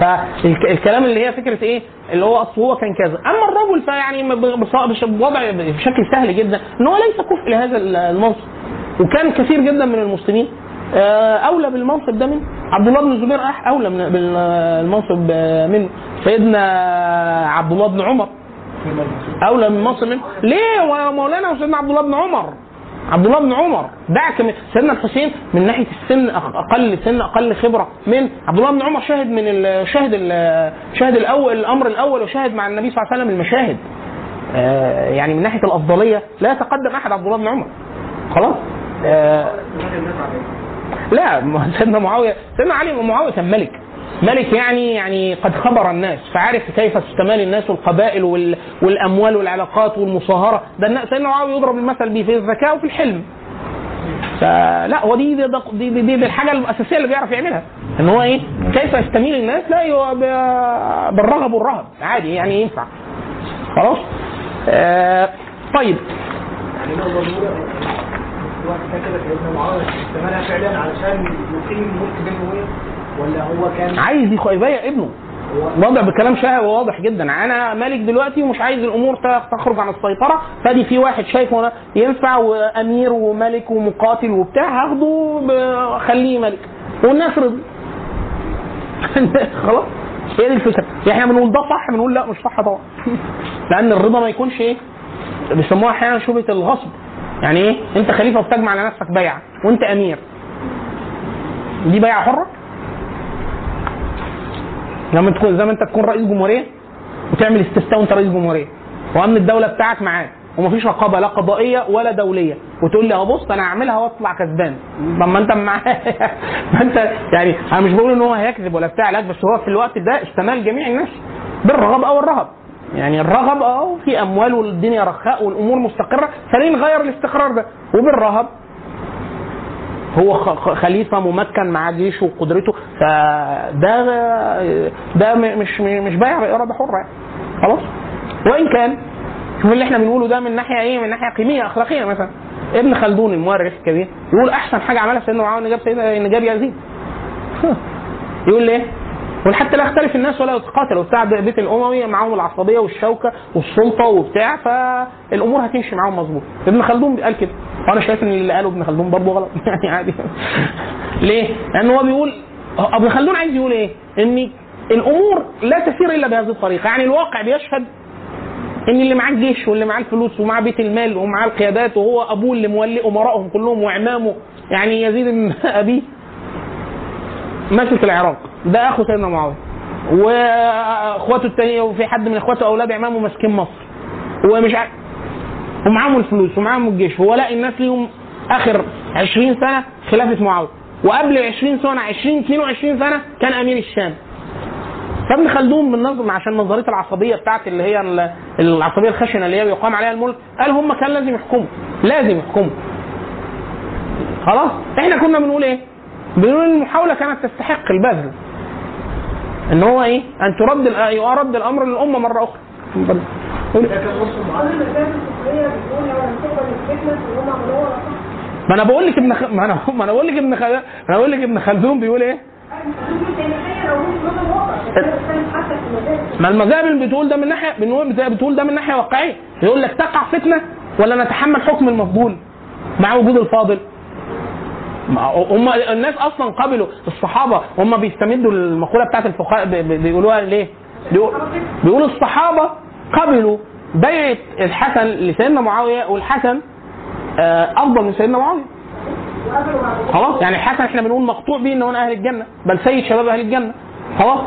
فالكلام اللي هي فكرة إيه؟ اللي هو أصل هو كان كذا. أما الرجل فيعني بوضع بشكل سهل جدا إن هو ليس كفء لهذا المنصب. وكان كثير جدا من المسلمين. آه، أولى بالمنصب ده منه عبد الله بن الزبير أولى من بالمنصب آه، منه سيدنا عبد الله بن عمر. أولى من المنصب منه ليه؟ ومولانا وسيدنا عبد الله بن عمر. عبد الله بن عمر. دعك من سيدنا الحسين من ناحية السن أقل سن أقل خبرة من عبد الله بن عمر. شاهد من شاهد شاهد الأول الأمر الأول وشاهد مع النبي صلى الله عليه وسلم المشاهد. آه، يعني من ناحية الأفضلية لا يتقدم أحد عبد الله بن عمر. خلاص؟ آه، لا سيدنا معاوية سيدنا علي معاوية كان ملك. ملك يعني يعني قد خبر الناس فعرف كيف تستمال الناس والقبائل وال والأموال والعلاقات والمصاهرة. ده سيدنا معاوية يضرب المثل به في الذكاء وفي الحلم. فلا هو دي دي, دي, دي, دي, دي الحاجة الأساسية اللي بيعرف يعملها. إن هو إيه؟ كيف يستميل الناس؟ لا بالرغب والرهب. عادي يعني ينفع. خلاص؟ آه طيب. يعني فعلا علشان يقيم ملك بين امويه ولا هو كان عايز يبيع ابنه. وضع بكلام شهوي واضح جدا. أنا مالك دلوقتي ومش عايز الأمور تخرج عن السيطرة. فادي في واحد شايفه ينفع وأمير وملك ومقاتل وبتاع هاخده خليه ملك. والناس رضي *laughs* خلاص. هي دي الفكرة. إحنا بنقول ده صح بنقول لا مش صح طبعا. *laughs* لأن الرضا ما يكونش إيه؟ بيسموها أحيانا شبهة الغصب. يعني إيه؟ أنت خليفة وبتجمع على نفسك بيعة. وأنت أمير. دي بيعة حرة؟ لما تكون زي ما انت تكون رئيس جمهورية وتعمل استفتاء وانت رئيس جمهورية. وأمن الدولة بتاعك معاك. ومفيش رقابة لا قضائية ولا دولية. وتقول لي أهو بص أنا هعملها وأطلع كسبان. طب ما أنت معايا *laughs* ما أنت يعني أنا مش بقول إن هو هيكذب ولا بتاع لا بس هو في الوقت ده استمال جميع الناس بالرغب أو الرهب. يعني الرغب آه في أموال والدنيا رخاء والأمور مستقرة خلينا نغير الاستقرار ده؟ وبالرهب هو خليفة ممكن مع جيشه وقدرته فده ده مش مش بايع بإرادة حرة يعني. خلاص؟ وإن كان شوف اللي إحنا بنقوله ده من ناحية إيه؟ من ناحية قيمية أخلاقية مثلا. ابن خلدون المؤرخ الكبير يقول أحسن حاجة عملها سيدنا معاوية إن جاب سيدنا إن جاب يزيد. يقول ليه؟ يقول لا يختلف الناس ولا يتقاتلوا بتاع بيت الأموي معاهم العصبية والشوكة والسلطة وبتاع فالأمور هتمشي معاهم مظبوط. ابن خلدون قال كده. وأنا شايف إن اللي قاله ابن خلدون برضه غلط. *laughs* يعني عادي. ليه؟ لأن هو بيقول ابن خلدون عايز يقول إيه؟ إن الأمور لا تسير إلا بهذه الطريقة. يعني الواقع بيشهد إن اللي معاه الجيش واللي معاه الفلوس ومعاه بيت المال ومعاه القيادات وهو أبوه اللي مولي امرائهم كلهم وعمامه يعني يزيد بن *laughs* أبيه. ماسك العراق. ده أخو سيدنا معاوية. وأخواته التانية وفي حد من أخواته أولاد عمامه ماسكين مصر. ومش عارف. ومعاهم الفلوس ومعاهم الجيش. هو لاقي الناس ليهم آخر 20 سنة خلافة معاوية. وقبل ال 20 سنه 20 22 سنة كان أمير الشام. فابن خلدون نظم عشان نظرية العصبية بتاعت اللي هي ال- العصبية الخشنة اللي هي بيقام عليها الملك قال هم كان لازم يحكموا. لازم يحكموا. خلاص؟ إحنا كنا بنقول إيه؟ بنقول المحاولة كانت تستحق البذل. إن هو إيه؟ أن ترد يرد الأمر للأمة مرة أخرى ما أنا بقول لك ابن خ... ما أنا *laughs* ما أنا بقول لك ابن خ... أنا بقول لك ابن خلدون بيقول إيه؟ ما المذاهب بتقول ده من ناحية بتقول ده من ناحية واقعية يقول لك تقع فتنة ولا نتحمل حكم المفضول مع وجود الفاضل ما هم الناس أصلا قبلوا الصحابة هم بيستمدوا المقولة بتاعت الفقهاء بيقولوها ليه؟ بيقول- بيقولوا الصحابة قبلوا بيعه الحسن لسيدنا معاوية والحسن آه، أفضل من سيدنا معاوية. خلاص؟ يعني الحسن إحنا بنقول مقطوع به إن من أهل الجنة بل سيد شباب أهل الجنة. خلاص؟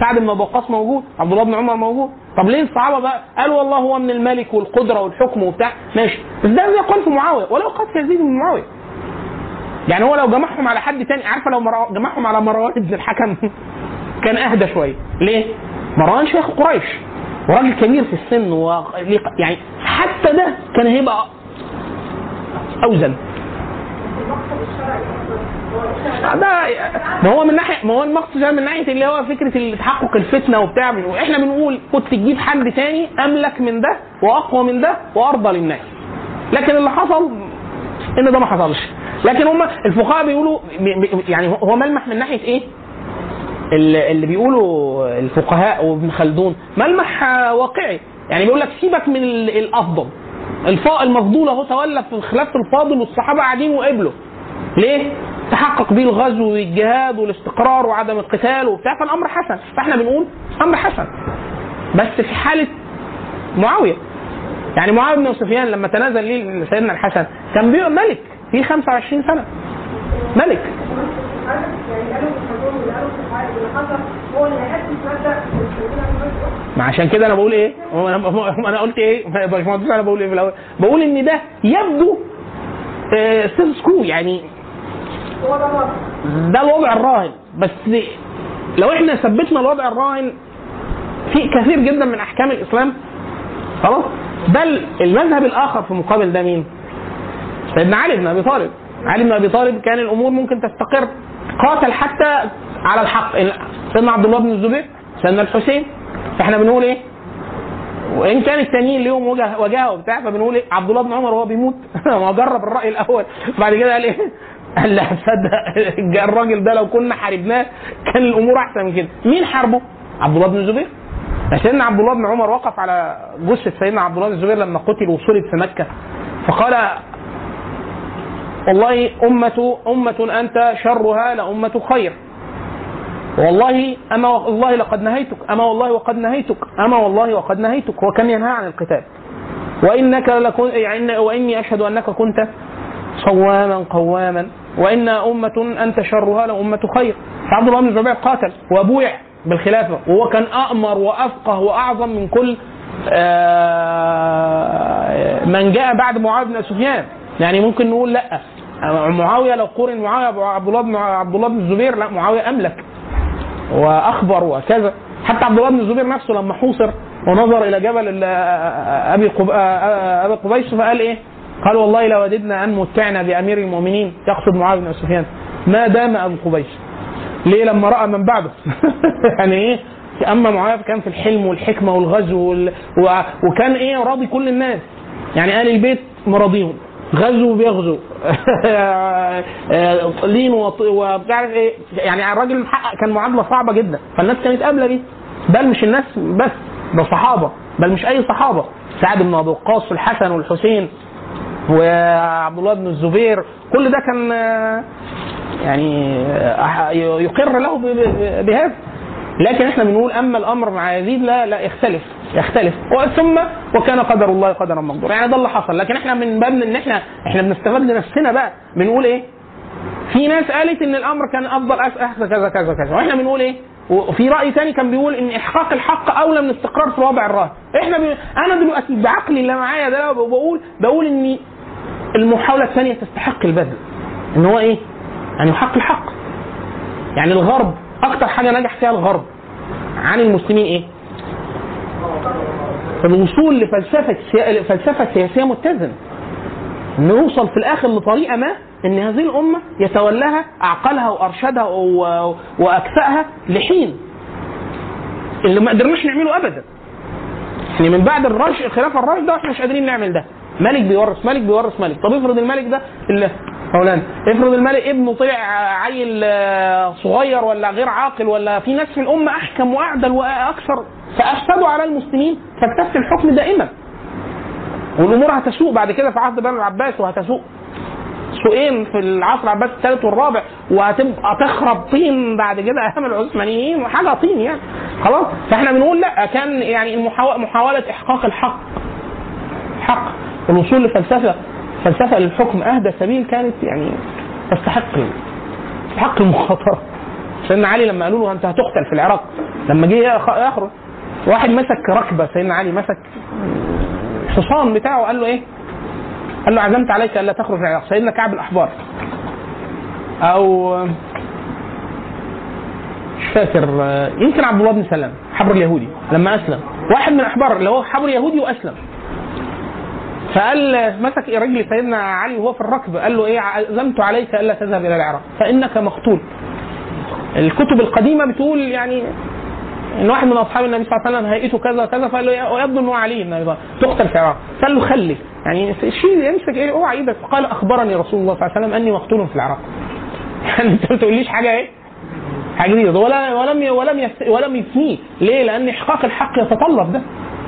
سعد بن ابي وقاص موجود عبد الله بن عمر موجود. طب ليه الصحابة بقى؟ قالوا والله هو من الملك والقدرة والحكم وبتاع. ماشي. بس ده زي قال في معاوية؟ ولو في يزيد بن معاوية. يعني هو لو جمعهم على حد تاني عارفة لو جمعهم على مروان بن الحكم *laughs* كان أهدى شوية. ليه؟ مروان شيخ قريش. وراجل كبير في السن و... يعني حتى ده كان هيبقى أوزن. ده ما هو من ناحية ما هو المقصد ده من ناحية اللي هو فكرة تحقق الفتنة وبتاع. إحنا بنقول كنت تجيب حد تاني أملك من ده وأقوى من ده وأرضى للناس. لكن اللي حصل إن ده ما حصلش. لكن هم الفقهاء بيقولوا بي- بي- يعني هو ملمح من ناحية إيه؟ اللي بيقولوا الفقهاء وابن خلدون ملمح واقعي. يعني بيقول لك سيبك من ال- الأفضل. المفضول أهو تولى في خلافه الفاضل والصحابة قاعدين وقبلوا. ليه؟ تحقق بيه الغزو والجهاد والاستقرار وعدم القتال وبتاع فالأمر حسن. فإحنا بنقول أمر حسن. بس في حالة معاوية. يعني معاوية بن سفيان لما تنازل ليه سيدنا الحسن كان ملك. في 25 سنة ملك ما عشان كده أنا بقول إيه؟ أنا قلت إيه؟ أنا بقول إيه في الأول؟ بقول إن ده يبدو ستيتس كو يعني ده الوضع الراهن بس لو إحنا ثبتنا الوضع الراهن في كثير جدا من أحكام الإسلام خلاص بل المذهب الآخر في مقابل ده مين؟ سيدنا علي بن أبي طالب. علي بن أبي طالب كان الأمور ممكن تستقر. قاتل حتى على الحق. سيدنا عبد الله بن الزبير سيدنا الحسين. إحنا بنقول إيه؟ وإن كان التانيين ليهم وجه وبتاع فبنقول إيه؟ عبد الله بن عمر وهو بيموت. *laughs* ما جرب الرأي الأول. بعد كده قال إيه؟ *laughs* قال لا تصدق *laughs* الراجل ده لو كنا حاربناه كان الأمور أحسن من كده. مين حاربه؟ عبد الله بن الزبير. سيدنا عبد الله بن عمر وقف على جثة سيدنا عبد الله بن الزبير لما قتل وصلب في مكة. فقال والله أمة أمة أنت شرها لأمة خير. والله أما والله لقد نهيتك. أما والله وقد نهيتك. أما والله وقد نهيتك. وكم ينهى عن القتال؟ وإنك لكن يعني وإني أشهد أنك كنت صواما قواما. وإن أمة أنت شرها لأمة خير. فعبد الله بن الزبير قاتل وبويع بالخلافة. وهو كان أأمر وأفقه وأعظم من كل آه، من جاء بعد معاوية بن سفيان. يعني ممكن نقول لا. معاوية لو قورن معاوية بعبد الله بن عبد الله بن الزبير لا معاوية أملك وأخبر وكذا حتى عبد الله بن الزبير نفسه لما حوصر ونظر إلى جبل أبي. أبي قبيس فقال إيه؟ قال والله لو وددنا أن متعنا بأمير المؤمنين يقصد معاوية بن سفيان ما دام أبو قبيس ليه؟ لما رأى من بعده. *laughs* يعني إيه؟ أما معاوية كان في الحلم والحكمة والغزو. وكان إيه؟ راضي كل الناس. يعني أهل البيت مراضيهم غزو بيغزو. *laughs* لين وبتعرف إيه؟ يعني الراجل كان معادلة صعبة جدا. فالناس كانت قابلة بيه. بل مش الناس بس ده صحابة. بل مش أي صحابة. سعد بن أبي وقاص والحسن والحسين وعبد الله بن الزبير. كل ده كان يعني يقر له بهذا. لكن إحنا بنقول أما الأمر مع يزيد لا لا يختلف. يختلف. ثم وكان قدر الله قدرا مقدورا. يعني ده اللي حصل. لكن إحنا من باب إن إحنا إحنا بنستفاد لنفسنا بقى. بنقول إيه؟ في ناس قالت إن الأمر كان أفضل احسن كذا كذا كذا. وإحنا بنقول إيه؟ وفي رأي ثاني كان بيقول إن إحقاق الحق أولى من الاستقرار في الوضع الراهن إحنا بي... أنا دلوقتي بعقلي اللي معايا ده بقول بقول إن المحاولة الثانية تستحق البذل إن هو إيه؟ يعني يحق الحق. يعني الغرب أكتر حاجة نجح فيها الغرب عن المسلمين إيه؟ الوصول لفلسفة. فلسفة سياسية متزنة نوصل في الآخر لطريقة ما إن هذه الأمة يتولاها أعقلها وأرشدها. وأكفأها لحين اللي ما قدرناش نعمله ابدا يعني من بعد الرش الخلافه الراشده إحنا مش قادرين نعمل ده ملك بيورث ملك بيورث ملك طب افرض الملك ده اللي مولانا. افرض الملك ابنه طلع عيل آه، صغير ولا غير عاقل ولا في ناس في الأمة أحكم وأعدل وأكثر فافسدوا على المسلمين فاكتسب الحكم دائما. والأمور هتسوء بعد كده في عهد بني العباس وهتسوء. سوقين في العصر العباسي الثالث والرابع وهتبقى تخرب طين بعد كده أيام العثمانيين حاجة طين يعني. خلاص؟ فإحنا بنقول لا كان يعني محاولة إحقاق الحق. حق. الوصول لفلسفة. فلسفه للحكم أهدى سبيل كانت يعني تستحق تستحق المخاطرة. سيدنا علي لما قالوا له أنت هتقتل في العراق لما جه يخ- يخرج واحد مسك ركبة سيدنا علي مسك الحصان بتاعه قال له إيه؟ قال له عزمت عليك ألا تخرج العراق. سيدنا كعب الأحبار. أو مش فاكر يمكن عبد الله بن سلام حبر اليهودي لما أسلم. واحد من الأحبار اللي هو حبر يهودي وأسلم. فقال مسك رجل سيدنا علي وهو في الركب قال له إيه عزمت عليك ألا تذهب إلى العراق فإنك مقتول. الكتب القديمة بتقول يعني إن واحد من أصحاب النبي صلى الله عليه وسلم هيئته كذا كذا فقال له ويبدو إنه علي انه تقتل في العراق. قال له خلي. يعني شيل يمسك إيه اوعى إيدك فقال أخبرني رسول الله صلى الله عليه وسلم أني مقتول في العراق. يعني *laughs* أنت ما تقوليش حاجة إيه؟ حاجة جديدة. ولا ولم ولم ولم يثنيه ليه؟ لأن إحقاق الحق يتطلب ده.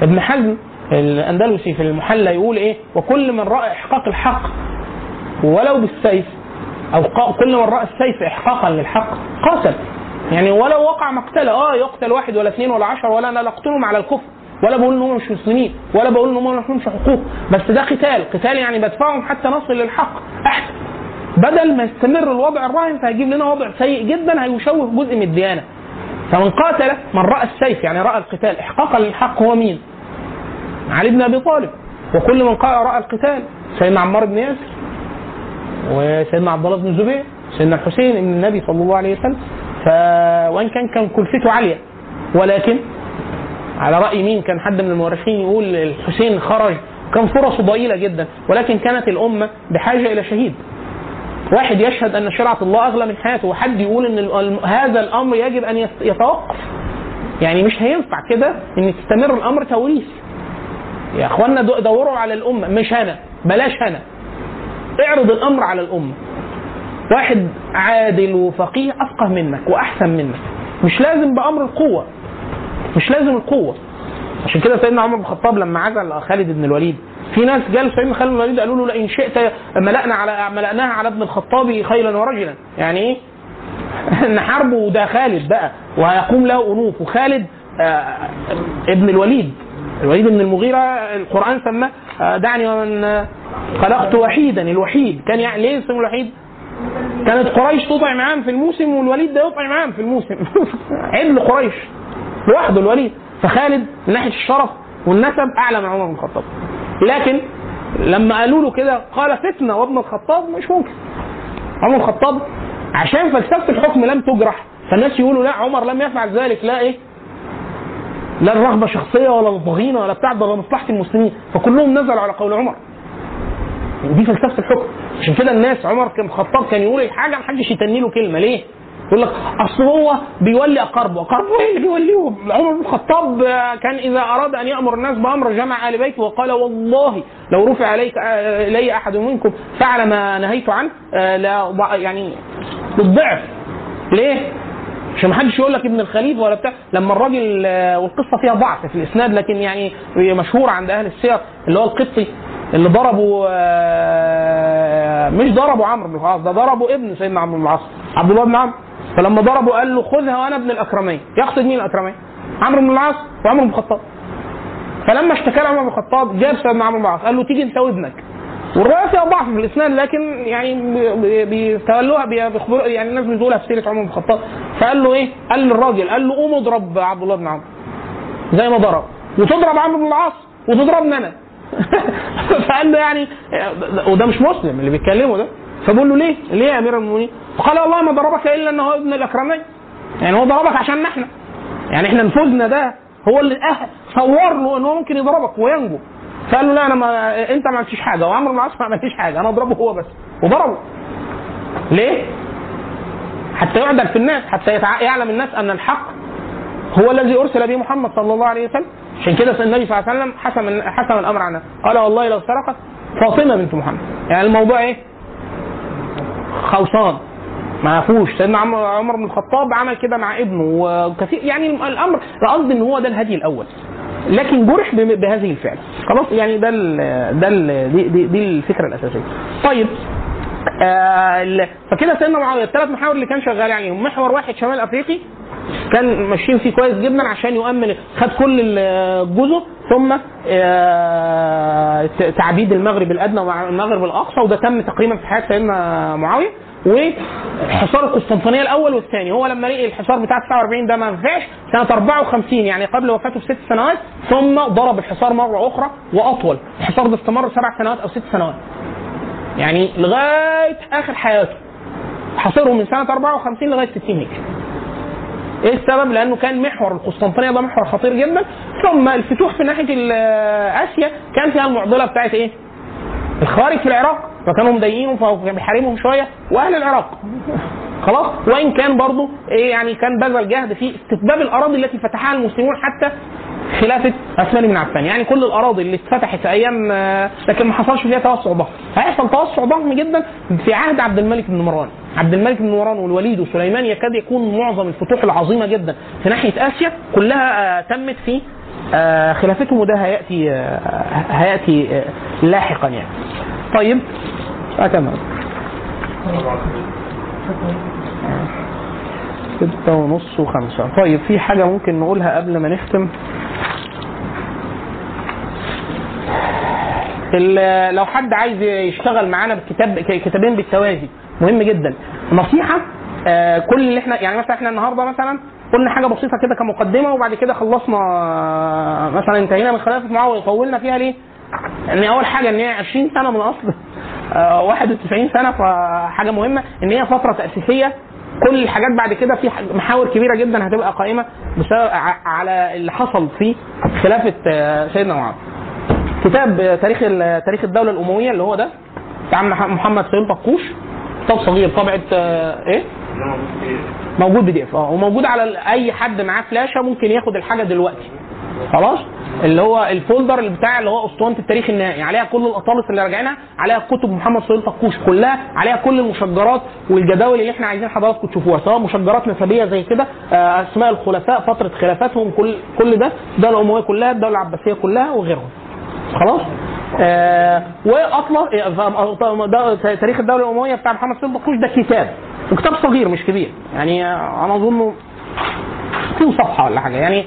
ابن حزم. الأندلسي في المحلى يقول إيه؟ وكل من رأى إحقاق الحق ولو بالسيف أو كل من رأى السيف احقاقا للحق قاتل يعني ولو وقع مقتلة آه يقتل واحد ولا اثنين ولا عشر ولا أنا لا أقتلهم على الكفر ولا بقول ان هم مش مسلمين ولا بقول ان هم ما لهمش حقوق بس ده قتال قتال يعني بدفعهم حتى نصل للحق أحسن بدل ما يستمر الوضع الراهن فهيجيب لنا وضع سيء جدا هيشوه جزء من الديانة فمن قاتل من رأى السيف يعني رأى القتال احقاقا للحق هو مين؟ علي بن أبي طالب. وكل من قال رأى القتال. سيدنا عمار بن ياسر وسيدنا عبد الله بن الزبير سيدنا الحسين ابن النبي صلى الله عليه وسلم. ف وإن كان كان كلفته عالية. ولكن على رأي مين كان حد من المؤرخين يقول الحسين خرج؟ كان فرصه ضئيلة جدا. ولكن كانت الأمة بحاجة إلى شهيد. واحد يشهد أن شرعة الله أغلى من حياته. وحد يقول إن هذا الأمر يجب أن يت- يتوقف. يعني مش هينفع كده إن تستمر الأمر توريث. يا اخوانا دو- دوروا على الأمة مش أنا بلاش أنا. اعرض الأمر على الأمة. واحد عادل وفقيه أفقه منك وأحسن منك. مش لازم بأمر القوة. مش لازم القوة. عشان كده سيدنا عمر بن الخطاب لما عزل خالد بن الوليد في ناس جال سيدنا خالد بن الوليد قالوا له لئن شئت ملأنا على ملأناها على ابن الخطاب خيلا ورجلا. يعني إيه؟ نحاربه وده خالد بقى وهيقوم له أنوف. وخالد آه، ابن الوليد. الوليد بن المغيرة القرآن سماه دعني ومن آه، خلقت وحيدا الوحيد. كان يعني ليه اسمه الوحيد؟ كانت قريش تطعم عام في الموسم والوليد ده يطعم عام في الموسم. *laughs* عدل قريش لوحده الوليد. فخالد من ناحية الشرف والنسب أعلى من عمر بن الخطاب. لكن لما قالوا له كده قال فتنة وابن الخطاب مش ممكن. عمر الخطاب عشان فلسفة الحكم لم تجرح. فالناس يقولوا لا عمر لم يفعل ذلك لا إيه؟ لا الرغبة شخصية ولا الضغينه ولا بتاع ده لمصلحه المسلمين فكلهم نزلوا على قول عمر دي فلسفة الحكم عشان كده الناس عمر كان الخطاب كان يقول الحاجة محدش يتني له كلمة ليه؟ يقول لك أصل هو بيولي أقاربه، أقاربه إيه اللي بيوليهم؟ عمر بن الخطاب كان إذا أراد أن يأمر الناس بأمر جمع آل بيته وقال والله لو رفع عليك آه، إلي أحد منكم فعل ما نهيت عنه آه، لا يعني بالضعف ليه؟ عشان ما حدش يقول لك ابن الخليفه ولا بتاع. لما الراجل آه، والقصة فيها ضعف في الإسناد لكن يعني هي مشهوره عند أهل السير اللي هو القبطي اللي ضربوا آه، مش ضربوا عمرو بن العاص ده ضربوا ابن سيدنا عمرو بن العاص عبد الله بن عمرو. فلما ضربوا قال له خذها وأنا ابن الأكرمين. يقصد مين الأكرمين؟ عمرو بن العاص وعمرو بن الخطاب. فلما اشتكى له عمر بن الخطاب جاب سيدنا عمرو بن العاص قال له تيجي انت وابنك. والروايه فيها ضعف في الإسناد لكن يعني بي- بيستغلوها بي- بيخبروا يعني الناس بتقولها في سيرة عمر بن الخطاب. فقال له إيه؟ قال للراجل قال له قوم اضرب عبد الله بن عمرو. زي ما ضرب. وتضرب عمرو بن العاص وتضربني أنا. *laughs* فقال له يعني وده مش مسلم اللي بيتكلمه ده. فبقول له ليه؟ ليه يا أمير المؤمنين؟ فقال والله ما ضربك إلا انه ابن الأكرمين. يعني هو ضربك عشان إحنا يعني إحنا نفوذنا ده هو اللي أه صور له إن هو ممكن يضربك وينجو. فقال له لا أنا ما أنت ما عملتش حاجة. وعمرو بن العاص ما عملتش حاجة. أنا أضربه هو بس. وضربه. ليه؟ حتى يعدل في الناس حتى يتع... يعلم الناس أن الحق هو الذي أرسل به محمد صلى الله عليه وسلم. عشان كده النبي صلى الله عليه وسلم حسم حسم الأمر عنها قال والله لو سرقت فاطمة بنت محمد. يعني الموضوع إيه؟ خلصان ما فيهوش. سيدنا عمر بن الخطاب عمل كده مع ابنه. وكثير يعني الأمر قصدي إن هو ده الهدي الأول. لكن جرح بهذه الفعل. خلاص؟ يعني ده ال ده ال دي, دي, دي الفكرة الأساسية. طيب آه فكده سيدنا معاويه الثلاث محاور اللي كان شغال عليهم. محور واحد شمال أفريقي. كان ماشيين فيه كويس جدا عشان يؤمن خد كل الجزر ثم آه، تعبيد المغرب الأدنى مع المغرب الأقصى وده تم تقريبا في حياة سيدنا معاوية. وحصار القسطنطينية الأول والثاني. هو لما لقي الحصار بتاع 49 ده ما نفعش سنة 54 يعني قبل وفاته بست سنوات ثم ضرب الحصار مرة أخرى وأطول. الحصار ده استمر سبع سنوات أو ست سنوات. يعني لغاية آخر حياته. حاصرهم من سنة 54 لغاية 60 هجري. إيه السبب؟ لأنه كان محور القسطنطينية ده محور خطير جدا. ثم الفتوح في ناحية آسيا كان فيها المعضلة بتاعت إيه؟ الخوارج في العراق فكانوا مضايقينهم فكان بيحاربهم شوية. وأهل العراق. خلاص؟ وإن كان برضه إيه يعني كان بذل جهد في استتباب الأراضي التي فتحها المسلمون حتى خلافه عثمان بن عفان. يعني كل الأراضي اللي اتفتحت أيام آه، لكن ما حصلش فيها توسع ضخم. هيحصل توسع ضخم جدا في عهد عبد الملك بن مروان. عبد الملك بن مروان والوليد وسليمان يكاد يكون معظم الفتوح العظيمة جدا. في ناحية آسيا كلها آه، تمت في خلافتهم وده هيأتي آه، هيأتي آه، لاحقا يعني. طيب أكمل ستة ونص وخمسة. طيب في حاجة ممكن نقولها قبل ما نختم؟ لو حد عايز يشتغل معانا بكتاب كتابين بالتوازي مهم جدا. نصيحة آه، كل اللي إحنا يعني مثلا إحنا النهارده مثلا قلنا حاجة بسيطة كده كمقدمة وبعد كده خلصنا آه، مثلا انتهينا من خلافة معاوية طولنا فيها ليه؟ إن أول حاجة إن هي 20 سنة من اصل آه، 91 سنة فحاجة مهمة إن هي فترة تأسيسية كل الحاجات بعد كده في محاور كبيرة جدا هتبقى قائمة بسبب على اللي حصل في خلافة آه، سيدنا معاويه. كتاب آه، تاريخ تاريخ الدولة الأموية اللي هو ده بتاع مح- محمد سليم طقوش كتاب صغير طبعه آه، إيه؟ موجود بي دي اف آه وموجود على أي حد معاه فلاشة ممكن ياخد الحاجة دلوقتي. خلاص؟ اللي هو الفولدر اللي بتاع اللي هو أسطوانة التاريخ النهائي. عليها كل الاطالس اللي راجعينها عليها كتب محمد سهيل طقوش كلها عليها كل المشجرات والجداول اللي إحنا عايزين حضراتكم تشوفوها. سواء مشجرات نسبية زي كده آه، أسماء الخلفاء فترة خلافاتهم كل كل ده الدولة الأموية كلها الدولة العباسية كلها وغيرهم. خلاص؟ آه واطلس آه، ده تاريخ الدولة الأموية بتاع محمد سيد بطوش ده كتاب. وكتاب صغير مش كبير. يعني أنا اظنه فيه صفحة ولا حاجة. يعني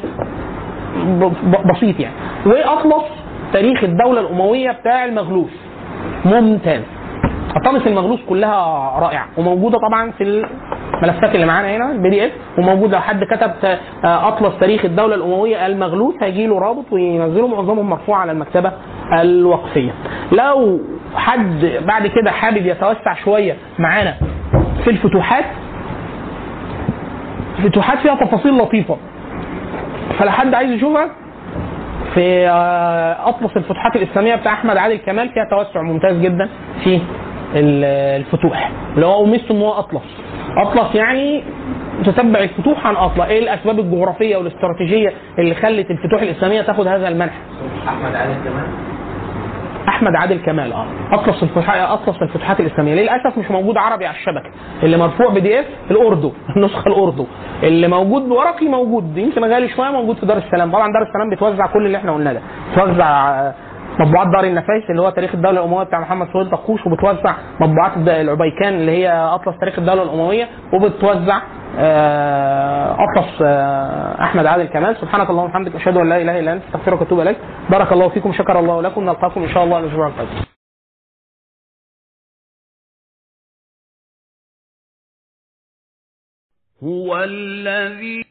بسيط يعني. واطلس تاريخ الدولة الأموية بتاع المغلوس؟ ممتاز. اطلس المغلوس كلها رائعة. وموجودة طبعا في الملفات اللي معانا هنا ال PDF وموجود لو حد كتب آه، أطلس تاريخ الدولة الأموية المغلوس هيجي له رابط وينزله. معظمهم مرفوع على المكتبة الوقفية. لو حد بعد كده حابب يتوسع شوية معانا في الفتوحات الفتوحات فيها تفاصيل لطيفة. فلو حد عايز يشوفها في آه، أطلس الفتوحات الإسلامية بتاع أحمد عادل كمال فيها توسع ممتاز جدا في ال- الفتوح. اللي هو ميزته إن هو أطلس. أطلس يعني تتبع الفتوح عن أطلس. إيه الأسباب الجغرافية والاستراتيجية اللي خلت الفتوح الإسلامية تاخد هذا المنحى أحمد علي كمان أحمد عادل كمال آه. أطلس الفتوحات أطلس الفتوحات الإسلامية. للأسف مش موجود عربي على الشبكة. اللي مرفوع بي دي إف الأردو *laughs* النسخة الأردو. اللي موجود ورقي موجود يمكن غالي شوية موجود في دار السلام. طبعا دار السلام بتوزع كل اللي إحنا قلناه ده. بتوزع مطبوعات دار النفايس اللي هو تاريخ الدولة الأموية بتاع محمد سهيل طقوش وبتوزع مطبوعات العبيكان اللي هي أطلس تاريخ الدولة الأموية وبتوزع آه، أطلس آه، أحمد عادل كمال سبحانك اللهم وبحمدك أشهد أن لا إله إلا أنت أستغفرك وأتوب إليك. بارك الله فيكم شكر الله لكم نلقاكم إن شاء الله الأسبوع القادم. هو الذي